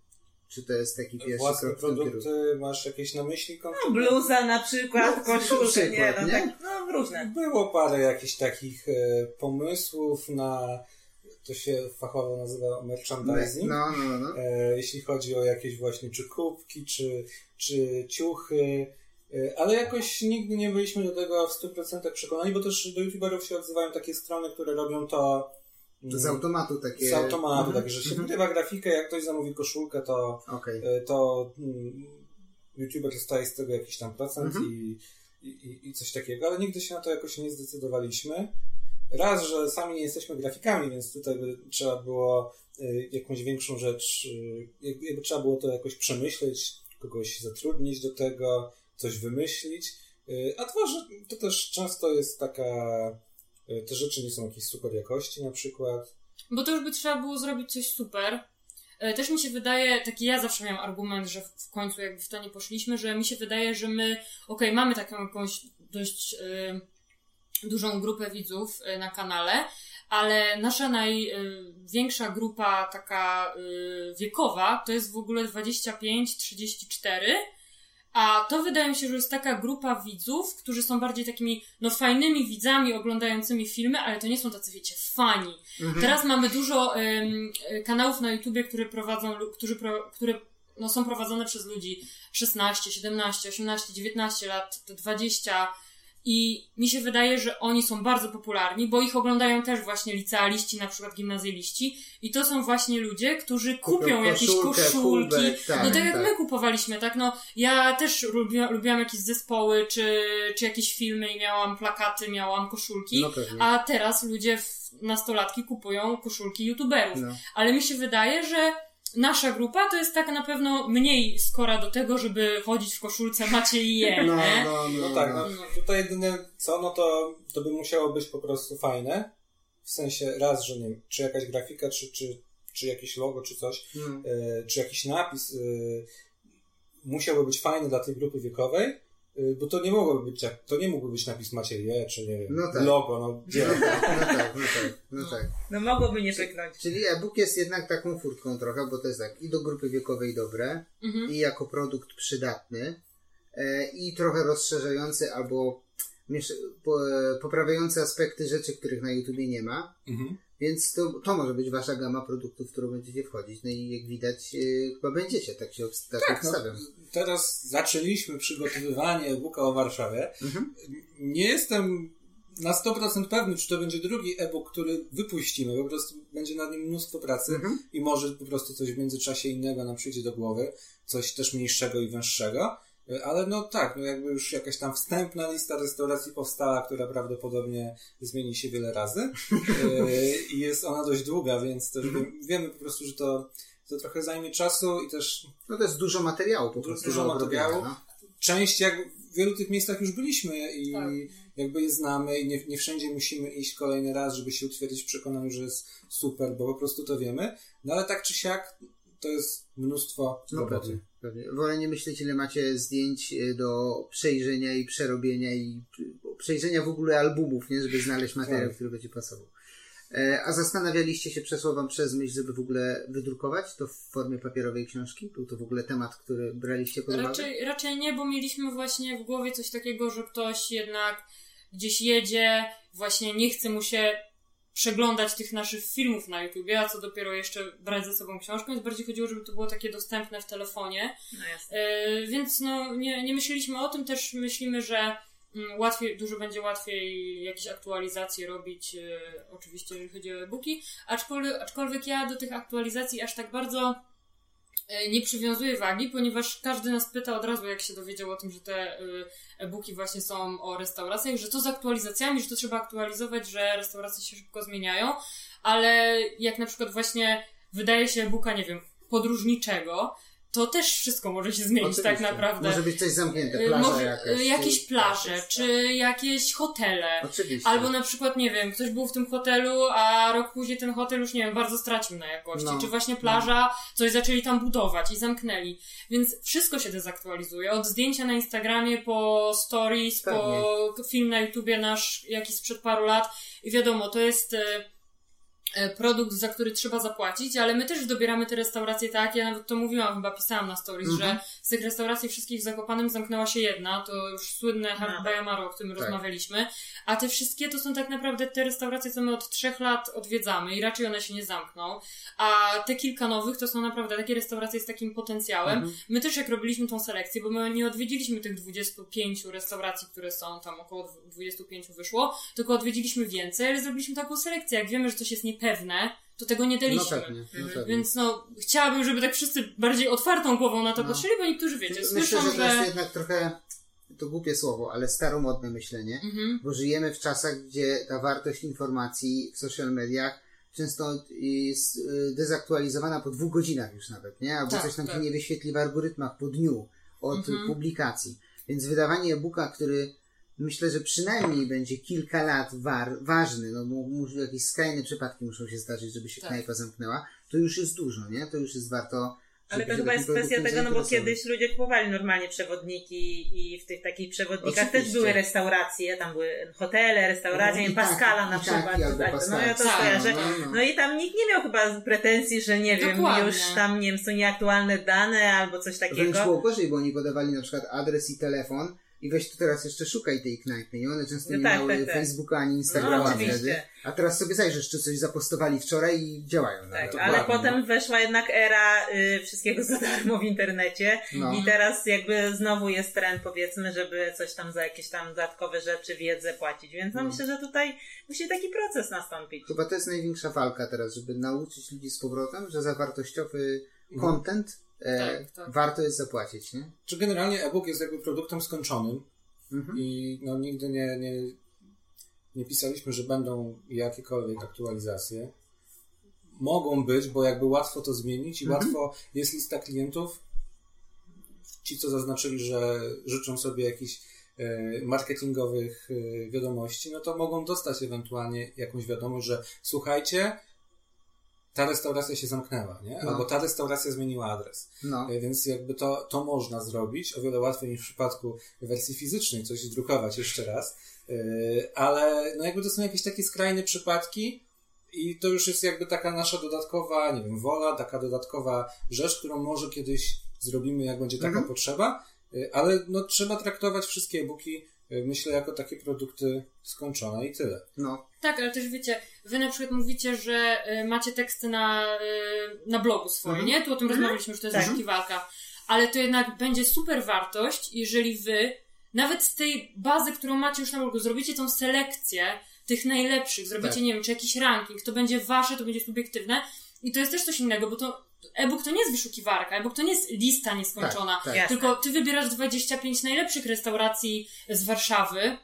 Czy to jest taki pierwszy Własne krok produkty, masz jakieś na myśli No, konkretne? bluza na przykład, No, koszulkę, przykład, nie, no, nie? tak, no różne. Było parę jakichś takich e, pomysłów na, to się fachowo nazywa merchandising. No, no, no. no. E, jeśli chodzi o jakieś właśnie czy kubki, czy, czy ciuchy, ale jakoś nigdy nie byliśmy do tego w 100% przekonani, bo też do youtuberów się odzywają takie strony, które robią to mm, To z automatu takie... z automatu, Mhm. takie, że się Mhm. wgrywa grafikę, jak ktoś zamówi koszulkę, to Okej. E, to mm, YouTuber dostaje z tego jakiś tam procent Mhm. i, i, i coś takiego, ale nigdy się na to jakoś nie zdecydowaliśmy. Raz, że sami nie jesteśmy grafikami, więc tutaj by trzeba było y, jakąś większą rzecz, jakby trzeba było to jakoś przemyśleć, kogoś zatrudnić do tego, coś wymyślić. Y, A dwa, to też często jest taka, y, te rzeczy nie są jakiejś super jakości na przykład. Bo to już by trzeba było zrobić coś super. E, Też mi się wydaje, taki ja zawsze miałam argument, że w końcu jakby w to nie poszliśmy, że mi się wydaje, że my, okej, mamy taką jakąś dość dużą grupę widzów na kanale, ale nasza największa grupa taka wiekowa to jest w ogóle 25-34, a to wydaje mi się, że jest taka grupa widzów, którzy są bardziej takimi, no fajnymi widzami oglądającymi filmy, ale to nie są tacy, wiecie, fani. Mhm. Teraz mamy dużo e, kanałów na YouTubie, które prowadzą, którzy pro, które no, są prowadzone przez ludzi 16, 17, 18, 19 lat, 20 i mi się wydaje, że oni są bardzo popularni, bo ich oglądają też właśnie licealiści, na przykład gimnazjaliści i to są właśnie ludzie, którzy kupią jakieś koszulkę, koszulki, kubek, tak, no tak jak tak. my kupowaliśmy, tak? No ja też lubiłam, lubiłam jakieś zespoły, czy, czy jakieś filmy i miałam plakaty, miałam koszulki. No pewnie. A teraz ludzie, w, nastolatki kupują koszulki youtuberów. No. Ale mi się wydaje, że nasza grupa to jest tak na pewno mniej skora do tego, żeby chodzić w koszulce macie i je, No, nie? no, no, No tak, no. no, tutaj jedyne co, no to, to by musiało być po prostu fajne. W sensie raz, że nie wiem, czy jakaś grafika, czy, czy, czy jakieś logo, czy coś, No. e, czy jakiś napis e, musiałby być fajny dla tej grupy wiekowej, bo to nie mogłoby być, jak- to nie mógłby być napis Maciej Je, czy nie wiem, No tak. logo, no gdzie? No tak, no tak, no tak, no tak. No mogłoby nie pyknąć. Czyli e-book jest jednak taką furtką trochę, bo to jest tak i do grupy wiekowej dobre, Mhm. i jako produkt przydatny, e, i trochę rozszerzający albo miesz- po, e, poprawiający aspekty rzeczy, których na YouTubie nie ma. Mhm. Więc to, to może być wasza gama produktów, w którą będziecie wchodzić. No i jak widać, e, chyba będziecie, tak się tak Tak, no, obstawiam. teraz zaczęliśmy przygotowywanie e-booka o Warszawie. Mhm. Nie jestem na 100% pewny, czy to będzie drugi e-book, który wypuścimy. Po prostu będzie nad nim mnóstwo pracy Mhm. i może po prostu coś w międzyczasie innego nam przyjdzie do głowy, coś też mniejszego i węższego. Ale no tak, no jakby już jakaś tam wstępna lista restauracji powstała, która prawdopodobnie zmieni się wiele razy. E, I jest ona dość długa, więc też Mhm. wie- wiemy po prostu, że to, to trochę zajmie czasu i też No to jest dużo materiału po prostu. dużo materiału. No. część, jak w wielu tych miejscach już byliśmy i Tak. jakby je znamy i nie, nie wszędzie musimy iść kolejny raz, żeby się utwierdzić w przekonaniu, że jest super, bo po prostu to wiemy. No ale tak czy siak to jest mnóstwo No roboty. Pewnie. Wolę nie myśleć, ile macie zdjęć y, do przejrzenia i przerobienia i y, przejrzenia w ogóle albumów, nie? Żeby znaleźć materiał, Tak. który będzie pasował. E, A zastanawialiście się, przeszło wam przez myśl, żeby w ogóle wydrukować to w formie papierowej książki? Był to w ogóle temat, który braliście pod uwagę? Raczej, raczej nie, bo mieliśmy właśnie w głowie coś takiego, że ktoś jednak gdzieś jedzie, właśnie nie chce mu się przeglądać tych naszych filmów na YouTubie, a co dopiero jeszcze brać ze sobą książkę, więc bardziej chodziło, żeby to było takie dostępne w telefonie. No jasne. E, więc no, nie, nie myśleliśmy o tym, też myślimy, że mm, łatwiej, dużo będzie łatwiej jakieś aktualizacje robić, e, oczywiście jeżeli chodzi o e-booki, aczkolwiek, aczkolwiek ja do tych aktualizacji aż tak bardzo nie przywiązuję wagi, ponieważ każdy nas pyta od razu, jak się dowiedział o tym, że te e, e-booki właśnie są o restauracjach, że to z aktualizacjami, że to trzeba aktualizować, że restauracje się szybko zmieniają, ale jak na przykład właśnie wydaje się e-booka, nie wiem, podróżniczego, to też wszystko może się zmienić tak Oczywiście. naprawdę. Może być coś zamknięte, Y, plaża może- jakaś. y, jakieś plaże, czy jakieś hotele. Oczywiście. Albo na przykład, nie wiem, ktoś był w tym hotelu, a rok później ten hotel już, nie wiem, bardzo stracił na jakości. No. Czy właśnie plaża, coś zaczęli tam budować i zamknęli. Więc wszystko się dezaktualizuje. Od zdjęcia na Instagramie, po stories, po film na YouTubie nasz jakiś sprzed paru lat. I wiadomo, to jest e, produkt, za który trzeba zapłacić, ale my też dobieramy te restauracje tak, ja nawet to mówiłam, chyba pisałam na stories, Mhm. że z tych restauracji wszystkich w Zakopanem zamknęła się jedna, to już słynne No. Hard by Amaro, o którym Tak. rozmawialiśmy, a te wszystkie to są tak naprawdę te restauracje, co my od trzech lat odwiedzamy i raczej one się nie zamkną, a te kilka nowych to są naprawdę takie restauracje z takim potencjałem. Mhm. My też jak robiliśmy tą selekcję, bo my nie odwiedziliśmy tych 25 restauracji, które są tam około 25 wyszło, tylko odwiedziliśmy więcej, ale zrobiliśmy taką selekcję. Jak wiemy, że coś jest niepewne, to tego nie No daliśmy. pewnie, no Mhm. pewnie. Więc no, chciałabym, żeby tak wszyscy bardziej otwartą głową na to No. patrzyli, bo niektórzy wiecie, Myślę, słyszą, że że... to jest jednak trochę, to głupie słowo, ale staromodne myślenie. Mhm. bo żyjemy w czasach, gdzie ta wartość informacji w social mediach często jest y, dezaktualizowana po dwóch godzinach już nawet, nie? Albo Tak, coś tam tak. ci nie wyświetli w algorytmach po dniu od Mhm. publikacji. Więc wydawanie e-booka, który myślę, że przynajmniej będzie kilka lat war, ważny, no mu, mu, jakieś skrajne przypadki muszą się zdarzyć, żeby się Tak. knajpa zamknęła, to już jest dużo, nie? To już jest warto. Ale to chyba jest kwestia tego, no bo kiedyś ludzie kupowali normalnie przewodniki i w tych takich przewodnikach Oczywiście. też były restauracje, tam były hotele, restauracje, No i Pascala tak, na przykład. tak, no ja to Tak, kojarzę. no, no. No i tam nikt nie miał chyba pretensji, że nie wiem, Dokładnie. już tam nie wiem, są nieaktualne dane albo coś Wręcz takiego. było gorzej, bo oni podawali na przykład adres i telefon i weź tu teraz jeszcze szukaj tej knajpy, nie? One często No nie tak, miały tak, tak. Facebooka ani Instagrama No, wtedy. A teraz sobie zajrzysz, czy coś zapostowali wczoraj i działają. Tak, nawet. ale potem weszła jednak era y, wszystkiego za darmo w internecie No. i teraz jakby znowu jest trend powiedzmy, żeby coś tam za jakieś tam dodatkowe rzeczy, wiedzę płacić, więc no, No. myślę, że tutaj musi taki proces nastąpić. Chyba to jest największa walka teraz, żeby nauczyć ludzi z powrotem, że za wartościowy Mhm. content Tak, tak. warto jest zapłacić, nie? Czy generalnie e-book jest jakby produktem skończonym Mhm. i no nigdy nie, nie, nie pisaliśmy, że będą jakiekolwiek aktualizacje. Mogą być, bo jakby łatwo to zmienić i Mhm. łatwo jest lista klientów. Ci, co zaznaczyli, że życzą sobie jakichś e, marketingowych e, wiadomości, no to mogą dostać ewentualnie jakąś wiadomość, że słuchajcie, ta restauracja się zamknęła, nie? No. Albo ta restauracja zmieniła adres. No. E, Więc jakby to, to można zrobić o wiele łatwiej niż w przypadku wersji fizycznej, coś zdrukować jeszcze raz. E, Ale no jakby to są jakieś takie skrajne przypadki i to już jest jakby taka nasza dodatkowa, nie wiem, wola, taka dodatkowa rzecz, którą może kiedyś zrobimy, jak będzie taka Mhm. potrzeba. E, Ale no trzeba traktować wszystkie e-booki, myślę, jako takie produkty skończone i tyle. No. Tak, ale też wiecie, wy na przykład mówicie, że y, macie teksty na, y, na blogu swoim, Mhm. nie? Tu o tym rozmawialiśmy, że to jest Tak. wyszukiwarka. Ale to jednak będzie super wartość, jeżeli wy, nawet z tej bazy, którą macie już na blogu, zrobicie tą selekcję tych najlepszych, zrobicie, Tak. nie wiem, czy jakiś ranking, to będzie wasze, to będzie subiektywne. I to jest też coś innego, bo to e-book to nie jest wyszukiwarka, e-book to nie jest lista nieskończona. Tak, tak. Tylko ty wybierasz 25 najlepszych restauracji z Warszawy,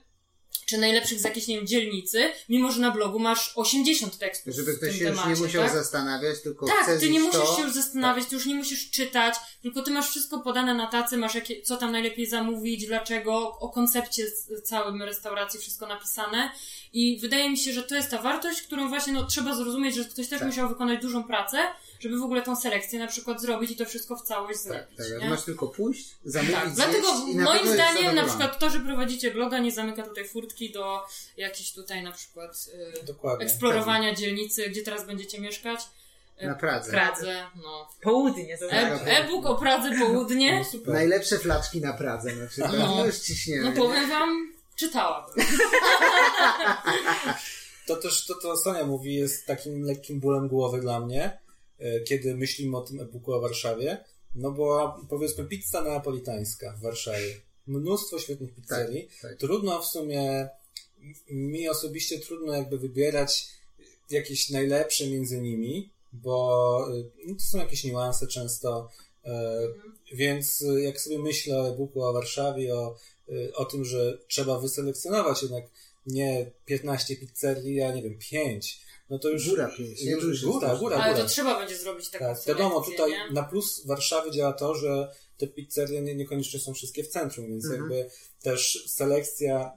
czy najlepszych z jakiejś, nie wiem, dzielnicy, mimo że na blogu masz 80 tekstów Żeby w ktoś tym się już temacie, nie musiał tak? zastanawiać, tylko Tak, chce ty nie musisz to. się już zastanawiać, ty już nie musisz czytać, tylko ty masz wszystko podane na tacy, masz jakie, co tam najlepiej zamówić, dlaczego, o koncepcie z całym restauracji wszystko napisane i wydaje mi się, że to jest ta wartość, którą właśnie no, trzeba zrozumieć, że ktoś też Tak. musiał wykonać dużą pracę, żeby w ogóle tą selekcję na przykład zrobić i to wszystko w całość Tak, zrobić. tak. nie? Masz tylko pójść, zamówić, Tak, dlatego moim zdaniem na przykład to, że prowadzicie bloga nie zamyka tutaj furtki do jakichś tutaj na przykład y, eksplorowania dzielnicy, gdzie teraz będziecie mieszkać. Na Pradze. W Pradze, no. Południe, to E-. E-book o Pradze południe. No, super. Najlepsze flaczki na Pradze na przykład. No. No, już ciśniemy. No powiem wam, czytałabym. To też to, co Sonia mówi, jest takim lekkim bólem głowy dla mnie, e, kiedy myślimy o tym e-booku o Warszawie. No bo powiedzmy pizza neapolitańska w Warszawie. Mnóstwo świetnych pizzerii. Tak, tak. Trudno w sumie, mi osobiście trudno jakby wybierać jakieś najlepsze między nimi, bo no, to są jakieś niuanse często. e, Więc jak sobie myślę o e-booku o Warszawie, o, o tym, że trzeba wyselekcjonować jednak nie 15 pizzerii, a nie wiem, 5, no to już. Góra nie? już, To już jest góra, dużo. góra, Ale góra. to trzeba będzie zrobić taką Tak, wiadomo, tutaj nie? na plus Warszawy działa to, że te pizzerie nie, niekoniecznie są wszystkie w centrum, więc Mhm. jakby też selekcja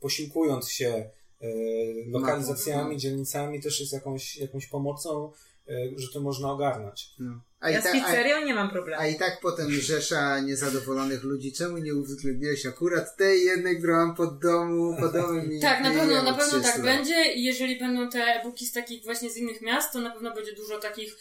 posiłkując się e, lokalizacjami, dzielnicami też jest jakąś, jakąś pomocą, e, że to można ogarnąć. No. A, Ja i z pizzerią nie mam problemu. a i tak potem rzesza niezadowolonych ludzi. Czemu nie uwzględniłeś akurat tej jednej, którą mam pod domu, pod domem i Tak, na pewno, na pewno 30 tak lat. będzie i jeżeli będą te e-booki z takich właśnie z innych miast, to na pewno będzie dużo takich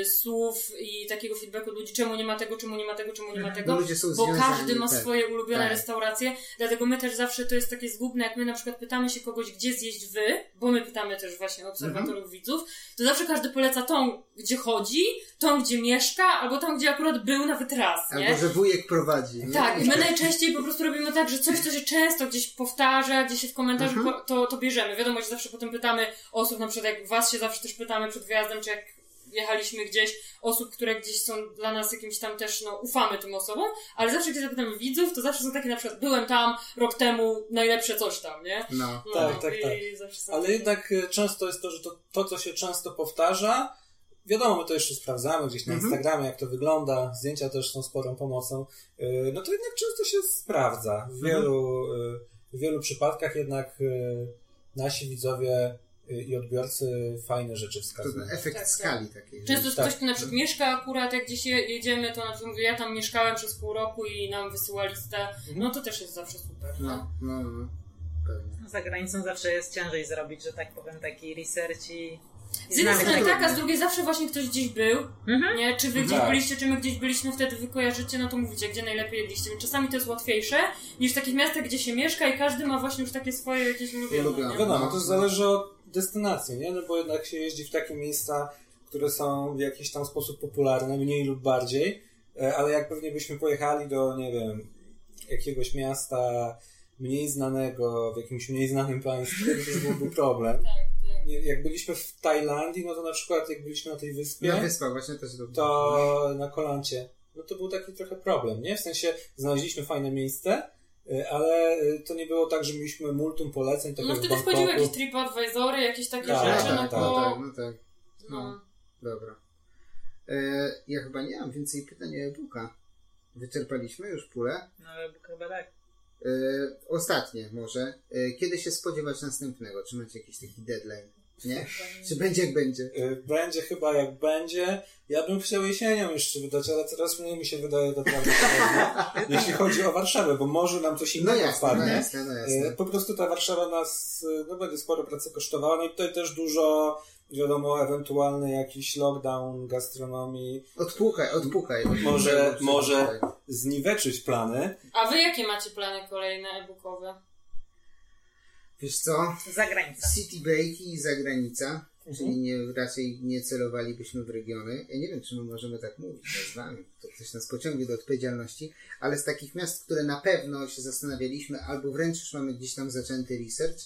y, słów i takiego feedbacku od ludzi, czemu nie ma tego, czemu nie ma tego, czemu nie ma tego, ludzie są bo związani, każdy ma tak. swoje ulubione Tak. restauracje, dlatego my też zawsze to jest takie zgubne, jak my na przykład pytamy się kogoś, gdzie zjeść wy, bo my pytamy też właśnie obserwatorów, Mhm. widzów, to zawsze każdy poleca tą, gdzie chodzi, tą, gdzie mieszka, albo tą, gdzie akurat był nawet raz, nie? Albo że wujek prowadzi. Nie? Tak, i my najczęściej po prostu robimy tak, że coś, co się często gdzieś powtarza, gdzieś się w komentarzu, Mhm. to, to bierzemy. Wiadomo, że zawsze potem pytamy osób, na przykład jak was się zawsze też pytamy przed wyjazdem, czy jak jechaliśmy gdzieś, osób, które gdzieś są dla nas jakimś tam też, no, ufamy tym osobom, ale zawsze, gdzie zapytamy widzów, to zawsze są takie na przykład, byłem tam rok temu, najlepsze coś tam, nie? No. No, Tak, tak, i tak. zawsze są Ale takie- jednak e, często jest to, że to, to co się często powtarza, wiadomo, my to jeszcze sprawdzamy gdzieś na Mhm. Instagramie, jak to wygląda, zdjęcia też są sporą pomocą, e, no to jednak często się sprawdza. W wielu, e, w wielu przypadkach jednak e, nasi widzowie i odbiorcy fajne rzeczy To wskazują. ten efekt Tak, tak. skali takiej. Często Tak. ktoś, kto na przykład mieszka akurat, jak gdzieś je- jedziemy, to na przykład mówię, ja tam mieszkałem przez pół roku i nam wysyła listę, no to też jest zawsze super. No. No, no, no. Pewnie. Za granicą zawsze jest ciężej zrobić, że tak powiem, taki research i... Z jednej znaleźć strony tak, a z drugiej zawsze właśnie ktoś gdzieś był, Mhm. nie? Czy wy gdzieś Tak. byliście, czy my gdzieś byliśmy, wtedy wy kojarzycie, no to mówicie, gdzie najlepiej jedliście. Więc czasami to jest łatwiejsze niż w takich miastach, gdzie się mieszka i każdy ma właśnie już takie swoje jakieś ulubione. Ulubione. nie? Wiadomo, to zależy od destynacji, nie? No bo jednak się jeździ w takie miejsca, które są w jakiś tam sposób popularne, mniej lub bardziej, e, ale jak pewnie byśmy pojechali do, nie wiem, jakiegoś miasta mniej znanego, w jakimś mniej znanym państwie, to byłby problem. Tak, Jak byliśmy w Tajlandii, no to na przykład jak byliśmy na tej wyspie, Na wyspach właśnie też to. to na kolancie, no to był taki trochę problem, nie? W sensie znaleźliśmy fajne miejsce, y, ale y, to nie było tak, że mieliśmy multum poleceń, tak No wtedy wchodziły jakieś TripAdvisory, jakieś takie Tak, rzeczy, tak, no tak, bo... tak, no tak. No. Dobra. E, ja chyba nie mam więcej pytań o e-booka. Wyczerpaliśmy już pulę. No ale chyba tak. E, ostatnie może. E, kiedy się spodziewać następnego? Czy macie jakiś taki deadline? Nie? Czy będzie jak będzie? Y, Będzie chyba jak będzie. Ja bym chciał jesienią jeszcze wydać, ale coraz mniej mi się wydaje to prawdopodobne, jeśli chodzi o Warszawę, bo może nam coś No innego jasne, no wpadnie. jasne, no jasne. Po prostu ta Warszawa nas no, będzie sporo pracy kosztowała. No i tutaj też dużo, wiadomo, ewentualny jakiś lockdown gastronomii Odpuchaj, odpuchaj. odpuchaj Może- może- zniweczyć plany. A wy jakie macie plany kolejne e-bookowe? Wiesz co? Za granicą. City Breaki i zagranica, Mhm. czyli nie, raczej nie celowalibyśmy w regiony. Ja nie wiem, czy my możemy tak mówić nazwami, to ktoś nas pociągnie do odpowiedzialności, ale z takich miast, które na pewno się zastanawialiśmy, albo wręcz już mamy gdzieś tam zaczęty research,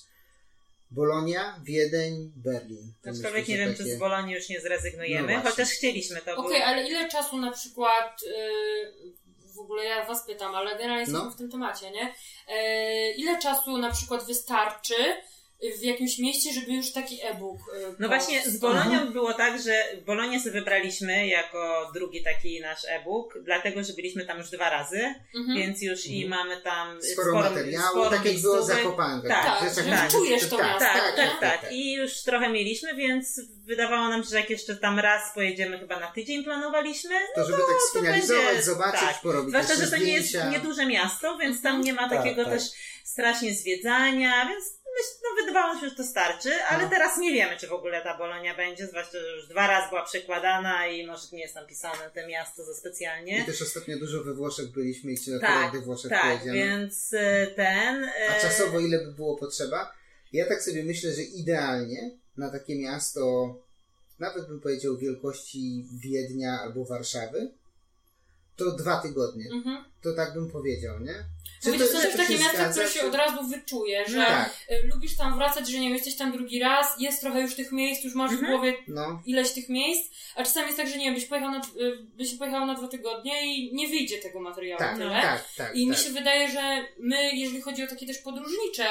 Bolonia, Wiedeń, Berlin. Aczkolwiek nie wiem, czy takie- z Bolonii już nie zrezygnujemy, No chociaż chcieliśmy to. Okej, ale ile czasu na przykład, yy, w ogóle ja was pytam, ale generalnie jesteśmy No. w tym temacie, nie? Yy, ile czasu na przykład wystarczy, w jakimś mieście, żeby już taki e-book. y, No właśnie z Bolonią było tak, że Bolonię sobie wybraliśmy jako drugi taki nasz e-book, dlatego że byliśmy tam już dwa razy, Mhm. więc już i mamy tam Sporo, materiału, sporo tak jak było. Zakopane. Tak, Tak, że takich, czujesz to miasto. Tak, tak, nie? tak, I już trochę mieliśmy, więc wydawało nam się, że jak jeszcze tam raz pojedziemy, chyba na tydzień planowaliśmy, To żeby tak to sfinalizować, będzie- zobaczyć, tak. porobić Zwłaszcza, że to nie jest nieduże miasto, więc tam nie ma Tak, takiego tak. też strasznie zwiedzania, więc myślę, no wydawało się, że to starczy, ale No. teraz nie wiemy, czy w ogóle ta Bolonia będzie, zwłaszcza, że już dwa razy była przekładana i może nie jest napisane te miasto za I specjalnie. też ostatnio dużo we Włoszech byliśmy i czy Tak, akurat we Włoszech Tak, pojedziemy. więc e, ten... e, A czasowo ile by było potrzeba? Ja tak sobie myślę, że idealnie na takie miasto, nawet bym powiedział wielkości Wiednia albo Warszawy, to dwa tygodnie. Mhm. To tak bym powiedział, nie? Bo widzisz, to też takie zgadza, które się czy- od razu wyczuje, że No tak, y, lubisz tam wracać, że nie wiem, jesteś tam drugi raz, jest trochę już tych miejsc, już masz w Mhm. głowie no. ileś tych miejsc, a czasami jest tak, że nie wiem, byś pojechał na, y, byś pojechał na dwa tygodnie i nie wyjdzie tego materiału Tak, tyle. tak, tak. I mi tak. się wydaje, że my, jeżeli chodzi o takie też podróżnicze,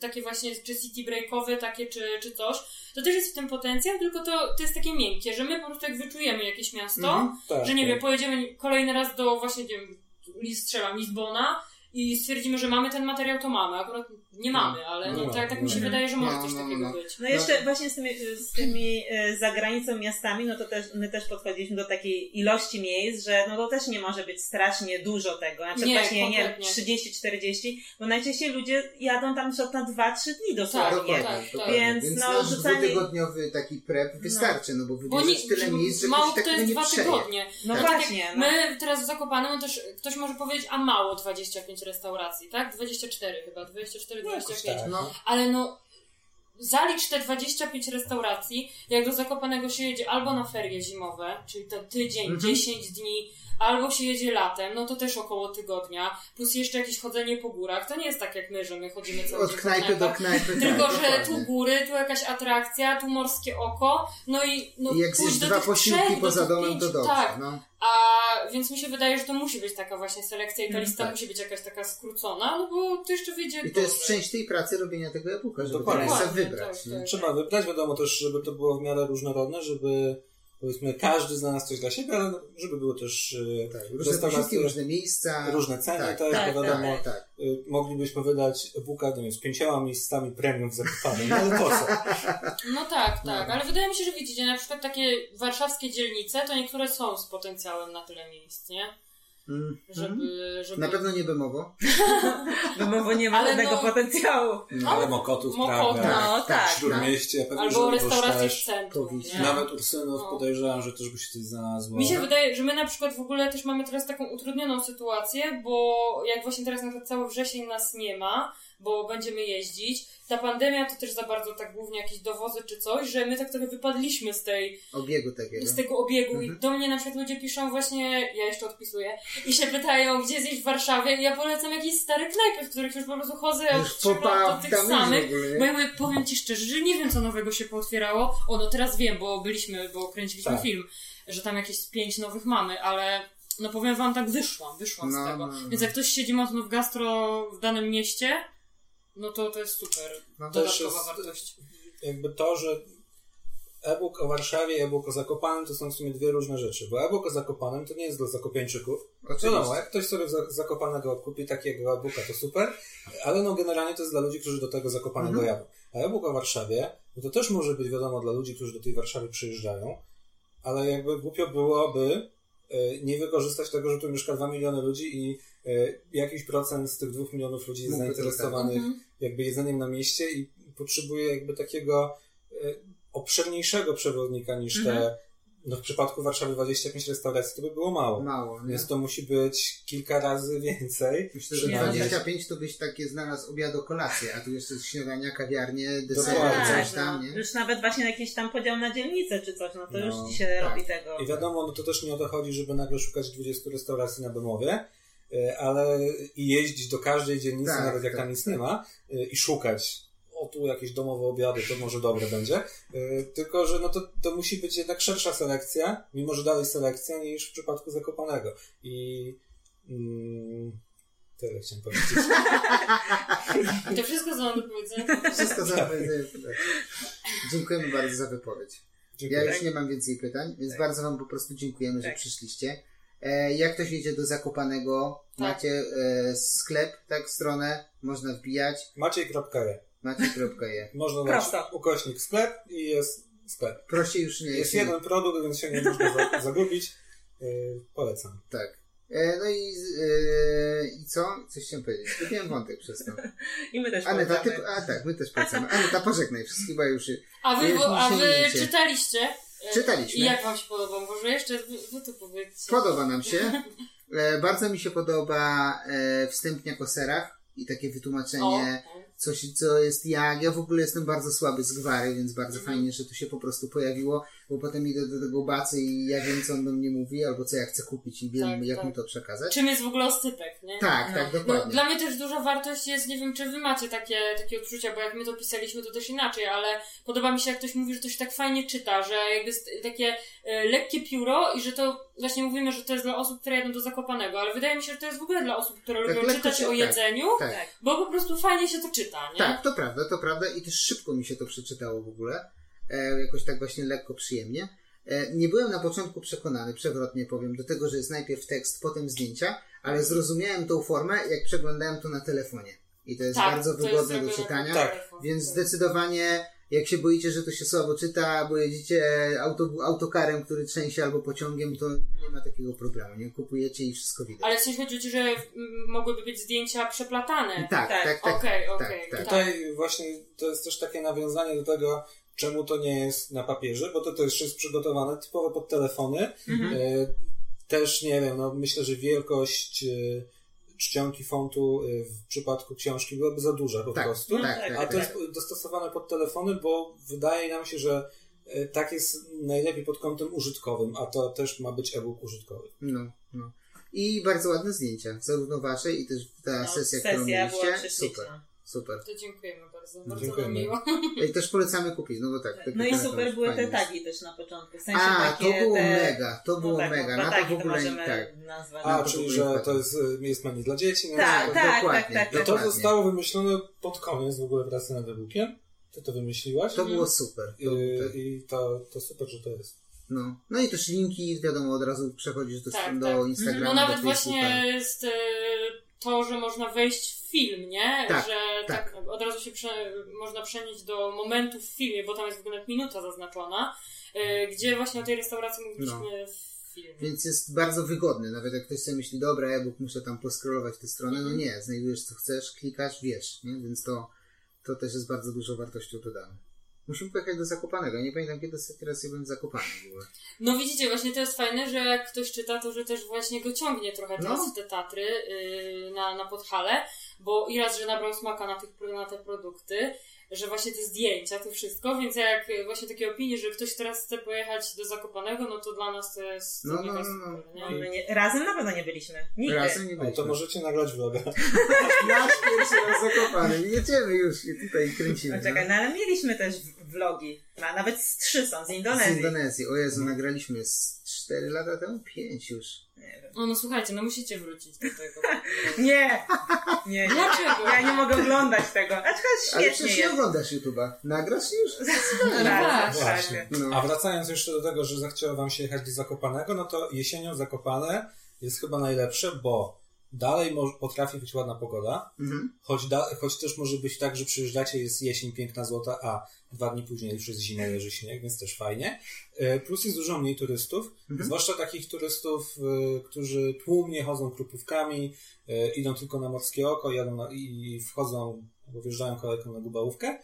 takie właśnie czy city breakowe, takie czy, czy coś, to też jest w tym potencjał, tylko to, to jest takie miękkie, że my po prostu jak wyczujemy jakieś miasto, Mhm. Tak, że nie tak. wiem, pojedziemy kolejny raz do właśnie, nie wiem, list strzelam, Lizbona i stwierdzimy, że mamy ten materiał, to mamy. Akurat nie mamy, ale no, No, tak, tak no, mi się no. wydaje, że może No, coś no, takiego no. być. No jeszcze właśnie z tymi, z tymi e, za granicą miastami, no to też, my też podchodziliśmy do takiej ilości miejsc, że no to też nie może być strasznie dużo tego. Znaczy Nie, właśnie, nie, kompletnie. 30-40, bo najczęściej ludzie jadą tam już na 2-3 dni Tak, dosłownie. Dokładnie, tak, dokładnie. Więc, Więc no, nasz rzucanie- dwutygodniowy taki prep wystarczy, no, bo Bo nie, tyle żeby miejsc, że mało ktoś to jest nie dwa tygodnie. No Tak. właśnie, no. My teraz w Zakopanem, no też ktoś może powiedzieć, a mało 25 restauracji, tak? 24 chyba, 24, No, jakoś 25. tak. No, Ale no, zalicz te 25 restauracji, jak do Zakopanego się jedzie albo na ferie zimowe, czyli to tydzień, Mhm. 10 dni, albo się jedzie latem, no to też około tygodnia, plus jeszcze jakieś chodzenie po górach. To nie jest tak jak my, że my chodzimy cały od knajpy do knajpy. Tylko, tak, że dokładnie. tu góry, tu jakaś atrakcja, tu morskie oko, no i no I jak pójść do dwa tych posiłki trzech, do poza tych domem, to dobrze. Tak, No. a więc mi się wydaje, że to musi być taka właśnie selekcja i ta Mm, lista tak. musi być jakaś taka skrócona, no bo to jeszcze wyjdzie I to jest gorzej. część tej pracy robienia tego e-booka, żeby Dokładnie. wybrać. tak, tak. Trzeba wybrać, wiadomo też, żeby to było w miarę różnorodne, żeby powiedzmy każdy znalazł coś dla siebie, ale żeby było też e, Tak, różne posiłki, różne miejsca. różne ceny Tak, też, tak, bo wiadomo, tak, tak. y, moglibyśmy wydać e-booka nie wiem, z pięcioma miejscami premium w no ale po co? No tak, No. tak, ale wydaje mi się, że widzicie, na przykład takie warszawskie dzielnice, to niektóre są z potencjałem na tyle miejsc, nie? Żeby, żeby... Na pewno nie Bemowo. No bo nie ma żadnego no- potencjału. Ale Mokotów, Mokotów, Praga, No tak. Śródmieście, pewnie Albo Żoliborz restauracje w centrum, nie? nawet Ursynów No. podejrzewam, że też by się coś znalazło. Mi się wydaje, że my na przykład w ogóle też mamy teraz taką utrudnioną sytuację, bo jak właśnie teraz na przykład cały wrzesień nas nie ma, bo będziemy jeździć, ta pandemia to też za bardzo tak głównie jakieś dowozy czy coś, że my tak trochę wypadliśmy z tej, Obiegu takiego. z tego obiegu Mhm. i do mnie na przykład ludzie piszą właśnie, ja jeszcze odpisuję, i się pytają, gdzie zjeść w Warszawie i ja polecam jakieś stare knajpy, w których już po prostu chodzę od Już lat do tych samych, bo ja mówię, powiem Ci szczerze, że nie wiem, co nowego się pootwierało. O, no teraz wiem, bo byliśmy, bo kręciliśmy Tak. film, że tam jakieś pięć nowych mamy, ale no powiem Wam, tak wyszłam, wyszłam No, z tego. no, no. Więc jak ktoś siedzi mocno w gastro w danym mieście, no to to jest super. No, Dodatkowa jest- wartość. jakby to, że e-book o Warszawie i e-book o Zakopanem to są w sumie dwie różne rzeczy, bo e-book o Zakopanem to nie jest dla Zakopiańczyków. Oczywiście. Wiadomo, jak ktoś sobie za- Zakopanego kupi takiego e-booka, to super, ale no generalnie to jest dla ludzi, którzy do tego Zakopanego Mhm. jadą. A e-book o Warszawie, no to też może być wiadomo dla ludzi, którzy do tej Warszawy przyjeżdżają, ale jakby głupio byłoby e, nie wykorzystać tego, że tu mieszka 2 miliony ludzi i e, jakiś procent z tych 2 milionów ludzi jest Mógłby zainteresowanych Mhm. Jakby jedzeniem na mieście i potrzebuje jakby takiego e, obszerniejszego przewodnika niż te, Mhm. no w przypadku Warszawy 25 restauracji to by było mało. Mało, nie? Więc to musi być kilka razy więcej. Myślę, że przynajmniej. 25 to byś takie znalazł obiad kolację, a tu jeszcze śniadania, kawiarnie, desery, Dokładnie. coś tam, nie? no. Już nawet właśnie jakiś tam podział na dzielnicę czy coś, no to No, już ci się tak. robi tego. I wiadomo, no to też nie o to chodzi, żeby nagle szukać 20 restauracji na Bemowie, ale i jeździć do każdej dzielnicy, Tak, nawet jak tak, tam nic tak. nie ma, e, i szukać. O, tu jakieś domowe obiady, to może dobre będzie. E, Tylko, że no to, to musi być jednak szersza selekcja, mimo że dalej selekcja niż w przypadku Zakopanego. I mm, Tyle chciałem powiedzieć. To wszystko, co mam do powiedzenia. Wszystko za Dziękujemy bardzo za wypowiedź. Ja Dziękuję. już nie mam więcej pytań, więc Tak. bardzo Wam po prostu dziękujemy, że Tak. przyszliście. E, jak ktoś jedzie do Zakopanego, Tak. macie e, sklep, tak, stronę, można wbijać, Maciej.je. macie.je. Można Prosto. ukośnik sklep i jest sklep. Prościej już nie Jest jeden produkt, więc się nie można za- zagubić. Yy, polecam. Tak. E, no i, e, i co? Coś chciałem powiedzieć. Zgubiłem wątek przez to. I my też Aneta, ty, polecamy. a tak, my też polecamy. Aneta, pożegnaj wszystkich, bo już A wy, Już mi a wy czytaliście? E, Czytaliśmy. I jak wam się podoba? Może jeszcze wy, to powiedzcie. Podoba nam się. E, bardzo mi się podoba e, wstępniak o serach i takie wytłumaczenie, O, coś, co jest jak. Ja w ogóle jestem bardzo słaby z gwary, więc bardzo Mhm. fajnie, że tu się po prostu pojawiło, bo potem idę do tego bacy i ja wiem, co on do mnie mówi, albo co ja chcę kupić i wiem, Tak, jak tak. mu to przekazać. Czym jest w ogóle oscypek, nie? Tak, No. tak, No, dokładnie. dla mnie też duża wartość jest, nie wiem, czy wy macie takie, takie odczucia, bo jak my to pisaliśmy, to też inaczej, ale podoba mi się, jak ktoś mówi, że to się tak fajnie czyta, że jakby jest takie e, lekkie pióro i że to właśnie mówimy, że to jest dla osób, które jadą do Zakopanego, ale wydaje mi się, że to jest w ogóle dla osób, które Tak, lubią czytać się- o tak. jedzeniu, Tak. Tak. bo po prostu fajnie się to czyta, nie? Tak, to prawda, to prawda i też szybko mi się to przeczytało w ogóle. E, jakoś tak właśnie lekko, przyjemnie. E, nie byłem na początku przekonany, przewrotnie powiem, do tego, że jest najpierw tekst, potem zdjęcia, ale zrozumiałem tą formę, jak przeglądałem to na telefonie. I to jest Tak, bardzo to jest wygodne do zrobione czytania. Tak. Więc zdecydowanie, jak się boicie, że to się słabo czyta, bo jedziecie auto, autokarem, który trzęsie albo pociągiem, to nie ma takiego problemu. Nie kupujecie i wszystko widać. Ale sensie chodzi że mm, mogłyby być zdjęcia przeplatane. Tak, Tak. tak, tak. Okej, tak, okej. tak. Tutaj właśnie to jest też takie nawiązanie do tego, czemu to nie jest na papierze, bo to też jest przygotowane typowo pod telefony. Mhm. E, Też nie wiem, no myślę, że wielkość e, czcionki fontu e, w przypadku książki byłaby za duża po Tak, prostu. tak, tak, tak, A tak. to jest dostosowane pod telefony, bo wydaje nam się, że e, tak jest najlepiej pod kątem użytkowym, a to też ma być e-book użytkowy. No, no. I bardzo ładne zdjęcia, zarówno wasze i też ta No, sesja, którą sesja była mieliście. Super, super. To dziękujemy bardzo. Bardzo Dziękujemy. miło. I też polecamy kupić, no bo tak. takie No i super były te tagi też na początku. W sensie A, takie to było te... mega, to było no tak, mega. no, Na to w ogóle możemy tak. nazwać. A, No to czyli że to jest, e, jest menu dla dzieci. No Tak, to- tak, dokładnie, tak, tak, No tak. to zostało wymyślone pod koniec w ogóle pracy nad e-bookiem. Ty to wymyśliłaś. To było super. To, I, tak. I to, to super, że to jest. no. no i też linki, wiadomo, od razu przechodzisz do, Tak, do tak. Instagrama, No nawet do właśnie jest e, to, że można wejść w film, nie? Tak, że tak. od razu się prze, można przenieść do momentu w filmie, bo tam jest w ogóle minuta zaznaczona, e, gdzie właśnie o tej restauracji mówiliśmy w filmie. Więc jest bardzo wygodny. Nawet jak ktoś sobie myśli, dobra, e-book, muszę tam poskrolować tę stronę. No nie, znajdujesz co chcesz, klikasz, wiesz, nie? Więc to, to też jest bardzo dużo wartością dodane. Musimy pojechać do Zakopanego. Nie pamiętam, kiedy ostatni raz ja byłem zakopany w ogóle. No widzicie, właśnie to jest fajne, że jak ktoś czyta, to że też właśnie go ciągnie trochę No. teraz w te Tatry yy, na, na Podhale, bo i raz, że nabrał smaka na, tych, na te produkty, że właśnie te zdjęcia, to wszystko, więc jak właśnie takie opinie, że ktoś teraz chce pojechać do Zakopanego, no to dla nas to jest No, no, no, no. super, No, nie? razem na pewno nie byliśmy. Nigdy. Razem nie O, byliśmy. to możecie nagrać vloga. Nasz pierwszy raz zakopany. Jedziemy już i tutaj kręcimy. No, czekaj, no ale mieliśmy też vlogi. A nawet z trzy są, z Z Indonezji. Indonezji. O Jezu, nagraliśmy z 4 lata temu? 5 już. Nie wiem. O, no słuchajcie, no musicie wrócić do tego. Nie! Nie, nie. Dlaczego? Ja nie mogę oglądać tego. Aczkolwiek Ale świetnie przecież nie jest. oglądasz YouTube'a. Nagrasz już? No, tak. Właśnie. No. A wracając jeszcze do tego, że zachciało wam się jechać do Zakopanego, no to jesienią Zakopane jest chyba najlepsze, bo dalej potrafi być ładna pogoda, Mhm. choć, choć też może być tak, że przyjeżdżacie, jest jesień piękna złota, a dwa dni później już jest zima, leży śnieg, więc też fajnie. E, Plus jest dużo mniej turystów, Mhm. zwłaszcza takich turystów, e, którzy tłumnie chodzą krupówkami, e, idą tylko na morskie oko, jadą na, i wchodzą, wjeżdżają kolejką na Gubałówkę.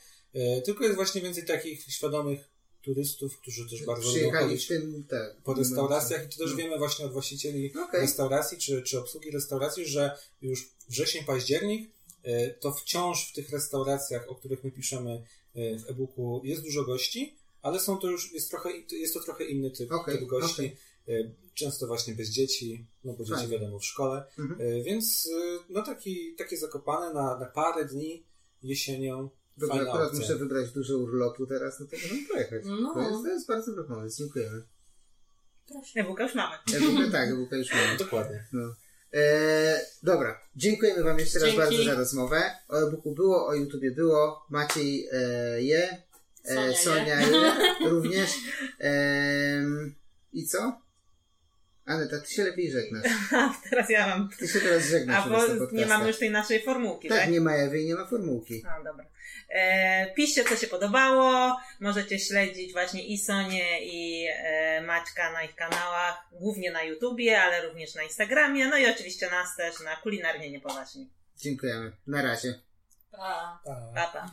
Tylko jest właśnie więcej takich świadomych turystów, którzy też bardzo lubią Przyjechali w tym, tak. po restauracjach i to też No. wiemy właśnie od właścicieli Okej. restauracji czy, czy obsługi restauracji, że już wrzesień, październik e, to wciąż w tych restauracjach, o których my piszemy e, w e-booku jest dużo gości, ale są to już, jest, trochę, jest to trochę inny typ, Okej, typ gości. E, Często właśnie bez dzieci, no bo dzieci Fajnie. wiadomo w szkole. Mhm. Więc no taki, takie zakopane na, na parę dni jesienią. Dobra, Fajna akurat opcja. muszę wybrać dużo urlopu teraz, no to możemy pojechać. No. To, jest, to jest bardzo dobry pomysł, dziękujemy. Proszę. E-booka już mamy. Ja w ogóle tak, bo już mamy. Dokładnie. No. E, dobra, dziękujemy Wam jeszcze raz Dzięki. bardzo za rozmowę. O e-booku było, o YouTubie było, Maciej e, je, Sonia e, je. Sonia je, również. Em, I co? Aneta, ty się lepiej żegnasz. A teraz ja mam. Ty się teraz żegnasz A bo nie mamy już tej naszej formułki, Tak, tak? nie ma Ewy i nie ma formułki. No dobra. E, piszcie, co się podobało. Możecie śledzić właśnie i Sonię, i e, Maćka na ich kanałach, głównie na YouTubie, ale również na Instagramie. No i oczywiście nas też na kulinarnie niepoważni. Dziękujemy. Na razie. Pa. Tak. Pa, pa.